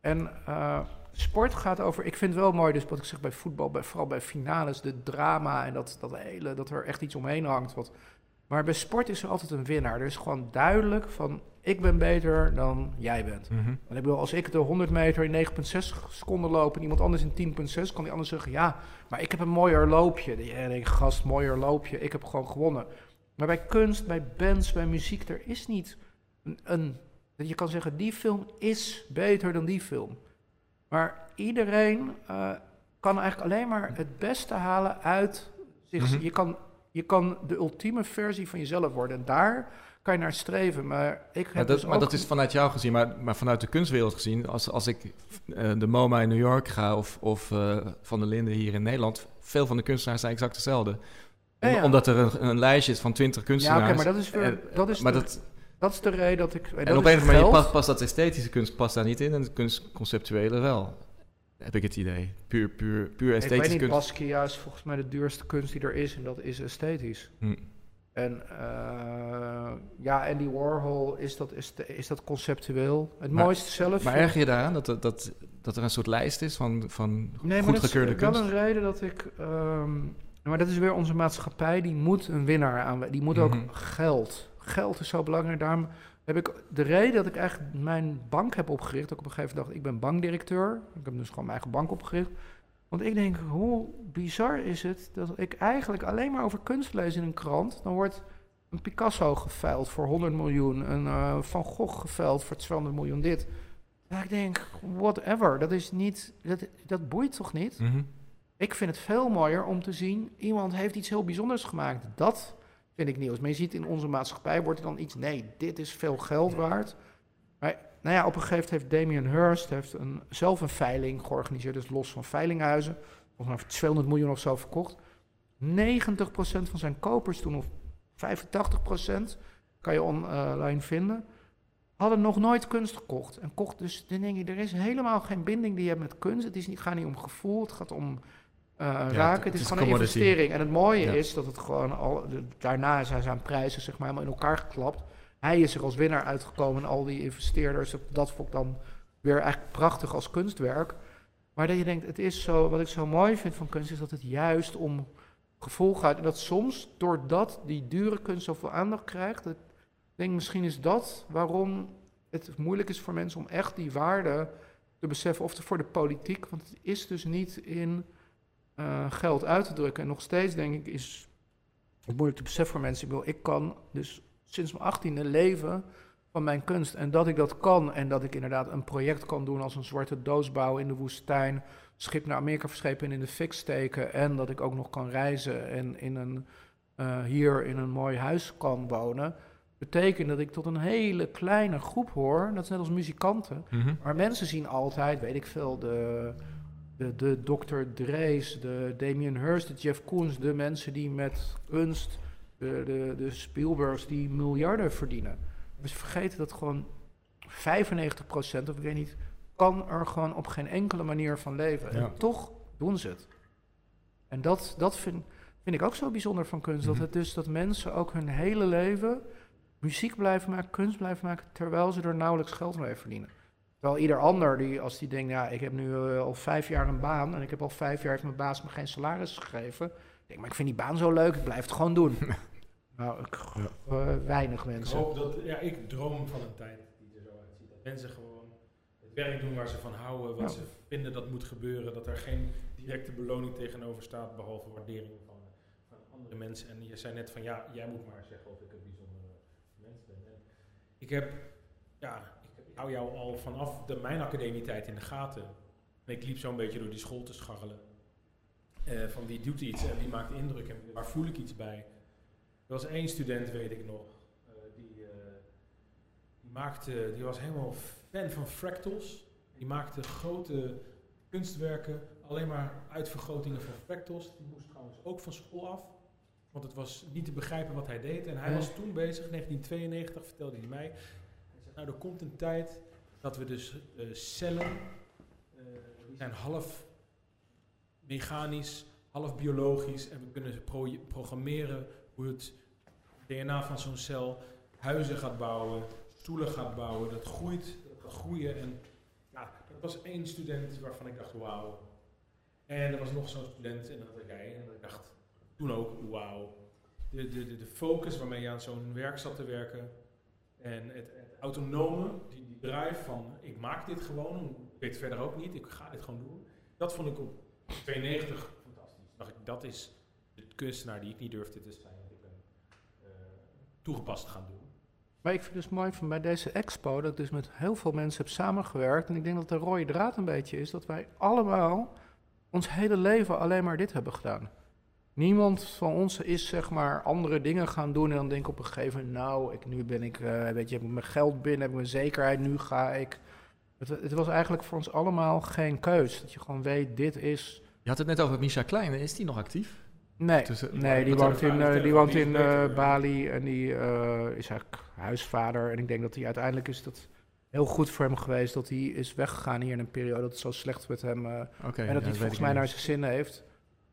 En eh, sport gaat over... Ik vind het wel mooi, dus wat ik zeg bij voetbal... Bij, vooral bij finales, de drama en dat, dat hele... dat er echt iets omheen hangt, wat... Maar bij sport is er altijd een winnaar. Er is gewoon duidelijk van... ik ben beter dan jij bent. Mhm. Want ik bedoel, als ik de 100 meter in 9,6 seconden loop... en iemand anders in 10,6... kan die ander zeggen... ja, maar ik heb een mooier loopje. En gast, mooier loopje. Ik heb gewoon gewonnen. Maar bij kunst, bij bands, bij muziek... er is niet een... een dat je kan zeggen, die film is beter dan die film. Maar iedereen eh, kan eigenlijk alleen maar het beste halen uit zich. Mhm. je, kan, je kan de ultieme versie van jezelf worden. En daar kan je naar streven. Maar ik heb Maar, dat, dus maar dat is vanuit jou gezien, maar, maar vanuit de kunstwereld gezien. Als, als ik eh, de MoMA in New York ga of, of eh, Van der Linden hier in Nederland, veel van de kunstenaars zijn exact hetzelfde. Ja, ja. Omdat er een, een lijstje is van 20 Ja, kunstenaars. oké, maar dat is, weer, dat, is maar de, dat, dat is de reden dat ik... en dat op een of andere manier geld. past, past dat esthetische kunst past daar niet in en de kunstconceptuele wel. Heb ik het idee. Puur, puur, puur Ik weet esthetische niet, kunst. Basquiat is volgens mij de duurste kunst die er is. En dat is esthetisch. Hm. En uh, ja, Andy Warhol, is dat, is, is dat conceptueel? Het Maar- mooiste zelf... Maar erg je daaraan dat, dat, dat, dat er een soort lijst is van, van Nee, maar dat goedgekeurde is wel kunst? een reden dat ik... ehm, maar dat is weer onze maatschappij, die moet een winnaar aan... Die moet ook Mhm. geld. Geld is zo belangrijk. Daarom heb ik de reden dat ik eigenlijk mijn bank heb opgericht... Ik op een gegeven moment dacht, ik ben bankdirecteur. Ik heb dus gewoon mijn eigen bank opgericht. Want ik denk, hoe bizar is het dat ik eigenlijk alleen maar over kunst lees in een krant. Dan wordt een Picasso geveild voor 100 miljoen, een eh, Van Gogh geveild voor 200 miljoen dit. Ja, ik denk, whatever, dat is niet, dat, dat boeit toch niet? Mhm. Ik vind het veel mooier om te zien, iemand heeft iets heel bijzonders gemaakt. Dat vind ik nieuws. Maar je ziet in onze maatschappij wordt er dan iets, nee, dit is veel geld waard. Maar nou ja, op een gegeven moment heeft Damien Hirst heeft een, zelf een veiling georganiseerd, dus los van veilinghuizen. Volgens mij voor 200 miljoen of zo verkocht. 90% van zijn kopers toen, of 85% kan je online vinden, hadden nog nooit kunst gekocht. En kocht dus, dan denk je, er is helemaal geen binding die je hebt met kunst. Het is niet, gaat niet om gevoel, het gaat om uh, raken. Het, is gewoon een investering. En het mooie Ja. is dat het gewoon al, daarna zijn zijn prijzen zeg maar helemaal in elkaar geklapt. Hij is er als winnaar uitgekomen en al die investeerders, dat- dat vond ik dan weer eigenlijk prachtig als kunstwerk. Maar dat je denkt, het is zo, wat ik zo mooi vind van kunst, is dat het juist om gevoel gaat. En dat soms, doordat die dure kunst zoveel aandacht krijgt, ik denk misschien is dat waarom het moeilijk is voor mensen om echt die waarde te beseffen. Of voor de politiek, want het is dus niet in eh, geld uit te drukken. En nog steeds denk ik is het moeilijk te beseffen voor mensen. Ik, bedoel, ik kan dus sinds mijn achttiende leven van mijn kunst. En dat ik dat kan en dat ik inderdaad een project kan doen als een zwarte doos bouwen in de woestijn, schip naar Amerika verschepen en in de fik steken. En dat ik ook nog kan reizen en in een, eh, hier in een mooi huis kan wonen. Betekent dat ik tot een hele kleine groep hoor. Dat is net als muzikanten. Mhm. Maar mensen zien altijd, weet ik veel, de, de, de Dr. Drees, de Damien Hirst, de Jeff Koons, de mensen die met kunst, de, de, de Spielbergs die miljarden verdienen. We vergeten dat gewoon 95% of ik weet niet, kan er gewoon op geen enkele manier van leven. Ja. En toch doen ze het. En dat, dat vind, vind ik ook zo bijzonder van kunst. Dat Mhm. het dus dat mensen ook hun hele leven muziek blijven maken, kunst blijven maken, terwijl ze er nauwelijks geld mee verdienen. Terwijl ieder ander, die, als die denkt, ja, ik heb nu eh, al vijf jaar een baan en ik heb al vijf jaar heeft mijn baas me geen salaris gegeven. Ik denk, maar ik vind die baan zo leuk, ik blijf het gewoon doen. nou, ik, eh, weinig Ik mensen. hoop dat, ja, ik droom van een tijd die er zo uitziet. Dat mensen gewoon het werk doen waar ze van houden, wat Ja. ze vinden dat moet gebeuren. Dat er geen directe beloning tegenover staat, behalve waardering van, van andere mensen. En je zei net van, ja, jij moet maar zeggen of ik een bijzondere mens ben. En ik heb, ja, ik, ik hou jou al vanaf de, mijn academietijd in de gaten. En ik liep zo'n beetje door die school te scharrelen. Eh, van wie doet iets en wie maakt indruk en waar voel ik iets bij. Er was één student, weet ik nog, eh, die, eh, die, maakte, die was helemaal fan van fractals. Die maakte grote kunstwerken, alleen maar uitvergrotingen van fractals. Die moest trouwens ook van school af, want het was niet te begrijpen wat hij deed. En hij was toen bezig, 1992 vertelde hij mij. Nou er komt een tijd dat we dus eh, cellen, eh, zijn half mechanisch, half biologisch. En we kunnen programmeren hoe het DNA van zo'n cel huizen gaat bouwen, stoelen gaat bouwen. Dat groeit, dat gaat groeien. En ja, dat was één student waarvan ik dacht, wauw. En er was nog zo'n student en dat was jij. En ik dacht toen ook, wauw. De, de, de, de focus waarmee je aan zo'n werk zat te werken. En het, autonome, die, die van ik maak dit gewoon, ik weet verder ook niet, ik ga dit gewoon doen. Dat vond ik op 92 fantastisch. Ik, dat is de kunstenaar die ik niet durfde te zijn. dat Ik ben eh, toegepast gaan doen. Maar ik vind het dus mooi van bij deze expo dat ik dus met heel veel mensen heb samengewerkt. En ik denk dat de rode draad een beetje is dat wij allemaal ons hele leven alleen maar dit hebben gedaan. Niemand van ons is zeg maar andere dingen gaan doen en dan denk ik op een gegeven moment, nou, ik, nu ben ik, eh, weet je, heb ik mijn geld binnen, heb ik mijn zekerheid, nu ga ik. Het, het was eigenlijk voor ons allemaal geen keus. Dat je gewoon weet, dit is. Je had het net over Misha Klein. Is die nog actief? Nee, Tussen- nee die wat woont in, eh, die woont in eh? Bali en die eh, is eigenlijk huisvader. En ik denk dat hij uiteindelijk is dat heel goed voor hem geweest dat hij is weggegaan hier in een periode dat het zo slecht met hem. eh, en ja, dat hij weet volgens mij niet. naar zijn zin heeft.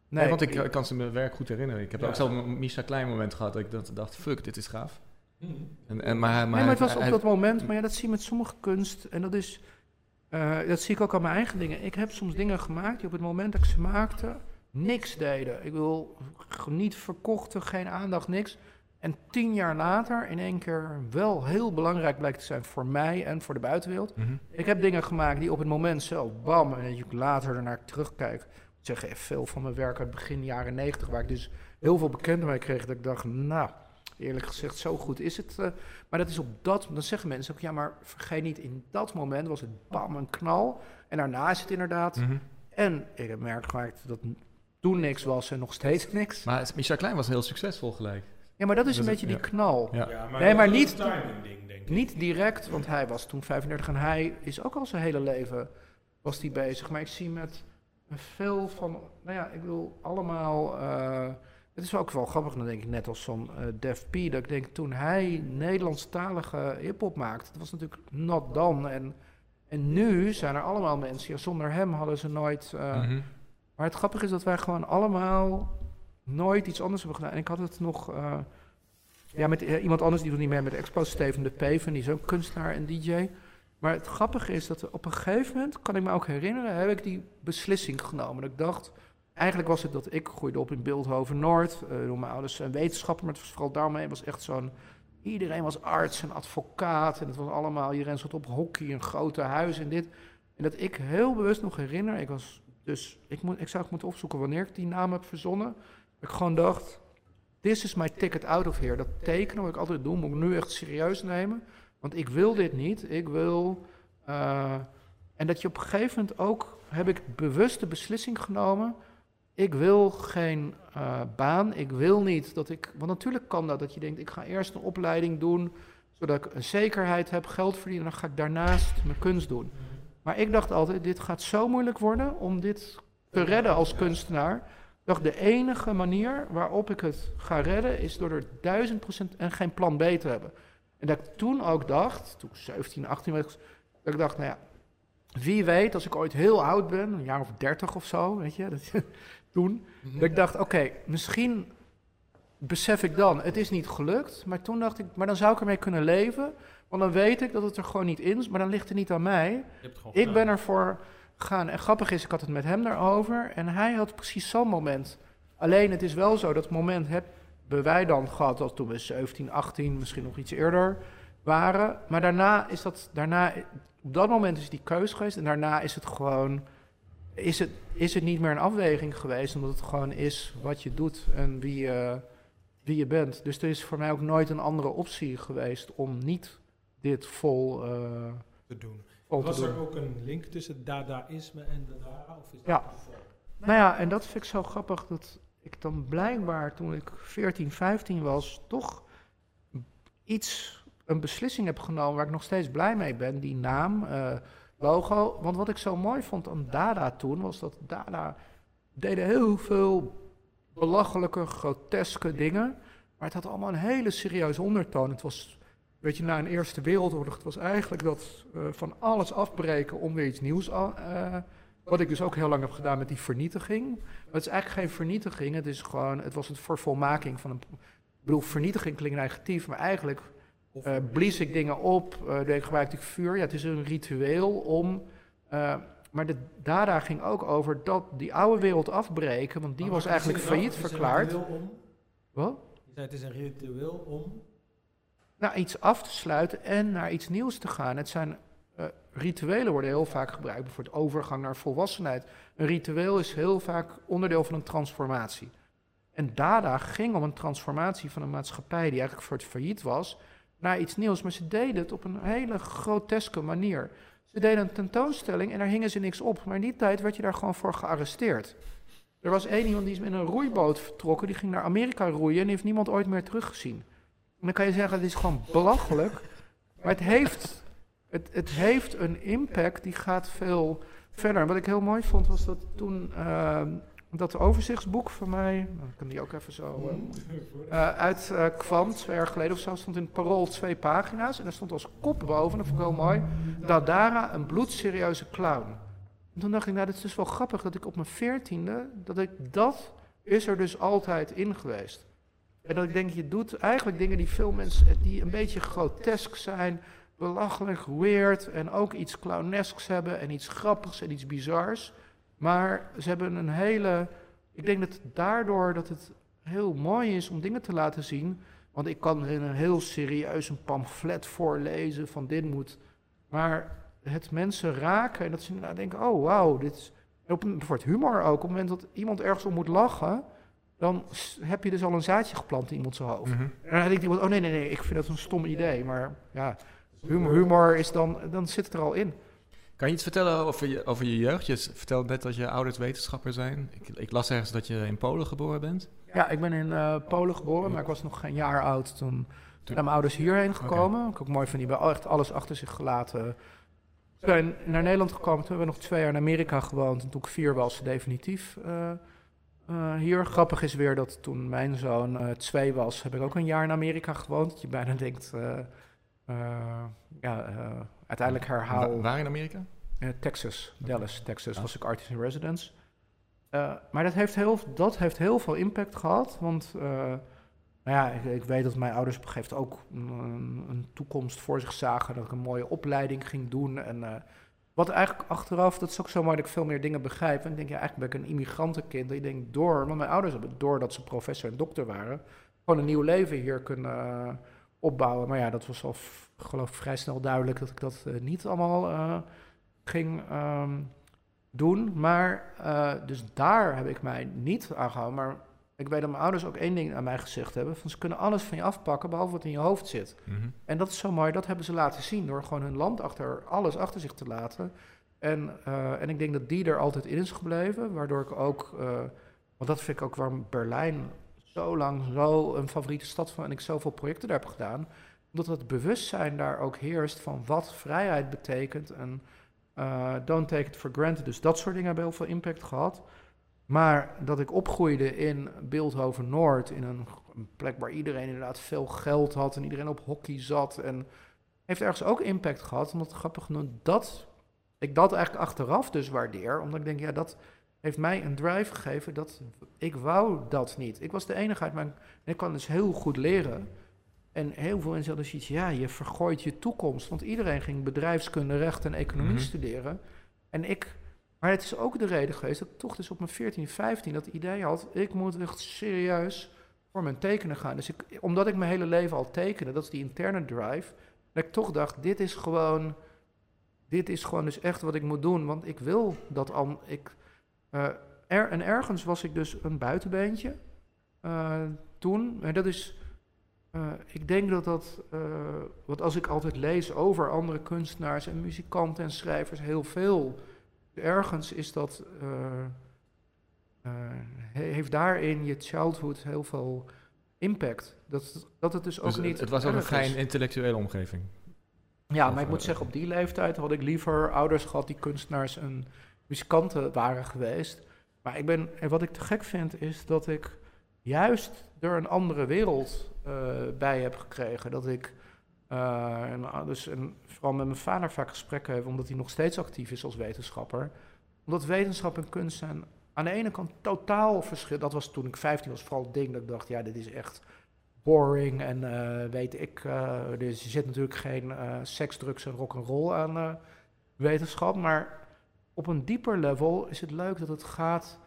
Nee, want ik, ik kan ze mijn werk goed herinneren. Ik heb Ja. ook zo'n Misha Klein moment gehad dat ik dat dacht, fuck, dit is gaaf. Hm. En, en, maar, maar, nee, maar het was op dat moment. Maar ja, dat zie je met sommige kunst. En dat is. eh, dat zie ik ook aan mijn eigen dingen. Ik heb soms dingen gemaakt die op het moment dat ik ze maakte. niks deden. Ik wil niet verkochten, geen aandacht, niks. En tien jaar later in één keer wel heel belangrijk blijkt te zijn voor mij en voor de buitenwereld. Mhm. Ik heb dingen gemaakt die op het moment zelf, bam, en dat je later ernaar terugkijk. Ik zeg even veel van mijn werk uit begin jaren negentig, waar ik dus heel veel bekenden mee kreeg. Dat ik dacht, nou, eerlijk gezegd, zo goed is het. eh. maar dat is op dat, dan zeggen mensen ook, ja, maar vergeet niet, in dat moment was het bam, een knal. En daarna is het inderdaad. Mhm. En ik heb merk gemaakt dat toen niks was en nog steeds niks. Maar Michel Klein was heel succesvol gelijk. Ja, maar dat is een beetje het- die knal. Ja. Ja, Nee, maar niet- ding, denk ik. Niet direct, want hij was toen 35 en hij is ook al zijn hele leven was die bezig. Maar ik zie met veel van, nou ja, ik wil allemaal. eh, het is ook wel grappig, dan denk ik net als zo'n eh Def P. Dat ik denk toen hij Nederlandstalige hip-hop maakte, dat was natuurlijk not done. En, en nu zijn er allemaal mensen, ja, zonder hem hadden ze nooit. eh, Mhm. maar het grappige is dat wij gewoon allemaal nooit iets anders hebben gedaan. En ik had het nog ja, met iemand anders die doet niet meer met expo, Steven de Peven, die is ook kunstenaar en DJ. Maar het grappige is dat op een gegeven moment, kan ik me ook herinneren, heb ik die beslissing genomen. Dat ik dacht, eigenlijk was het dat ik groeide op in Beeldhoven Noord. eh door mijn ouders zijn wetenschapper, maar het was vooral daarmee het was echt zo'n... Iedereen was arts en advocaat en het was allemaal, iedereen zat op hockey, een grote huis en dit. En dat ik heel bewust nog herinner, ik was dus, ik, moet, ik zou ook moeten opzoeken wanneer ik die naam heb verzonnen. Ik gewoon dacht, this is my ticket out of here. Dat tekenen wat ik altijd doe, moet ik nu echt serieus nemen. Want ik wil dit niet. Ik wil. eh, en dat je op een gegeven moment ook. heb ik bewust de beslissing genomen. Ik wil geen eh, baan. Ik wil niet dat ik. Want natuurlijk kan dat. Dat je denkt: ik ga eerst een opleiding doen. Zodat ik een zekerheid heb, geld verdienen. En dan ga ik daarnaast mijn kunst doen. Maar ik dacht altijd: dit gaat zo moeilijk worden om dit te redden als kunstenaar. Ik dacht: de enige manier waarop ik het ga redden. is door er duizend procent en geen plan B te hebben. En dat ik toen ook dacht, toen ik 17, 18 was, dat ik dacht, nou ja, wie weet, als ik ooit heel oud ben, een jaar of 30 of zo, weet je, dat, toen. Mhm. Dat ik dacht, oké, misschien besef ik dan, het is niet gelukt. Maar toen dacht ik, maar dan zou ik ermee kunnen leven. Want dan weet ik dat het er gewoon niet in is, maar dan ligt het niet aan mij. Ik ben ervoor gegaan. En grappig is, ik had het met hem daarover. En hij had precies zo'n moment. Alleen het is wel zo, dat moment hebben wij dan gehad. Dat toen we 17, 18, misschien nog iets eerder waren. Maar daarna is dat, daarna, op dat moment is die keus geweest. En daarna is het gewoon, is het, is het niet meer een afweging geweest. Omdat het gewoon is wat je doet en wie je, wie je bent. Dus er is voor mij ook nooit een andere optie geweest om niet dit vol, eh, te doen. vol te Was doen. er ook een link tussen Dadaïsme en de Dara? Of is dat Ja. Nou ja, en dat vind ik zo grappig dat ik dan blijkbaar toen ik 14, 15 was, toch iets, een beslissing heb genomen waar ik nog steeds blij mee ben. Die naam, eh, logo. Want wat ik zo mooi vond aan Dada toen, was dat Dada deden heel veel belachelijke, groteske dingen. Maar het had allemaal een hele serieuze ondertoon. Het was, weet je, na een Eerste Wereldoorlog, het was eigenlijk dat eh, van alles afbreken om weer iets nieuws aan, eh, wat ik dus ook heel lang heb gedaan met die vernietiging. Maar het is eigenlijk geen vernietiging. Het is gewoon, het was het vervolmaking van een. Ik bedoel, vernietiging klinkt negatief, maar eigenlijk eh, blies ik dingen op, eh deed- gebruikte ik vuur. Ja, het is een ritueel om. eh, maar de Dada ging ook over dat die oude wereld afbreken, want die Maar was het eigenlijk failliet het is een verklaard. om- Wat? Het is een ritueel om. naar iets af te sluiten en naar iets nieuws te gaan. Het zijn eh, rituelen worden heel vaak gebruikt, bijvoorbeeld overgang naar volwassenheid. Een ritueel is heel vaak onderdeel van een transformatie. En Dada ging om een transformatie van een maatschappij die eigenlijk voor het failliet was, naar iets nieuws. Maar ze deden het op een hele groteske manier. Ze deden een tentoonstelling en daar hingen ze niks op. Maar in die tijd werd je daar gewoon voor gearresteerd. Er was één iemand die is met een roeiboot vertrokken, die ging naar Amerika roeien en heeft niemand ooit meer teruggezien. En dan kan je zeggen, het is gewoon belachelijk. Maar het heeft, het, het heeft een impact die gaat veel verder. Wat ik heel mooi vond, was dat toen ehm, dat overzichtsboek van mij, nou, ik kan die ook even zo, eh, eh, uitkwam, twee jaar geleden of zo, stond in het parool twee pagina's. En daar stond als kop boven, dat vond ik heel mooi, Dadara, een bloedserieuze clown. En toen dacht ik, nou, dat is dus wel grappig dat ik op mijn veertiende, dat ik, dat is er dus altijd in geweest. En dat ik denk, je doet eigenlijk dingen die veel mensen, die een beetje grotesk zijn, belachelijk, weird en ook iets clownesks hebben en iets grappigs en iets bizars. Maar ze hebben een hele, ik denk dat daardoor dat het heel mooi is om dingen te laten zien. Want ik kan in een heel serieus een pamflet voorlezen van dit moet. Maar het mensen raken en dat ze inderdaad denken, oh wauw, dit is... Op een, voor het humor ook, op het moment dat iemand ergens om moet lachen, dan heb je dus al een zaadje geplant in iemand zijn hoofd. Mhm. En dan denkt iemand, oh nee, nee, nee, ik vind dat een stom idee. Maar ja, humor, humor is dan, dan zit het er al in. Kan je iets vertellen over je, over je jeugd? Je vertelde net dat je ouders wetenschapper zijn. Ik, ik las ergens dat je in Polen geboren bent. Ja, ik ben in eh, Polen geboren, maar ik was nog geen jaar oud toen zijn mijn ouders hierheen gekomen. Ik ook mooi van die hebben echt alles achter zich gelaten. Ze zijn naar Nederland gekomen, toen hebben we nog twee jaar in Amerika gewoond. En toen ik vier was, definitief eh, eh, hier. Grappig is weer dat toen mijn zoon eh, twee was, heb ik ook een jaar in Amerika gewoond. Dat je bijna denkt, ja, eh, uiteindelijk herhaal... Wa- waar in Amerika? Eh, Texas, Dallas, Texas, was ik artist in residence. Eh, maar dat heeft, heel, dat heeft heel veel impact gehad, want eh, nou ja, ik, ik weet dat mijn ouders op een gegeven moment ook een, een toekomst voor zich zagen, dat ik een mooie opleiding ging doen. En eh, wat eigenlijk achteraf, dat is ook zo mooi dat ik veel meer dingen begrijp. En ik denk, ja, eigenlijk ben ik een immigrantenkind. Ik denk door, want mijn ouders hebben doordat ze professor en dokter waren, gewoon een nieuw leven hier kunnen eh, opbouwen. Maar ja, dat was al, geloof ik, vrij snel duidelijk dat ik dat eh, niet allemaal eh, ging ehm, doen. Maar, eh, dus daar heb ik mij niet aan gehouden. Maar ik weet dat mijn ouders ook één ding aan mij gezegd hebben. Van ze kunnen alles van je afpakken, behalve wat in je hoofd zit. Mhm. En dat is zo mooi, dat hebben ze laten zien door gewoon hun land achter, alles achter zich te laten. En, en ik denk dat die er altijd in is gebleven, waardoor ik ook, want dat vind ik ook waarom Berlijn zo lang zo een favoriete stad van en ik zoveel projecten daar heb gedaan, omdat het bewustzijn daar ook heerst van wat vrijheid betekent en eh, don't take it for granted. Dus dat soort dingen hebben heel veel impact gehad. Maar dat ik opgroeide in Beeldhoven Noord, in een, een plek waar iedereen inderdaad veel geld had en iedereen op hockey zat. En heeft ergens ook impact gehad, omdat grappig genoeg dat ik dat eigenlijk achteraf dus waardeer. Omdat ik denk, ja, dat heeft mij een drive gegeven dat ik wou dat niet. Ik was de enige uit mijn... Ik kan dus heel goed leren. En heel veel mensen hadden zoiets, ja, je vergooit je toekomst. Want iedereen ging bedrijfskunde, recht en economie Mhm. studeren. En ik... Maar het is ook de reden geweest dat ik toch dus op mijn 14, 15 dat idee had... ik moet echt serieus voor mijn tekenen gaan. Dus ik, omdat ik mijn hele leven al tekende, dat is die interne drive... dat ik toch dacht, dit is gewoon... Dit is gewoon dus echt wat ik moet doen, want ik wil dat al... Ik, er, en ergens was ik dus een buitenbeentje eh, toen. En dat is... eh, ik denk dat dat... eh, wat als ik altijd lees over andere kunstenaars en muzikanten en schrijvers... heel veel... Ergens is dat... eh, eh, he- heeft daarin je childhood heel veel impact. Dat, dat het dus ook Dus niet het was ook een fijn intellectuele omgeving. Ja, Of, maar ik moet eh, zeggen, op die leeftijd had ik liever ouders gehad die kunstenaars en muzikanten waren geweest. Maar ik ben, en wat ik te gek vind, is dat ik juist er een andere wereld eh, bij heb gekregen. Dat ik, eh, en, dus vooral met mijn vader vaak gesprekken heb, omdat hij nog steeds actief is als wetenschapper. Omdat wetenschap en kunst zijn aan de ene kant totaal verschil. Dat was toen ik 15 was, vooral het ding dat ik dacht, ja, dit is echt boring en eh, weet ik. dus je zit natuurlijk geen seks, drugs en rock'n'roll aan wetenschap. Maar op een dieper level is het leuk dat het gaat.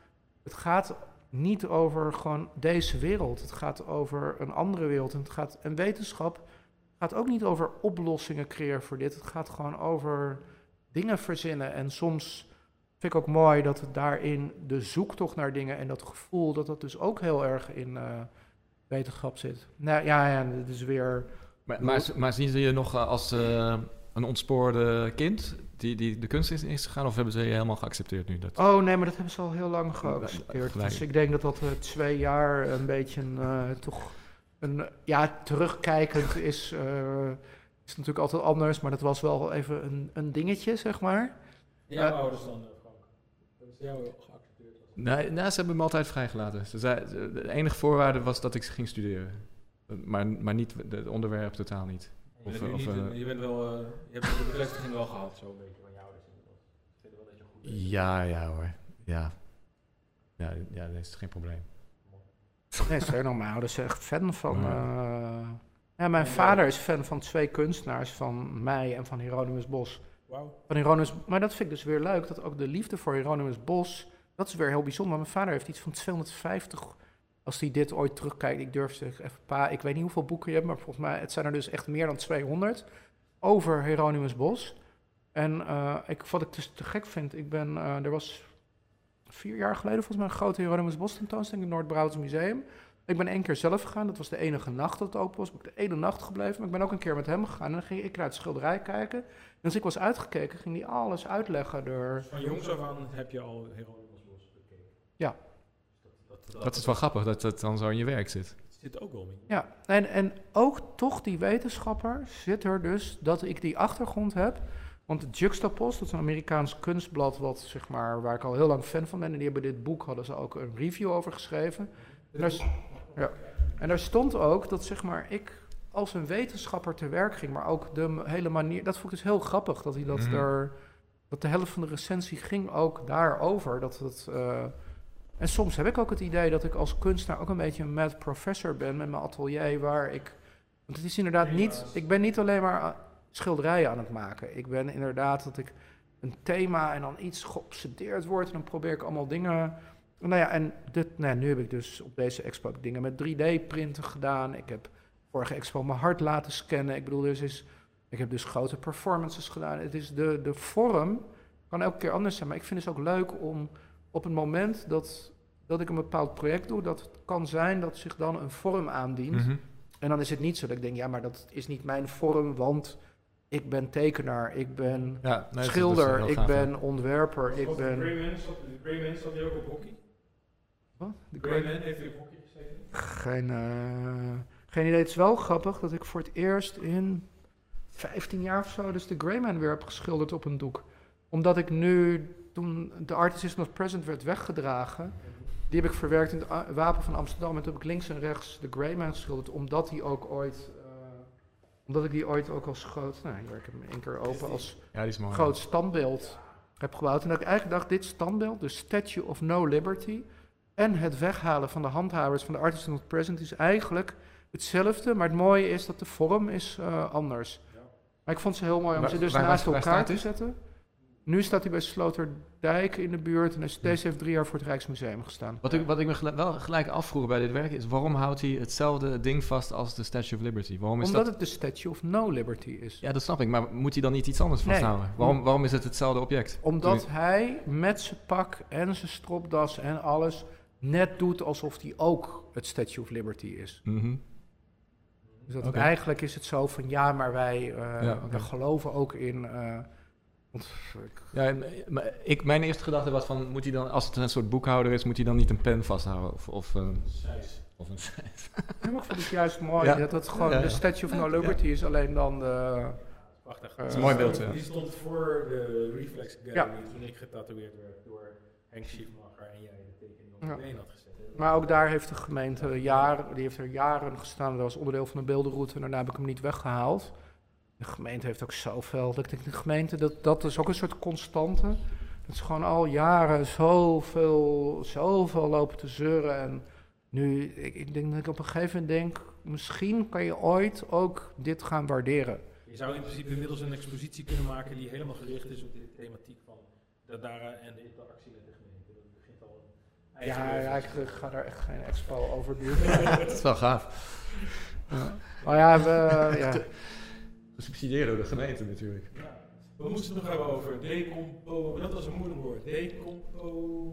Het gaat niet over gewoon deze wereld. Het gaat over een andere wereld. En, het gaat, en wetenschap gaat ook niet over oplossingen creëren voor dit. Het gaat gewoon over dingen verzinnen. En soms vind ik ook mooi dat het daarin de zoektocht naar dingen en dat gevoel, dat dat dus ook heel erg in eh, wetenschap zit. Nou ja, ja, dit is weer. Maar, maar, maar zien ze je nog eh, als eh, een ontspoorde kind die, die de kunst is is gegaan? Of hebben ze je helemaal geaccepteerd nu? Dat... Oh nee, maar dat hebben ze al heel lang geaccepteerd. Gelijk. Dus ik denk dat dat eh, twee jaar een beetje een, eh, toch een, ja, terugkijkend is, eh, is natuurlijk altijd anders, maar dat was wel even een, een dingetje, zeg maar. Jouw Eh, ouders dan, Frank? Hebben ze jou geaccepteerd? Nee, nou, ze hebben me altijd vrijgelaten. Ze zei, ze- de enige voorwaarde was dat ik ging studeren. Maar, maar niet het onderwerp totaal niet. Je Of, bent, of, niet eh, je bent wel, eh, je hebt de bevestiging wel gehad, zo een beetje van je ouders. Ze vinden wel dat je goed bent. Ja, ja hoor. Ja. Ja, ja dat is geen probleem. Nee, sterker nog, mijn ouders zijn echt fan van... Ja. eh, ja, mijn vader is fan van twee kunstenaars, van mij en van Hieronymus Bos. Wauw. Van Hieronymus, maar dat vind ik dus weer leuk, dat ook de liefde voor Hieronymus Bos, dat is weer heel bijzonder. Mijn vader heeft iets van 250, als hij dit ooit terugkijkt, ik durf zeggen, even pa, ik weet niet hoeveel boeken je hebt, maar volgens mij, het zijn er dus echt meer dan 200, over Hieronymus Bos. En eh, ik, wat ik dus te gek vind, ik ben, eh, er was vier jaar geleden volgens mij een grote Hieronymus Bos tentoonstelling in het Noord-Brabants Museum. Ik ben één keer zelf gegaan, dat was de enige nacht dat het open was. Ben ik de ene nacht gebleven, maar ik ben ook een keer met hem gegaan. En dan ging ik naar het schilderij kijken. En als ik was uitgekeken, ging hij alles uitleggen door... Dus van jongs af aan heb je al Hieronymus Bos bekeken? Ja. Dat, dat, Dat is wel grappig dat het dan zo in je werk zit. zit ook wel in. Ja, en, en ook toch die wetenschapper zit er dus dat ik die achtergrond heb. Want Juxtapost, dat is een Amerikaans kunstblad wat, zeg maar, waar ik al heel lang fan van ben. En die hebben dit boek, hadden ze ook een review over geschreven. En daar, ja. en daar stond ook dat zeg maar, ik als een wetenschapper te werk ging, maar ook de hele manier. Dat vond ik dus heel grappig dat hij dat Mhm. er. Dat de helft van de recensie ging ook daarover. Dat het, eh, en soms heb ik ook het idee dat ik als kunstenaar ook een beetje een mad professor ben met mijn atelier, waar ik. Want het is inderdaad niet. Ik ben niet alleen maar ah, schilderijen aan het maken. Ik ben inderdaad dat ik een thema en dan iets geobsedeerd word. En dan probeer ik allemaal dingen. Nou ja, en dit, nou, nu heb ik dus op deze expo dingen met 3D-printen gedaan. Ik heb vorige expo mijn hart laten scannen. Ik bedoel, dus is, ik heb dus grote performances gedaan. Het is de, de vorm kan elke keer anders zijn. Maar ik vind het ook leuk om op het moment dat, dat ik een bepaald project doe, dat kan zijn dat zich dan een vorm aandient. Mhm. En dan is het niet zo dat ik denk, ja, maar dat is niet mijn vorm, want ik ben tekenaar, ik ben Ja, nee, schilder, ik gaaf, ben ontwerper, ik De ben... Greyman zat, de Greyman zat hier ook op hockey? Wat? De Greyman heeft hier op hockey gezeten? Geen, eh, geen idee. Het is wel grappig dat ik voor het eerst in 15 jaar of zo dus de Greyman weer heb geschilderd op een doek. Omdat ik nu, toen de Artist is Not Present werd weggedragen, die heb ik verwerkt in het Wapen van Amsterdam. En toen heb ik links en rechts de Greyman geschilderd, omdat die ook ooit... eh, omdat ik die ooit ook als groot... Nou, hier, ik heb hem één keer open als Ja, die is mooi. groot standbeeld heb gebouwd. En dat ik eigenlijk dacht, dit standbeeld, de Statue of No Liberty, en het weghalen van de handhavers van de Artist Not Present is eigenlijk hetzelfde. Maar het mooie is dat de vorm is uh, anders. Ja. Maar ik vond ze heel mooi om Waar- ze dus waar- naast waar elkaar te zetten. Nu staat hij bij Sloterdijk in de buurt. En is- deze heeft drie jaar voor het Rijksmuseum gestaan. Wat ik, wat ik me wel gelijk afvroeg bij dit werk is... waarom houdt hij hetzelfde ding vast als de Statue of Liberty? Waarom is Omdat dat... het de Statue of No Liberty is. Ja, dat snap ik. Maar moet hij dan niet iets anders Nee. vasthouden? Waarom, waarom is het hetzelfde object? Omdat hij met zijn pak en zijn stropdas en alles net doet alsof hij ook het Statue of Liberty is. Mhm. Dus dat eigenlijk is het zo van ja, maar wij Ja, we geloven ook in. eh, Ja, eh, maar ik, mijn eerste gedachte was van... Moet hij dan, als het een soort boekhouder is... moet hij dan niet een pen vasthouden? Of, of, eh, of een schijf? Ja, maar ik vond het juist mooi Ja. dat het gewoon Ja, ja. de Statue of No Liberty is, alleen dan de... Prachtig. Dat is een mooi beeld, ja. Die stond voor de Reflex Gallery Ja. toen ik getatoeëerd werd door Henk Schiefmacher en jij de tekening op Ja. de been had gezet. Maar ook daar heeft de gemeente jaren, die heeft er jaren gestaan. Dat was onderdeel van de beeldenroute en daarna heb ik hem niet weggehaald. De gemeente heeft ook zoveel. Dat ik denk, de gemeente, dat, dat is ook een soort constante. Dat is gewoon al jaren zoveel, zoveel lopen te zeuren. En nu, ik, ik denk dat ik op een gegeven moment denk, misschien kan je ooit ook dit gaan waarderen. Je zou in principe inmiddels een expositie kunnen maken die helemaal gericht is op de thematiek van de Dara en de interactie met de gemeente. Dat begint al een Ja, ik ga daar echt geen expo over doen. dat is wel gaaf. Maar ja, we, ja. Gesubsidieerd door de gemeente natuurlijk. Ja. We moesten het nog hebben over decompo... Dat was een moeilijk woord. Decompo...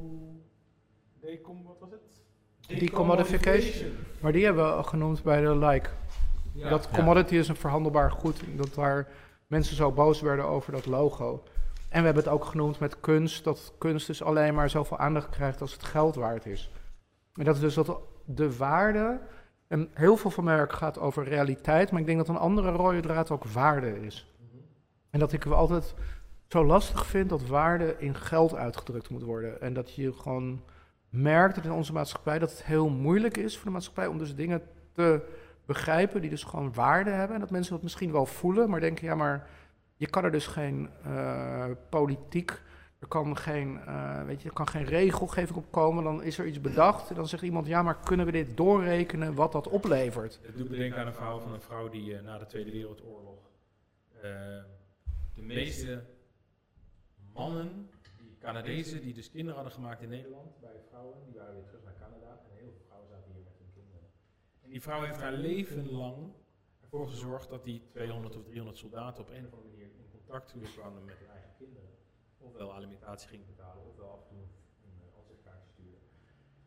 Decom... Wat was het? Decommodification. Maar die hebben we genoemd bij de like. Ja. dat Ja. commodity is een verhandelbaar goed. Dat waar mensen zo boos werden over dat logo. En we hebben het ook genoemd met kunst. Dat kunst dus alleen maar zoveel aandacht krijgt als het geld waard is. En dat is dus dat de waarde. En heel veel van mijn werk gaat over realiteit. Maar ik denk dat een andere rode draad ook waarde is. En dat ik altijd zo lastig vind dat waarde in geld uitgedrukt moet worden. En dat je gewoon merkt dat in onze maatschappij dat het heel moeilijk is voor de maatschappij om dus dingen te begrijpen die dus gewoon waarde hebben. En dat mensen dat misschien wel voelen, maar denken, ja, maar je kan er dus geen eh, politiek, er kan geen, eh, weet je, kan geen regelgeving op komen. Dan is er iets bedacht en dan zegt iemand, ja, maar kunnen we dit doorrekenen wat dat oplevert? Het doet me denken aan een verhaal van een vrouw die eh, na de Tweede Wereldoorlog eh, de meeste mannen, Canadezen, die dus kinderen hadden gemaakt in Nederland bij vrouwen, die waren weer terug naar Canada en heel veel vrouwen zaten hier met hun kinderen. En die vrouw heeft haar leven lang ervoor gezorgd dat die 200 of 300 soldaten op een of andere manier in contact kwamen met kinderen. Ofwel alimentatie ging betalen, ofwel af en toe een uh, ansichtkaartje sturen.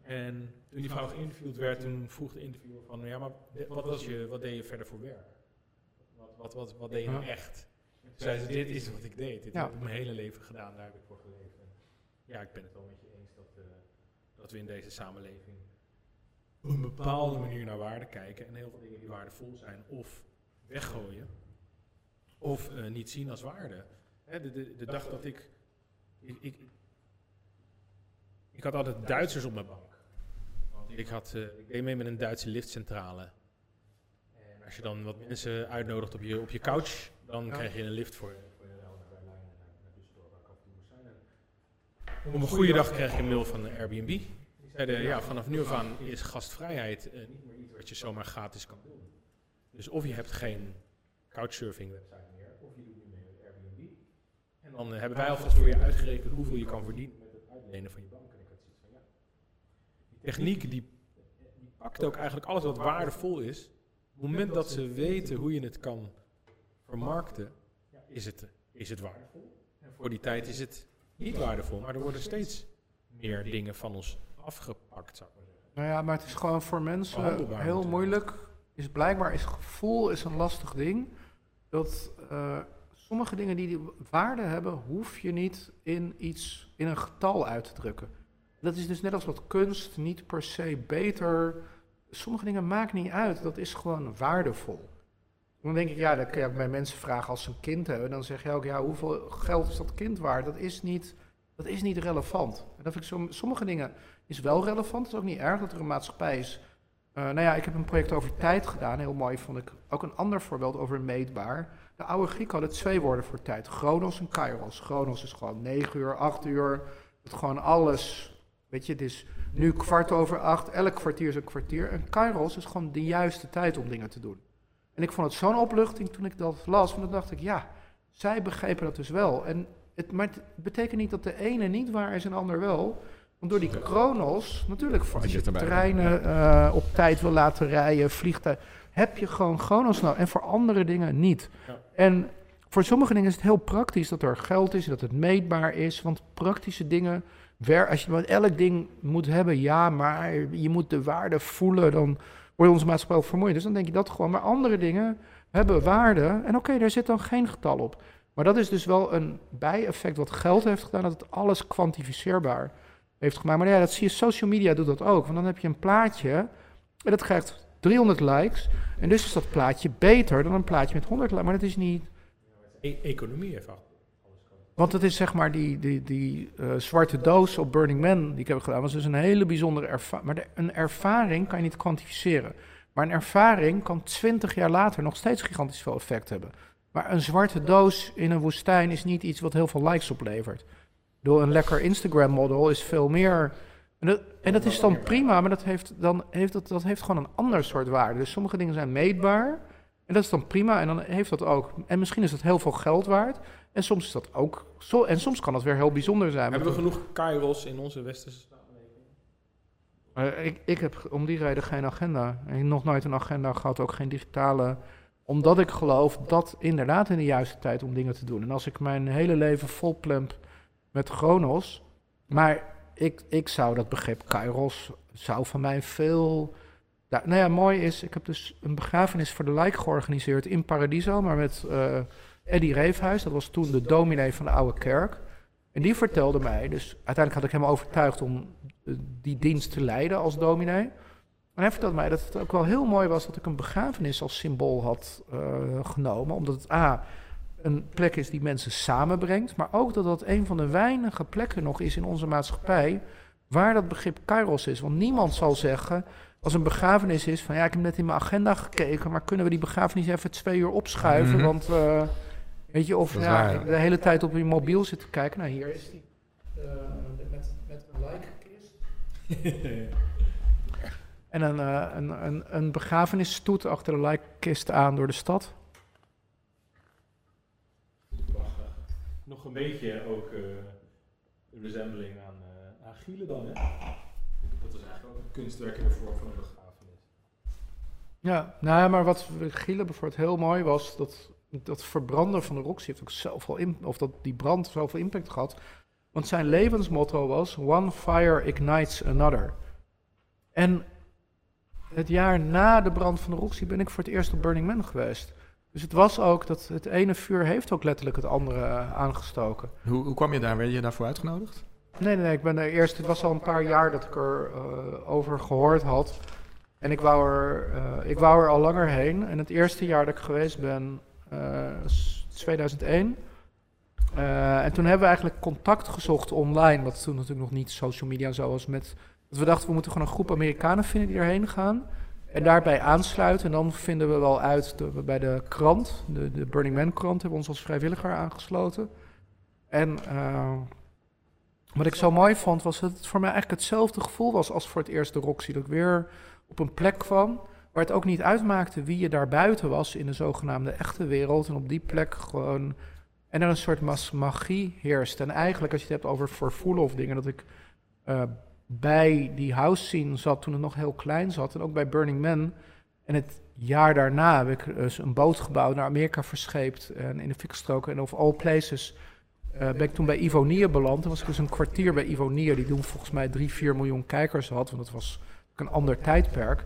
En toen die vrouw geïnterviewd werd, toen vroeg de interviewer van, ja, maar wat, was je, wat deed je verder voor werk? Wat, wat, wat, wat deed je nou echt? En toen zei ze, dit is wat ik deed. Dit Ja. heb ik mijn hele leven gedaan, daar heb ik voor geleefd. En ja, ik ben het wel met je eens dat, eh, dat we in deze samenleving op een bepaalde manier naar waarde kijken en heel veel dingen die waardevol zijn of weggooien of eh, niet zien als waarde. Hè, de, de, de dag dat ik, ik, ik, ik had altijd Duitsers op mijn bank. Want ik, had, eh, ik deed mee met een Duitse liftcentrale. En als je dan wat mensen uitnodigt op je, op je couch, dan Ja. krijg je een lift voor, je. En op een goede dag kreeg ik een mail van Airbnb. Die zeiden, ja, vanaf nu af aan is gastvrijheid eh, niet meer iets wat je zomaar gratis kan doen. Dus of je hebt geen couchsurfing website meer, of je doet nu mee met Airbnb. En dan eh, hebben wij alvast voor je uitgerekend hoeveel je kan verdienen met het uitlenen van je bank. En ik had zoiets van, ja, die techniek die, die pakt ook eigenlijk alles wat waardevol is. Op het moment dat ze weten hoe je het kan vermarkten, is het, is het waardevol. En voor die tijd is het niet waardevol, maar er worden steeds meer dingen van ons afgepakt, zou ik maar zeggen. Nou ja, maar het is gewoon voor mensen heel moeilijk. Is blijkbaar is gevoel is een lastig ding. Dat eh, sommige dingen die die waarde hebben, hoef je niet in iets in een getal uit te drukken. Dat is dus net als wat kunst niet per se beter. Sommige dingen maken niet uit. Dat is gewoon waardevol. Dan denk ik, ja, dat kan je bij mensen vragen als ze een kind hebben. Dan zeg je ook, ja, hoeveel geld is dat kind waard? Dat is niet, dat is niet relevant. En dat vind ik som- sommige dingen is wel relevant. Het is ook niet erg dat er een maatschappij is Uh, nou ja, ik heb een project over tijd gedaan. Heel mooi vond ik. Ook een ander voorbeeld over meetbaar. De oude Grieken hadden twee woorden voor tijd. Chronos en kairos. Chronos is gewoon 9 uur, 8 uur. Het gewoon alles. Weet je, het is nu kwart over acht. Elk kwartier is een kwartier. En kairos is gewoon de juiste tijd om dingen te doen. En ik vond het zo'n opluchting toen ik dat las. Want dan dacht ik, ja, zij begrepen dat dus wel. En het, maar het betekent niet dat de ene niet waar is en de ander wel. Want door die chronos, natuurlijk, als je treinen uh, op tijd wil laten rijden, vliegtuigen, heb je gewoon chronos nodig. En voor andere dingen niet. Ja. En voor sommige dingen is het heel praktisch dat er geld is, dat het meetbaar is. Want praktische dingen, als je elk ding moet hebben, ja, maar je moet de waarde voelen, dan wordt onze maatschappij vermoeid. Dus dan denk je dat gewoon. Maar andere dingen hebben waarde. En oké, daar zit dan geen getal op. Maar dat is dus wel een bijeffect wat geld heeft gedaan, dat het alles kwantificeerbaar heeft gemaakt. Maar ja, dat zie je, social media doet dat ook. Want dan heb je een plaatje en dat krijgt 300 likes. En dus is dat plaatje beter dan een plaatje met 100 likes. Maar dat is niet... E economie even. Want het is zeg maar die, die, die uh, zwarte doos op Burning Man die ik heb gedaan. was dus een hele bijzondere ervaring. Maar de, een ervaring kan je niet kwantificeren. Maar een ervaring kan 20 jaar later nog steeds gigantisch veel effect hebben. Maar een zwarte doos in een woestijn is niet iets wat heel veel likes oplevert. Door een lekker Instagram-model is veel meer. En dat, en dat is dan prima, maar dat heeft, dan heeft, dat, dat heeft gewoon een ander soort waarde. Dus sommige dingen zijn meetbaar. En dat is dan prima. En dan heeft dat ook. En misschien is dat heel veel geld waard. En soms is dat ook. Zo, en soms kan dat weer heel bijzonder zijn. Hebben we genoeg kairos in onze westerse samenleving? Uh, ik, ik heb om die reden geen agenda. En nog nooit een agenda gehad, ook geen digitale omdat ik geloof dat inderdaad in de juiste tijd om dingen te doen. En als ik mijn hele leven volplemp met Chronos. Maar ik, ik zou dat begrip Kairos zou van mij veel. nou ja, mooi is, ik heb dus een begrafenis voor de lijk georganiseerd in Paradiso, maar met uh, Eddie Reefhuis. Dat was toen de dominee van de oude kerk. En die vertelde mij, dus uiteindelijk had ik hem overtuigd om eh, die dienst te leiden als dominee. En hij vertelde mij dat het ook wel heel mooi was dat ik een begrafenis als symbool had uh, genomen. Omdat het A, een plek is die mensen samenbrengt. Maar ook dat dat een van de weinige plekken nog is in onze maatschappij. waar dat begrip kairos is. Want niemand zal zeggen. als een begrafenis is. van ja, ik heb net in mijn agenda gekeken. maar kunnen we die begrafenis even twee uur opschuiven? Mhm. Want. Uh, weet je, of ja, de hele tijd op je mobiel zitten kijken. Nou, hier is die. Uh, met, met een like-kist. En een, uh, een, een, een begrafenisstoet achter de lijkkist aan door de stad. Nog een beetje ook uh, een resembeling aan, uh, aan Gielen dan, hè? Dat is eigenlijk ook een kunstwerk in de vorm van een begrafenis. Ja, nou maar wat Gielen bijvoorbeeld heel mooi was, dat, dat verbranden van de Roxy heeft ook zoveel, in, of dat die brand zoveel impact gehad. Want zijn levensmotto was, one fire ignites another. En het jaar na de brand van de Roxy ben ik voor het eerst op Burning Man geweest. Dus het was ook dat het ene vuur heeft ook letterlijk het andere uh, aangestoken. Hoe, hoe kwam je daar? Werd je daarvoor uitgenodigd? Nee, nee, ik ben er eerst. Het was al een paar jaar dat ik er uh, over gehoord had. En ik wou, er, uh, ik wou er al langer heen. En het eerste jaar dat ik geweest ben, is 2001. en toen hebben we eigenlijk contact gezocht online. Wat toen natuurlijk nog niet social media zo was met dat we dachten, we moeten gewoon een groep Amerikanen vinden die erheen gaan. En daarbij aansluiten. En dan vinden we wel uit de, bij de krant, de, de Burning Man krant, hebben we ons als vrijwilliger aangesloten. En uh, wat ik zo mooi vond, was dat het voor mij eigenlijk hetzelfde gevoel was als voor het eerste Roxy. Dat ik weer op een plek kwam waar het ook niet uitmaakte wie je daar buiten was in de zogenaamde echte wereld. En op die plek gewoon. En er een soort magie heerst. En eigenlijk, als je het hebt over vervoelen of dingen, dat ik uh, bij die house scene zat toen het nog heel klein zat. En ook bij Burning Man. En het jaar daarna heb ik dus een boot gebouwd, naar Amerika verscheept en in de fik gestoken. En of all places uh, ben ik toen bij Ivonier beland. Toen was ik dus een kwartier bij Ivonier, die toen volgens mij 3, 4 miljoen kijkers had. Want dat was een ander tijdperk.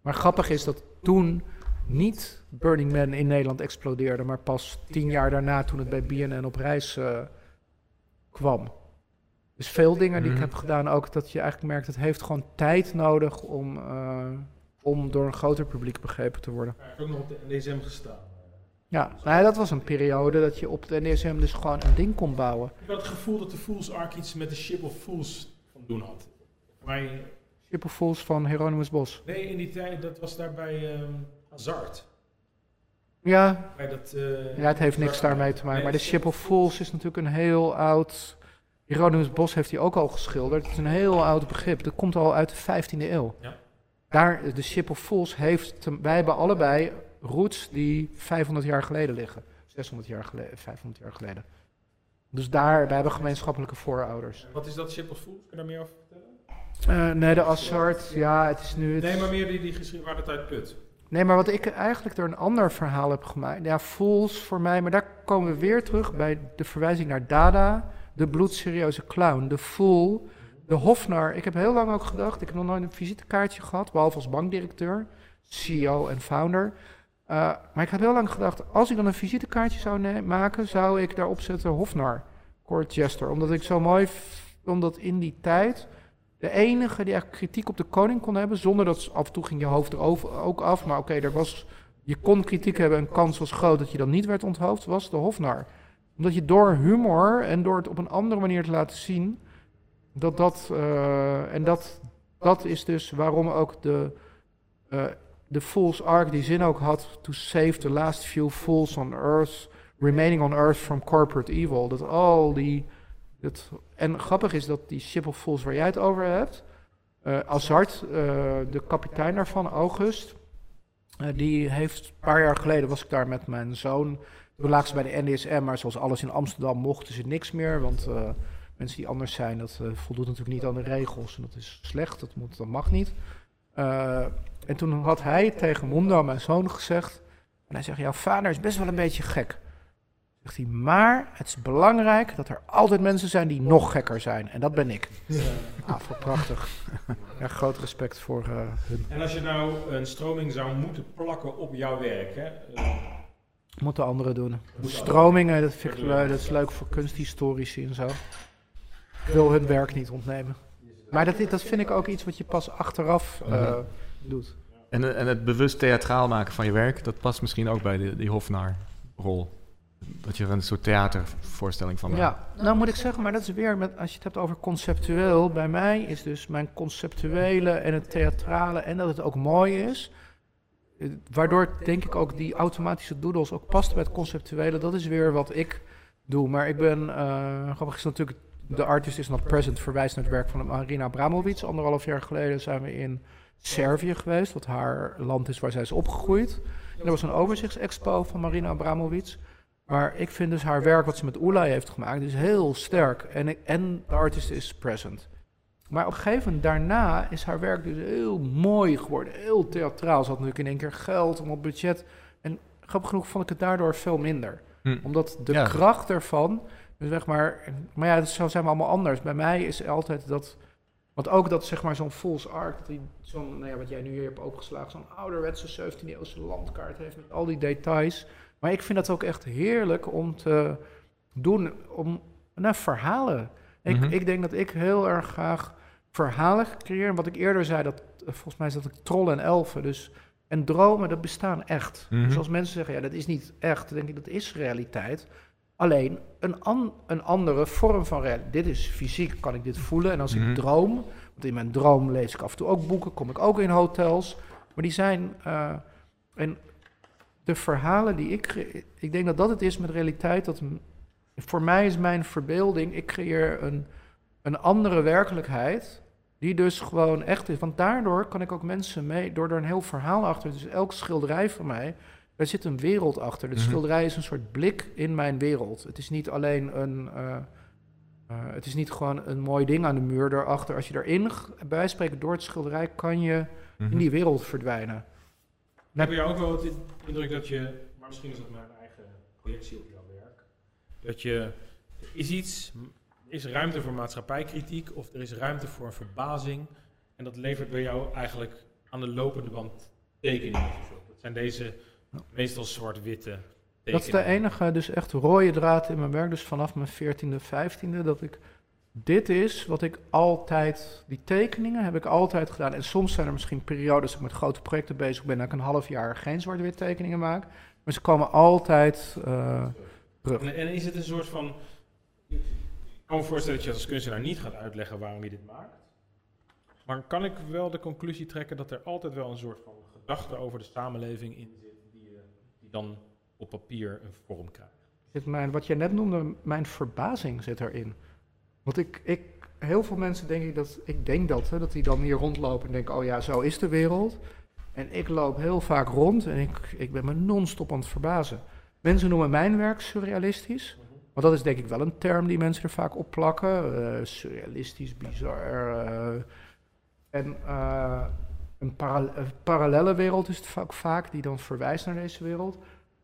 Maar grappig is dat toen niet Burning Man in Nederland explodeerde, maar pas tien jaar daarna toen het bij BNN op reis uh, kwam. Dus veel dingen die ik mhm. heb gedaan, ook dat je eigenlijk merkt, het heeft gewoon tijd nodig om, uh, om door een groter publiek begrepen te worden. Ja, ik heb ook nog op de NDSM gestaan. Ja, nou ja, dat was een periode dat je op de NDSM dus gewoon een ding kon bouwen. Ik had het gevoel dat de Fools Ark iets met de Ship of Fools van doen had. Mij Fools van Hieronymus Bos. Nee, in die tijd, dat was daar bij um, Hazard. Ja, bij dat, uh, ja, het heeft niks daarmee te maken. maar de Ship of Fools is natuurlijk een heel oud... Hieronymus Bos heeft hij ook al geschilderd. Het is een heel oud begrip. Dat komt al uit de 15e eeuw. Ja. Daar, de Ship of Fools heeft... Wij hebben allebei roots die 500 jaar geleden liggen. 600 jaar geleden, 500 jaar geleden. Dus daar, wij hebben gemeenschappelijke voorouders. Wat is dat Ship of Fools? Kun je daar meer over vertellen? Uh, nee, de Assart, ja, het is nu... Het nee, maar meer die, die geschiedenis waar het uit put. Nee, maar wat ik eigenlijk door een ander verhaal heb gemaakt. Ja, Fools voor mij, maar daar komen we weer terug bij de verwijzing naar Dada. De bloedserieuze clown, de fool, de hofnar. Ik heb heel lang ook gedacht, ik heb nog nooit een visitekaartje gehad, behalve als bankdirecteur, CEO en founder. Uh, maar ik heb heel lang gedacht, als ik dan een visitekaartje zou maken, zou ik daarop zetten Hofnar, Court Jester. Omdat ik zo mooi, omdat in die tijd de enige die echt kritiek op de koning kon hebben, zonder dat af en toe ging je hoofd er ook af, maar oké, er was, je kon kritiek hebben en kans was groot dat je dan niet werd onthoofd, was de Hofnar. Omdat je door humor en door het op een andere manier te laten zien, dat dat, uh, en dat, dat is dus waarom ook de... Uh, de Fool's Ark die zin ook had to save the last few fools on earth, remaining on earth from corporate evil. Dat al die, dat, en grappig is dat die ship of fools waar jij het over hebt, uh, Azart, uh, de kapitein daarvan, August, die heeft een paar jaar geleden was ik daar met mijn zoon. Toen lagen ze bij de NDSM, maar zoals alles in Amsterdam mochten ze niks meer, want mensen die anders zijn, dat voldoet natuurlijk niet aan de regels en dat is slecht, dat, moet, dat mag niet. En toen had hij tegen Mondo, mijn zoon, gezegd. En hij zegt: Jouw vader is best wel een beetje gek. Zegt hij, maar het is belangrijk dat er altijd mensen zijn die nog gekker zijn. En dat ben ik. Ja. Ah, voor prachtig. Ja, groot respect voor uh, hun. En als je nou een stroming zou moeten plakken op jouw werk, hè? Moeten anderen doen. Stromingen, dat vind ik leuk. Dat is leuk voor kunsthistorici en zo. Ik wil hun werk niet ontnemen. Maar dat, dat vind ik ook iets wat je pas achteraf uh, doet. En, en het bewust theatraal maken van je werk, dat past misschien ook bij de, die Hofnaar-rol. Dat je er een soort theatervoorstelling van maakt. Ja, nou moet ik zeggen, maar dat is weer, met, als je het hebt over conceptueel. Bij mij is dus mijn conceptuele en het theatrale en dat het ook mooi is. Waardoor denk ik ook die automatische doodles ook past bij het conceptuele. Dat is weer wat ik doe. Maar ik ben, uh, grappig is natuurlijk, de artist is not present verwijst naar het werk van Marina Abramovic. Anderhalf jaar geleden zijn we in Servië geweest, wat haar land is waar zij is opgegroeid. En er was een overzichtsexpo van Marina Abramovic. Maar ik vind dus haar werk wat ze met Oela heeft gemaakt, is heel sterk. En, en de artist is present. Maar op een gegeven moment daarna is haar werk dus heel mooi geworden. Heel theatraal. Ze had natuurlijk in één keer geld om op budget. En grappig genoeg vond ik het daardoor veel minder. Hm. Omdat de kracht ervan, dus zeg maar... Maar ja, zo zijn we allemaal anders. Bij mij is altijd dat want ook dat zeg maar zo'n false arc, zo'n, nou ja, wat jij nu hier hebt opgeslagen, zo'n ouderwetse 17e eeuwse landkaart heeft met al die details. Maar ik vind dat ook echt heerlijk om te doen, om nou, verhalen. Ik, mhm. ik denk dat ik heel erg graag verhalen creëer. Wat ik eerder zei, dat volgens mij is dat ik trollen en elfen. Dus, en dromen, dat bestaan echt. Mm Dus als mensen zeggen, ja, dat is niet echt, dan denk ik, dat is realiteit. Alleen een, an, een andere vorm van realiteit. Dit is fysiek, kan ik dit voelen. En als ik mhm. droom, want in mijn droom lees ik af en toe ook boeken, kom ik ook in hotels. Maar die zijn. Uh, en de verhalen die ik. Ik denk dat dat het is met realiteit. Dat voor mij is mijn verbeelding. Ik creëer een, een andere werkelijkheid. Die dus gewoon echt is. Want daardoor kan ik ook mensen mee. Door er een heel verhaal achter. Dus elk schilderij van mij er zit een wereld achter. De mhm. schilderij is een soort blik in mijn wereld. Het is niet alleen een. Uh, uh, het is niet gewoon een mooi ding aan de muur daarachter. Als je erin, bij spreken door het schilderij, kan je in mhm. die wereld verdwijnen. Heb je ook wel het indruk dat je, maar misschien is dat mijn eigen projectie op jouw werk, dat je, is iets, is ruimte voor maatschappijkritiek of er is ruimte voor verbazing en dat levert bij jou eigenlijk aan de lopende band tekeningen Dat zijn deze Meestal zwart-witte. Dat is de enige, dus echt rode draad in mijn werk. Dus vanaf mijn 14e, 15e, dat ik. Dit is wat ik altijd. Die tekeningen heb ik altijd gedaan. En soms zijn er misschien periodes dat ik met grote projecten bezig ben. dat ik een half jaar geen zwart-wit tekeningen maak. Maar ze komen altijd uh, terug. En, en, is het een soort van. Kan me voorstellen dat je als kunstenaar niet gaat uitleggen waarom je dit maakt. Maar kan ik wel de conclusie trekken dat er altijd wel een soort van gedachte over de samenleving in zit, die, eh, dan op papier een vorm krijgt? Mijn, wat je net noemde, mijn verbazing zit erin. Want ik, ik, heel veel mensen denk ik dat, ik denk dat, hè, dat die dan hier rondlopen en denken, oh ja, zo is de wereld. En ik loop heel vaak rond en ik, ik ben me non-stop aan het verbazen. Mensen noemen mijn werk surrealistisch. Want dat is denk ik wel een term die mensen er vaak op plakken. Uh, surrealistisch, bizar. Uh, en uh, een, para een, parallele wereld is het vaak, vaak die dan verwijst naar deze wereld.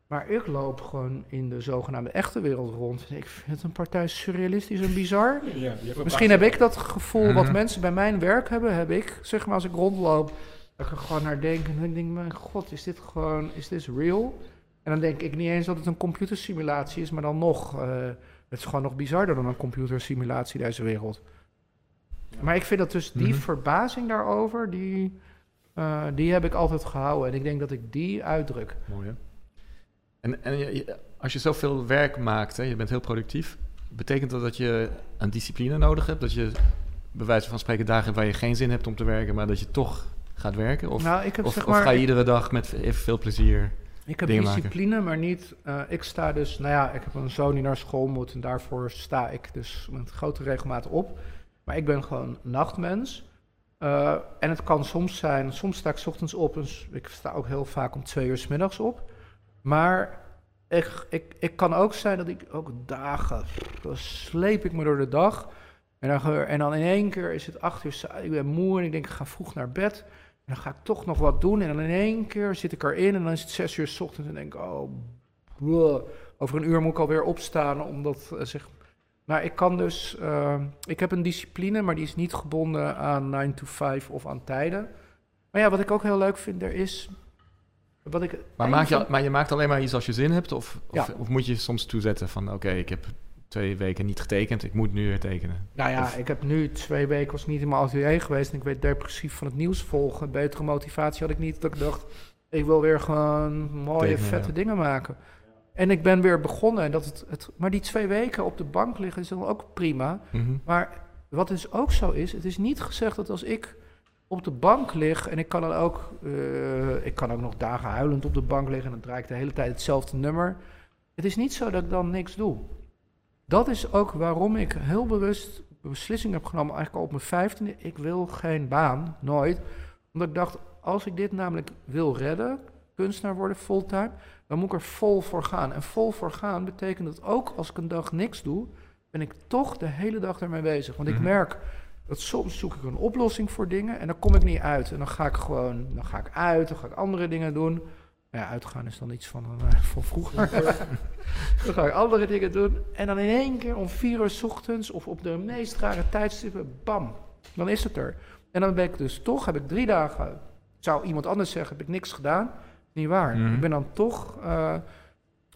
Maar ik loop gewoon in de zogenaamde echte wereld rond. Ik vind het een partij surrealistisch en bizar. Ja, Misschien heb ik dat gevoel wat mensen bij mijn werk hebben. Heb ik, zeg maar, als ik rondloop, dat ik er gewoon naar denk. En ik denk, mijn god, is dit gewoon, is dit real? En dan denk ik niet eens dat het een computersimulatie is, maar dan nog. Uh, het is gewoon nog bizarder dan een computersimulatie, deze wereld. Maar ik vind dat dus die mm -hmm. verbazing daarover, die, uh, die heb ik altijd gehouden. En ik denk dat ik die uitdruk. Mooi hè? En, en je, als je zoveel werk maakt, hè, je bent heel productief, betekent dat dat je een discipline nodig hebt? Dat je bij wijze van spreken dagen hebt waar je geen zin hebt om te werken, maar dat je toch gaat werken? Of, nou, ik heb, of, zeg of maar, ga je iedere dag met evenveel plezier ik heb discipline, maken? maar niet. Uh, ik sta dus, nou ja, ik heb een zoon die naar school moet en daarvoor sta ik dus met grote regelmaat op. Maar ik ben gewoon nachtmens. Uh, en het kan soms zijn, soms sta ik ochtends op ik sta ook heel vaak om twee uur s middags op. Maar ik, ik, ik kan ook zijn dat ik ook dagen, dan sleep ik me door de dag. En dan, en dan in één keer is het acht uur, ik ben moe en ik denk ik ga vroeg naar bed. En dan ga ik toch nog wat doen. En dan in één keer zit ik erin en dan is het zes uur s ochtends en denk ik, oh, bleh. over een uur moet ik alweer opstaan. Omdat, uh, zeg, maar ik kan dus, uh, ik heb een discipline, maar die is niet gebonden aan 9 to 5 of aan tijden. Maar ja, wat ik ook heel leuk vind, er is... Wat ik, Maar, maak je, maar je maakt alleen maar iets als je zin hebt? Of, Ja. of, of moet je soms toezetten van... oké, ik heb twee weken niet getekend, ik moet nu weer tekenen? Nou ja, Of- ik heb nu twee weken was niet in mijn atelier geweest en ik werd depressief van het nieuws volgen. Betere motivatie had ik niet. Dat ik dacht, ik wil weer gewoon mooie, Tekenen, vette ja. dingen maken. En ik ben weer begonnen. En dat het, het, maar die twee weken op de bank liggen is dan ook prima. Mhm. Maar wat dus ook zo is, het is niet gezegd dat als ik op de bank lig en ik kan dan ook, eh, ik kan ook nog dagen huilend op de bank liggen en dan draai ik de hele tijd hetzelfde nummer. Het is niet zo dat ik dan niks doe. Dat is ook waarom ik heel bewust de beslissing heb genomen, eigenlijk al op mijn vijftiende, ik wil geen baan, nooit. Omdat ik dacht, als ik dit namelijk wil redden, kunstenaar worden fulltime, dan moet ik er vol voor gaan. En vol voor gaan betekent dat ook als ik een dag niks doe, ben ik toch de hele dag ermee bezig. Want ik Mhm. merk dat soms zoek ik een oplossing voor dingen en dan kom ik niet uit. En dan ga ik gewoon, dan ga ik uit, dan ga ik andere dingen doen. Nou ja, uitgaan is dan iets van, eh, van vroeger. dan ga ik andere dingen doen. En dan in één keer om vier uur 's ochtends of op de meest rare tijdstippen, bam, dan is het er. En dan ben ik dus toch, heb ik drie dagen, zou iemand anders zeggen, heb ik niks gedaan. Niet waar. Mhm. Ik ben dan toch, eh,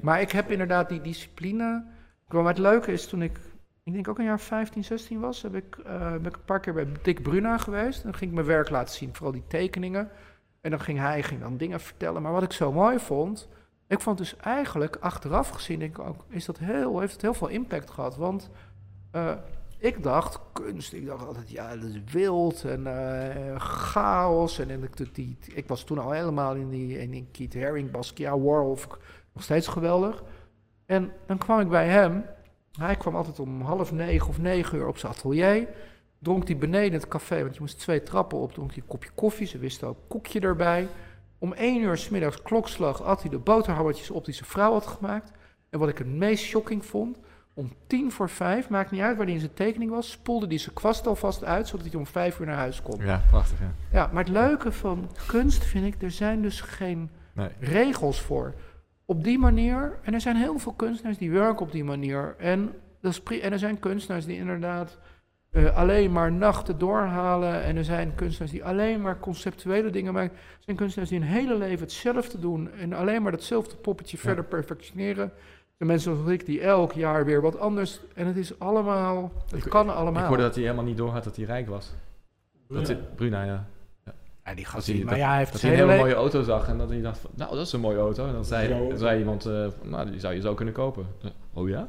maar ik heb inderdaad die discipline. Maar het leuke is toen ik, ik denk ook een jaar 15, 16 was, heb ik, eh, ben ik een paar keer bij Dick Bruna geweest. En dan ging ik mijn werk laten zien, vooral die tekeningen. En dan ging hij ging dan dingen vertellen. Maar wat ik zo mooi vond, ik vond dus eigenlijk achteraf gezien, ik ook, is dat heel, heeft het heel veel impact gehad. Want eh, ik dacht, kunst, ik dacht altijd, ja, dat is wild en eh, chaos. En, en ik, die, ik was toen al helemaal in die, in die Keith Haring, Basquiat, Warhol, nog steeds geweldig. En dan kwam ik bij hem. Hij kwam altijd om half negen of negen uur op zijn atelier. Dronk hij beneden het café, want je moest twee trappen op. Dronk hij een kopje koffie, ze wisten ook koekje erbij. Om één uur 's middags klokslag at hij de boterhammetjes op die zijn vrouw had gemaakt. En wat ik het meest shocking vond, om tien voor vijf, maakt niet uit waar hij in zijn tekening was, spoelde hij zijn kwast alvast uit, zodat hij om vijf uur naar huis kon. Ja, prachtig, ja. Ja, maar het leuke van kunst vind ik, er zijn dus geen Nee. regels voor. Op die manier, en er zijn heel veel kunstenaars die werken op die manier. En, dat is en er zijn kunstenaars die inderdaad eh, alleen maar nachten doorhalen. En er zijn kunstenaars die alleen maar conceptuele dingen maken. Er zijn kunstenaars die hun hele leven hetzelfde doen. En alleen maar datzelfde poppetje Ja. verder perfectioneren. Er zijn mensen zoals ik die elk jaar weer wat anders. En het is allemaal, het Ik- kan allemaal. Ik hoorde dat hij helemaal niet doorhad dat hij rijk was. Dat hij, Bruna, ja. ja, die gast, hij, die- maar ja, hij heeft dat zijn hij een hele mooie auto zag en dat hij dacht van, nou, dat is een mooie auto. En dan zei, zei iemand, eh, nou, die zou je zo kunnen kopen. Oh ja?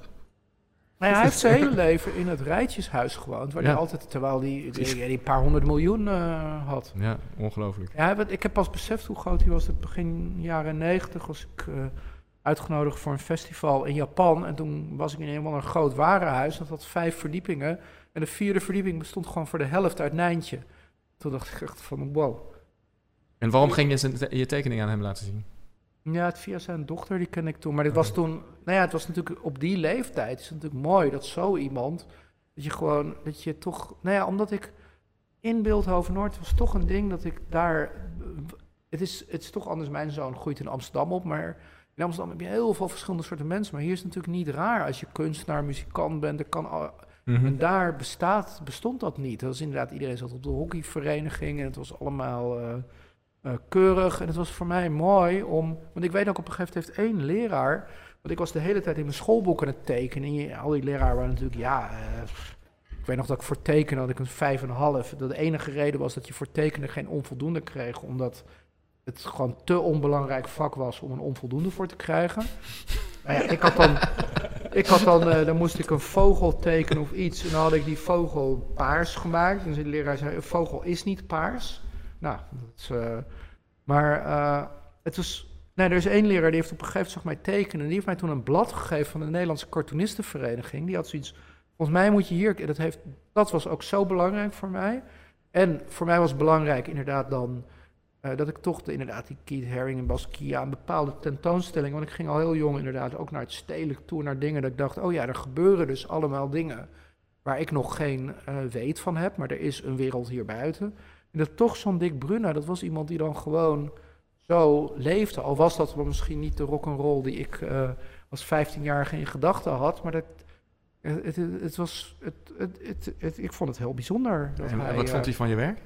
Nou hij heeft zijn hele leven in het Rijtjeshuis gewoond. Waar Ja. hij altijd, terwijl hij die, paar honderd miljoen eh, had. Ja, ongelooflijk. Ja, ik heb pas beseft hoe groot hij was. Het begin jaren negentig was ik eh, uitgenodigd voor een festival in Japan. En toen was ik in helemaal een groot warenhuis. Dat had vijf verdiepingen. En de vierde verdieping bestond gewoon voor de helft uit Nijntje. Toen dacht ik echt van wow. En waarom ging je je tekening aan hem laten zien? Ja, het via zijn dochter, die ken ik toen. Maar dit was toen, nou ja, het was natuurlijk op die leeftijd. is het natuurlijk mooi dat zo iemand, dat je gewoon, dat je toch, nou ja, omdat ik in Beeldhoven Noord was toch een ding dat ik daar, het is, het is toch anders. Mijn zoon groeit in Amsterdam op, maar in Amsterdam heb je heel veel verschillende soorten mensen. Maar hier is het natuurlijk niet raar als je kunstenaar, muzikant bent. Er kan Mhm. en daar bestaat, bestond dat niet. Dat was inderdaad, iedereen zat op de hockeyvereniging en het was allemaal eh, eh, keurig. En het was voor mij mooi om, want ik weet ook op een gegeven moment heeft één leraar, want ik was de hele tijd in mijn schoolboek aan het tekenen. En al die leraren waren natuurlijk, ja, eh, ik weet nog dat ik voor tekenen had ik een vijf en een half. Dat de enige reden was dat je voor tekenen geen onvoldoende kreeg, omdat het gewoon te onbelangrijk vak was om een onvoldoende voor te krijgen. Nou ja, ik had dan, ik had dan, eh, dan moest ik een vogel tekenen of iets. En dan had ik die vogel paars gemaakt. En de leraar zei, een vogel is niet paars. Nou, eh, maar eh, het was... Nee, er is één leraar die heeft op een gegeven moment zag mij tekenen. En die heeft mij toen een blad gegeven van de Nederlandse cartoonistenvereniging. Die had zoiets... Volgens mij moet je hier... Dat, heeft, dat was ook zo belangrijk voor mij. En voor mij was belangrijk inderdaad dan... eh, dat ik toch de, inderdaad die Keith Haring en Basquiat... een bepaalde tentoonstelling... Want ik ging al heel jong inderdaad ook naar het stedelijk toe... naar dingen dat ik dacht... Oh ja, er gebeuren dus allemaal dingen... waar ik nog geen weet van heb. Maar er is een wereld hier buiten. En dat toch zo'n Dick Brunner... dat was iemand die dan gewoon zo leefde. Al was dat wel misschien niet de rock'n'roll die ik eh, als 15-jarige in gedachten had. Maar dat, het, het, het was, het, het, het, het- ik vond het heel bijzonder. Dat En hij, wat eh, vond hij van je werk?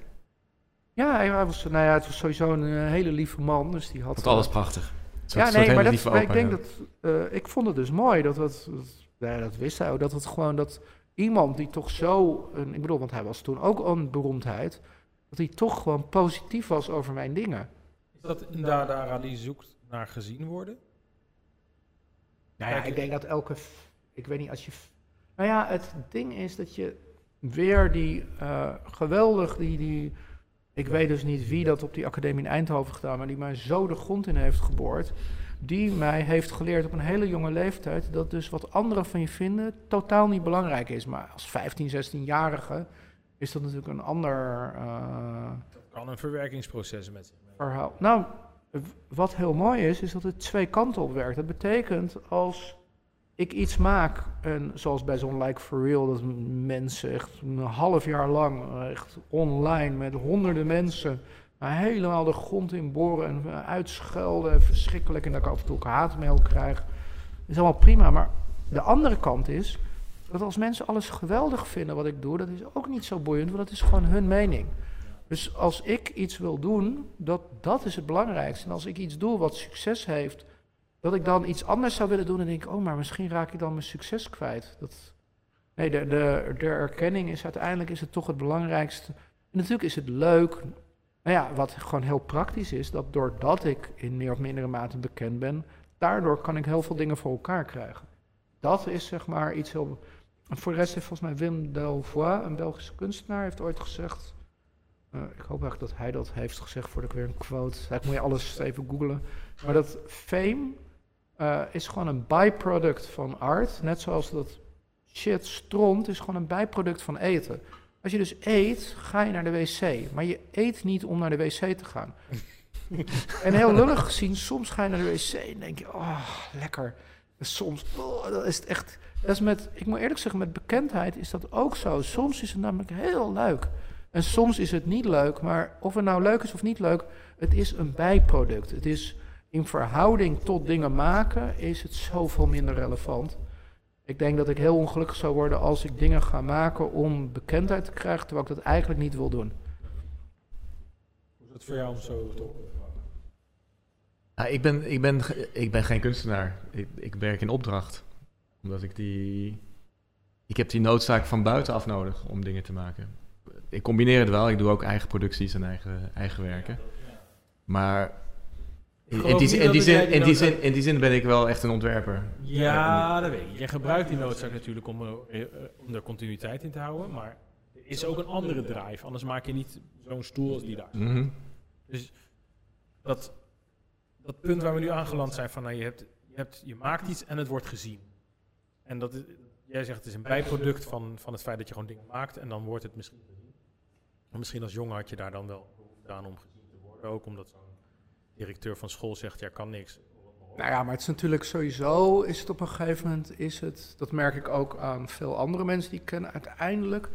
Ja, hij, was, nou ja, het was sowieso een eh, hele lieve man. Dus die had... Vond alles prachtig. Soort- ja, nee, maar, dat, maar ik denk dat... eh, ik vond het dus mooi dat het... Dat, ja, dat wist hij ook. Dat het gewoon dat iemand die toch zo... Een, ik bedoel, want hij was toen ook een beroemdheid... Dat hij toch gewoon positief was over mijn dingen. Is dat inderdaad daar die zoekt naar gezien worden? Nou ja, Kijk, ik denk dat elke. Ik weet niet als je. Nou ja, het ding is dat je weer die eh, geweldig. Die, die, ik weet dus niet wie dat op die academie in Eindhoven gedaan, maar die mij zo de grond in heeft geboord. Die mij heeft geleerd op een hele jonge leeftijd dat dus wat anderen van je vinden totaal niet belangrijk is. Maar als 15, 16-jarige is dat natuurlijk een ander. eh, Dat kan een verwerkingsproces met zich mee. verhaal. Nou, wat heel mooi is, is dat het twee kanten op werkt. Dat betekent als ik iets maak, en zoals bij zo'n Like for Real, dat mensen echt een half jaar lang, eh, echt online met honderden mensen, helemaal de grond in boren en eh, uitschelden, en verschrikkelijk, en dat ik af en toe ook haatmail krijg. is allemaal prima, maar de andere kant is, dat als mensen alles geweldig vinden wat ik doe, dat is ook niet zo boeiend, want dat is gewoon hun mening. Dus als ik iets wil doen, dat, dat is het belangrijkste. En als ik iets doe wat succes heeft, dat ik dan iets anders zou willen doen, dan denk oh, maar misschien raak ik dan mijn succes kwijt. Dat, nee, de, de, de erkenning is uiteindelijk is het toch het belangrijkste. En natuurlijk is het leuk. Nou ja, wat gewoon heel praktisch is, dat doordat ik in meer of mindere mate bekend ben, daardoor kan ik heel veel dingen voor elkaar krijgen. Dat is zeg maar iets heel. En voor de rest heeft volgens mij Wim Delvoye, een Belgische kunstenaar, heeft ooit gezegd. eh, ik hoop eigenlijk dat hij dat heeft gezegd voordat ik weer een quote. Eigenlijk moet je alles even googlen. Maar dat fame eh, is gewoon een byproduct van art. Net zoals dat shit, stront, is gewoon een bijproduct van eten. Als je dus eet, ga je naar de wc. Maar je eet niet om naar de wc te gaan. en heel lullig gezien, soms ga je naar de wc en denk je, oh, lekker. En soms, oh, dat is het echt... Dat is met, ik moet eerlijk zeggen, met bekendheid is dat ook zo. Soms is het namelijk heel leuk. En soms is het niet leuk, maar of het nou leuk is of niet leuk, het is een bijproduct. Het is in verhouding tot dingen maken, is het zoveel minder relevant. Ik denk dat ik heel ongelukkig zou worden als ik dingen ga maken om bekendheid te krijgen, terwijl ik dat eigenlijk niet wil doen. Hoe is het voor jou om zo te Ja, ik, ben, ik, ben, ik ben geen kunstenaar. Ik, ik werk in opdracht. Omdat ik die... Ik heb die noodzaak van buitenaf nodig om dingen te maken. Ik combineer het wel. Ik doe ook eigen producties en eigen, eigen werken. Maar In, die, in, die zin, in, die zin, in die zin ben ik wel echt een ontwerper. Ja, dat weet ik. Jij gebruikt die noodzaak natuurlijk om, uh, om er continuïteit in te houden, maar er is ook een andere drive. Anders maak je niet zo'n stoel als die daar. Mhm. Dus dat, dat punt waar we nu aangeland zijn van nou, je, hebt, je, hebt, je maakt iets en het wordt gezien. En dat jij zegt het is een bijproduct van, van het feit dat je gewoon dingen maakt en dan wordt het misschien misschien als jongen had je daar dan wel aan om gezien te worden. Ook omdat zo'n directeur van school zegt, ja kan niks. Nou ja, maar het is natuurlijk sowieso, is het op een gegeven moment, is het, dat merk ik ook aan veel andere mensen die ik ken, uiteindelijk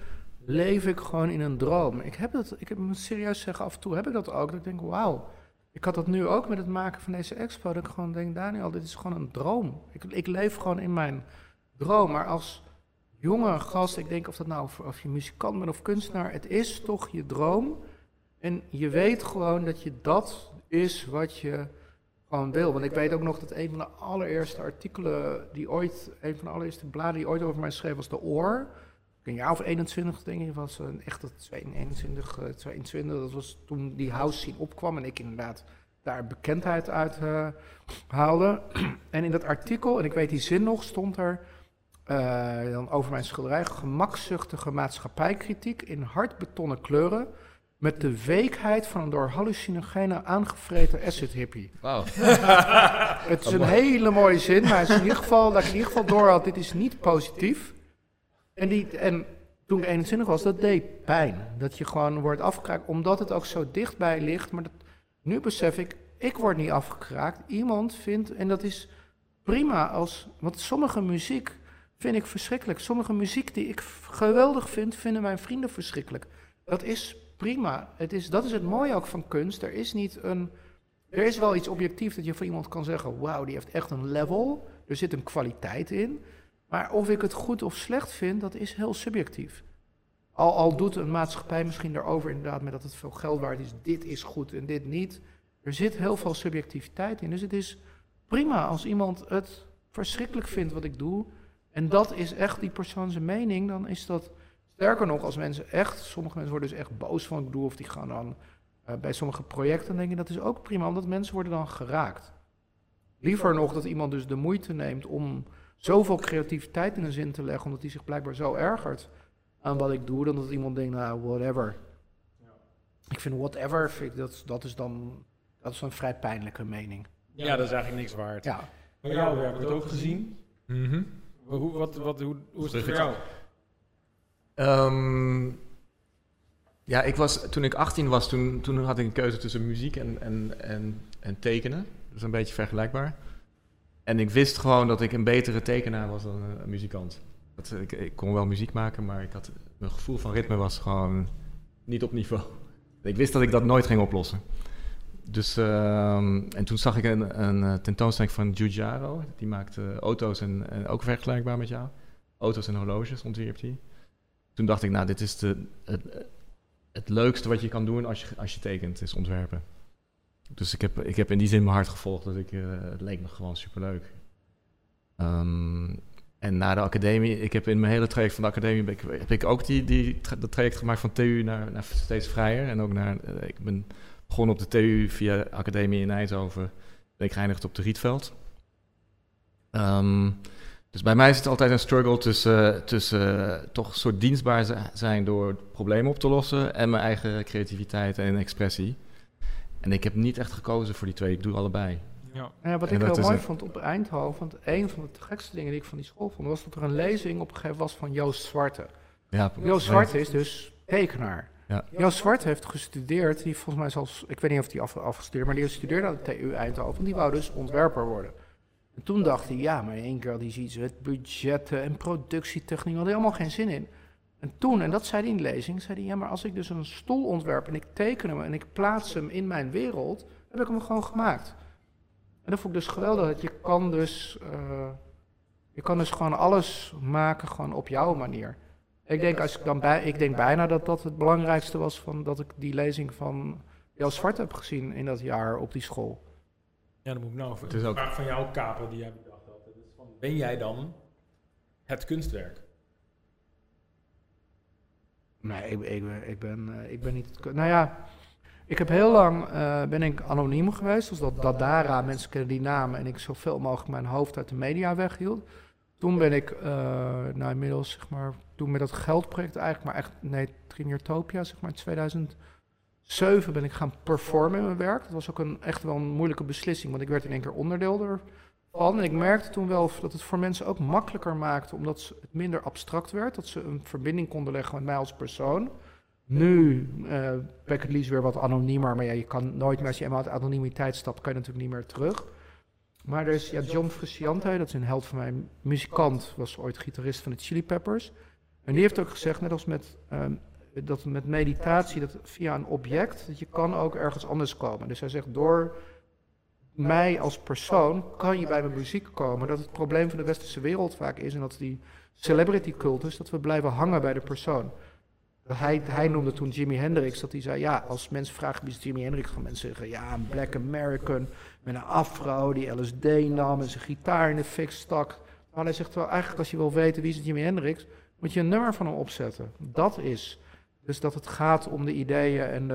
leef ik gewoon in een droom. Ik heb het, ik me serieus zeggen, af en toe heb ik dat ook, dat ik denk, wauw, ik had dat nu ook met het maken van deze expo, dat ik gewoon denk, Daniel, dit is gewoon een droom. Ik, ik leef gewoon in mijn droom, maar als jonge gast, ik denk of dat nou of, je muzikant bent of kunstenaar, het is toch je droom. En je weet gewoon dat je dat is wat je gewoon wil. Want ik weet ook nog dat een van de allereerste artikelen die ooit, een van de allereerste bladen die ooit over mij schreef, was De Oor. Een jaar of 21, denk ik, was een echt 21, 22. Dat was toen die house scene opkwam en ik inderdaad daar bekendheid uit uh, haalde. En in dat artikel, en ik weet die zin nog, stond er uh, dan over mijn schilderij gemakzuchtige maatschappijkritiek in hardbetonnen kleuren met de weekheid van een door hallucinogenen aangevreten acid hippie. Wauw. het is een hele mooie zin, maar het is in ieder geval, dat ik in ieder geval door had, dit is niet positief. En, die, en toen ik 21 was, dat deed pijn. Dat je gewoon wordt afgekraakt, omdat het ook zo dichtbij ligt. Maar dat, nu besef ik, ik word niet afgekraakt. Iemand vindt, en dat is prima als, want sommige muziek vind ik verschrikkelijk. Sommige muziek die ik geweldig vind, vinden mijn vrienden verschrikkelijk. Dat is prima. Het is, dat is het mooie ook van kunst. Er is niet een. Er is wel iets objectiefs dat je van iemand kan zeggen: wauw, die heeft echt een level. Er zit een kwaliteit in. Maar of ik het goed of slecht vind, dat is heel subjectief. Al, al doet een maatschappij misschien erover inderdaad met dat het veel geld waard is. Dit is goed en dit niet. Er zit heel veel subjectiviteit in. Dus het is prima als iemand het verschrikkelijk vindt wat ik doe. En dat is echt die persoon zijn mening. Dan is dat Sterker nog, als mensen echt, sommige mensen worden dus echt boos van ik doe, of die gaan dan uh, bij sommige projecten, denk je dat is ook prima, omdat mensen worden dan geraakt. Liever nog dat iemand dus de moeite neemt om zoveel creativiteit in een zin te leggen, omdat hij zich blijkbaar zo ergert aan wat ik doe, dan dat iemand denkt, nou, whatever. Ja. Ik vind whatever, vind dat, dat is dan dat is een vrij pijnlijke mening. Ja, dat is eigenlijk niks waard. Ja. Maar jou, we hebben het ook gezien. Mm -hmm. Hoe, wat, wat, hoe, hoe is het voor jou? Um, ja, ik was, toen ik 18 was, toen, toen had ik een keuze tussen muziek en, en, en, en tekenen. Dat is een beetje vergelijkbaar. En ik wist gewoon dat ik een betere tekenaar was dan een, muzikant. Dat, ik, ik, kon wel muziek maken, maar ik had, mijn gevoel van ritme was gewoon niet op niveau. Ik wist dat ik dat nooit ging oplossen. Dus, um, en toen zag ik een, een tentoonstelling van Giugiaro. Die maakte auto's en, ook vergelijkbaar met jou. Auto's en horloges ontwierp hij toen dacht ik, nou, dit is de, het, het leukste wat je kan doen als je, als je tekent, is ontwerpen. Dus ik heb, ik heb in die zin mijn hart gevolgd. Dat ik, uh, het leek me gewoon superleuk. Um, en na de academie, ik heb in mijn hele traject van de academie, heb ik, ook die, die, dat traject gemaakt van TU naar, naar steeds vrijer. En ook naar, ik ben begonnen op de TU via de academie in Eindhoven. Ben ik geëindigd op de Rietveld. Um, dus bij mij is het altijd een struggle tussen, tussen uh, toch een soort dienstbaar zijn door problemen op te lossen en mijn eigen creativiteit en expressie. En ik heb niet echt gekozen voor die twee, ik doe allebei. Ja. ja wat ik heel mooi vond op Eindhoven, want een van de gekste dingen die ik van die school vond, was dat er een lezing op een gegeven was van Joost Zwarte. Ja, Joost Zwarte is dus tekenaar. Ja. Joost Zwarte heeft gestudeerd, die volgens mij zelfs, ik weet niet of hij af, maar die studeerde aan de TU Eindhoven, die wou dus ontwerper worden. En toen dacht hij, ja, maar in één keer had hij zoiets, het budgetten en productietechniek, had hij allemaal geen zin in. En toen, en dat zei hij in lezing, zei hij, ja, maar als ik dus een stoel ontwerp en ik teken hem en ik plaats hem in mijn wereld, heb ik hem gewoon gemaakt. En dat vond ik dus geweldig, dat je kan dus, uh, je kan dus gewoon alles maken gewoon op jouw manier. Ik denk, als ik, dan bij, ik denk bijna dat dat het belangrijkste was van dat ik die lezing van jouw Zwart heb gezien in dat jaar op die school. Ja, dan moet ik nou over een vraag van jou kapen die jij bedacht had. van, ben jij dan het kunstwerk? Nee, ik, ik, ik ben, uh, ik ben niet het Nou ja, Ik heb heel lang uh, ben ik anoniem geweest, dus dat Dadara, mensen kennen die namen en ik zoveel mogelijk mijn hoofd uit de media weghield. Toen ben ik, uh, nou inmiddels zeg maar, toen met dat geldproject eigenlijk, maar echt, nee, Triniertopia, zeg maar, in 2007 ben ik gaan performen in mijn werk. Dat was ook een, echt wel een moeilijke beslissing, want ik werd in één keer onderdeel ervan. En ik merkte toen wel dat het voor mensen ook makkelijker maakte, omdat het minder abstract werd, dat ze een verbinding konden leggen met mij als persoon. Nu uh, ben ik het liefst weer wat anoniemer, maar ja, je kan nooit meer, als je eenmaal uit anonimiteit stapt, kan je natuurlijk niet meer terug. Maar er is ja, John Frusciante, dat is een held van mij, muzikant, was ooit gitarist van de Chili Peppers. En die heeft ook gezegd, net als met, um, dat met meditatie, dat via een object, dat je kan ook ergens anders komen. Dus hij zegt, door mij als persoon kan je bij mijn muziek komen. Dat het probleem van de westerse wereld vaak is, en dat die celebrity cultus, dat we blijven hangen bij de persoon. Hij, hij, noemde toen Jimi Hendrix, dat hij zei, ja, als mensen vragen wie is Jimi Hendrix, gaan mensen zeggen, ja, een black American met een afro die LSD nam en zijn gitaar in de fik stak. Maar hij zegt wel, eigenlijk als je wil weten wie is Jimi Hendrix, moet je een nummer van hem opzetten. Dat is. Dus dat het gaat om de ideeën en,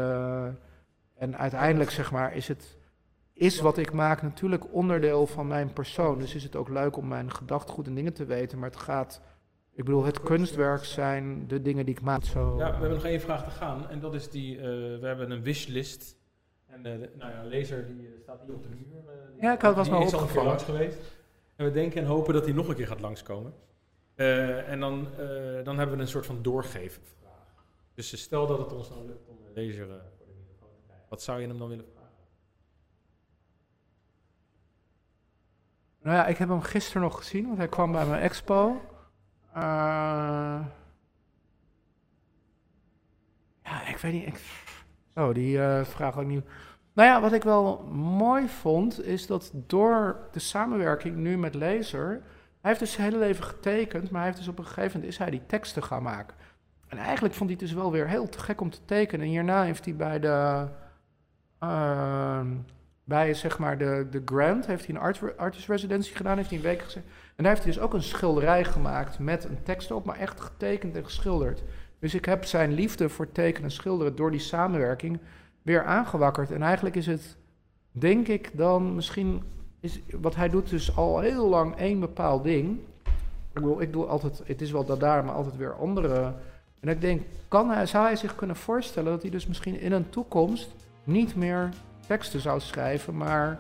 en uiteindelijk zeg maar is het, is wat ik maak natuurlijk onderdeel van mijn persoon. Dus is het ook leuk om mijn gedachtegoed en dingen te weten, maar het gaat ik bedoel, het kunstwerk zijn de dingen die ik maak. Zo. Ja, we hebben nog één vraag te gaan. En dat is die, uh, we hebben een wishlist. En uh, nou ja, lezer die uh, staat hier op de muur. ja, ik had was maar keer langs geweest. En we denken en hopen dat hij nog een keer gaat langskomen. en dan, dan hebben we een soort van doorgeven vraag. Dus stel dat het ons nou lukt om een lezer voor de microfoon te krijgen. Wat zou je hem dan willen vragen? Nou ja, ik heb hem gisteren nog gezien, want hij kwam bij mijn expo. Uh, ja, ik weet niet. Ik, oh, die uh, vraag ook niet. Nou ja, wat ik wel mooi vond, is dat door de samenwerking nu met Laser. Hij heeft dus zijn hele leven getekend, maar hij heeft dus op een gegeven moment is hij die teksten gaan maken. En eigenlijk vond hij het dus wel weer heel te gek om te tekenen. En hierna heeft hij bij de. Uh, bij zeg maar de, de Grant heeft hij een art, residency gedaan, heeft hij een week gezegd. En daar heeft hij dus ook een schilderij gemaakt met een tekst op, maar echt getekend en geschilderd. Dus ik heb zijn liefde voor tekenen en schilderen door die samenwerking weer aangewakkerd. En eigenlijk is het, denk ik, dan misschien is wat hij doet dus al heel lang één bepaald ding. Ik bedoel, ik doe altijd, het is wel dat daar, maar altijd weer andere. En ik denk, kan hij, zou hij zich kunnen voorstellen dat hij dus misschien in een toekomst niet meer teksten zou schrijven, maar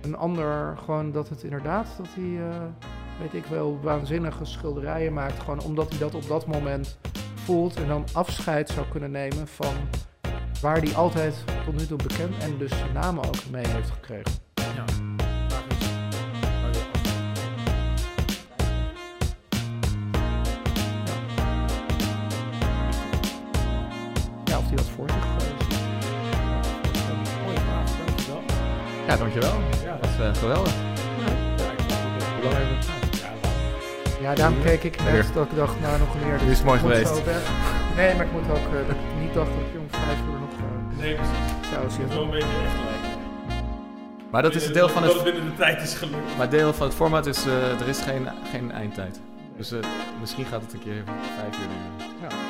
een ander gewoon dat het inderdaad, dat hij, uh, weet ik wel, waanzinnige schilderijen maakt. Gewoon omdat hij dat op dat moment voelt en dan afscheid zou kunnen nemen van waar hij altijd tot nu toe bekend en dus zijn naam ook mee heeft gekregen. Ja. Ja, of hij dat voor zich Ja, dankjewel. Ja. Dat was uh, geweldig. Ja, Hoe lang hebben we Ja, daarom keek ik net dat ik dacht, nou nog meer. Dit is mooi geweest. Nee, maar ik moet ook, uh, dat ik niet dacht dat ik om vijf uur nog... Uh, nee, precies. Zou zien. Wel een beetje echt gelijk. Maar dat is deel van het... Dat binnen de tijd is gelukt. Maar deel van het format is, uh, er is geen, geen eindtijd. Dus uh, misschien gaat het een keer vijf uur duren. Ja.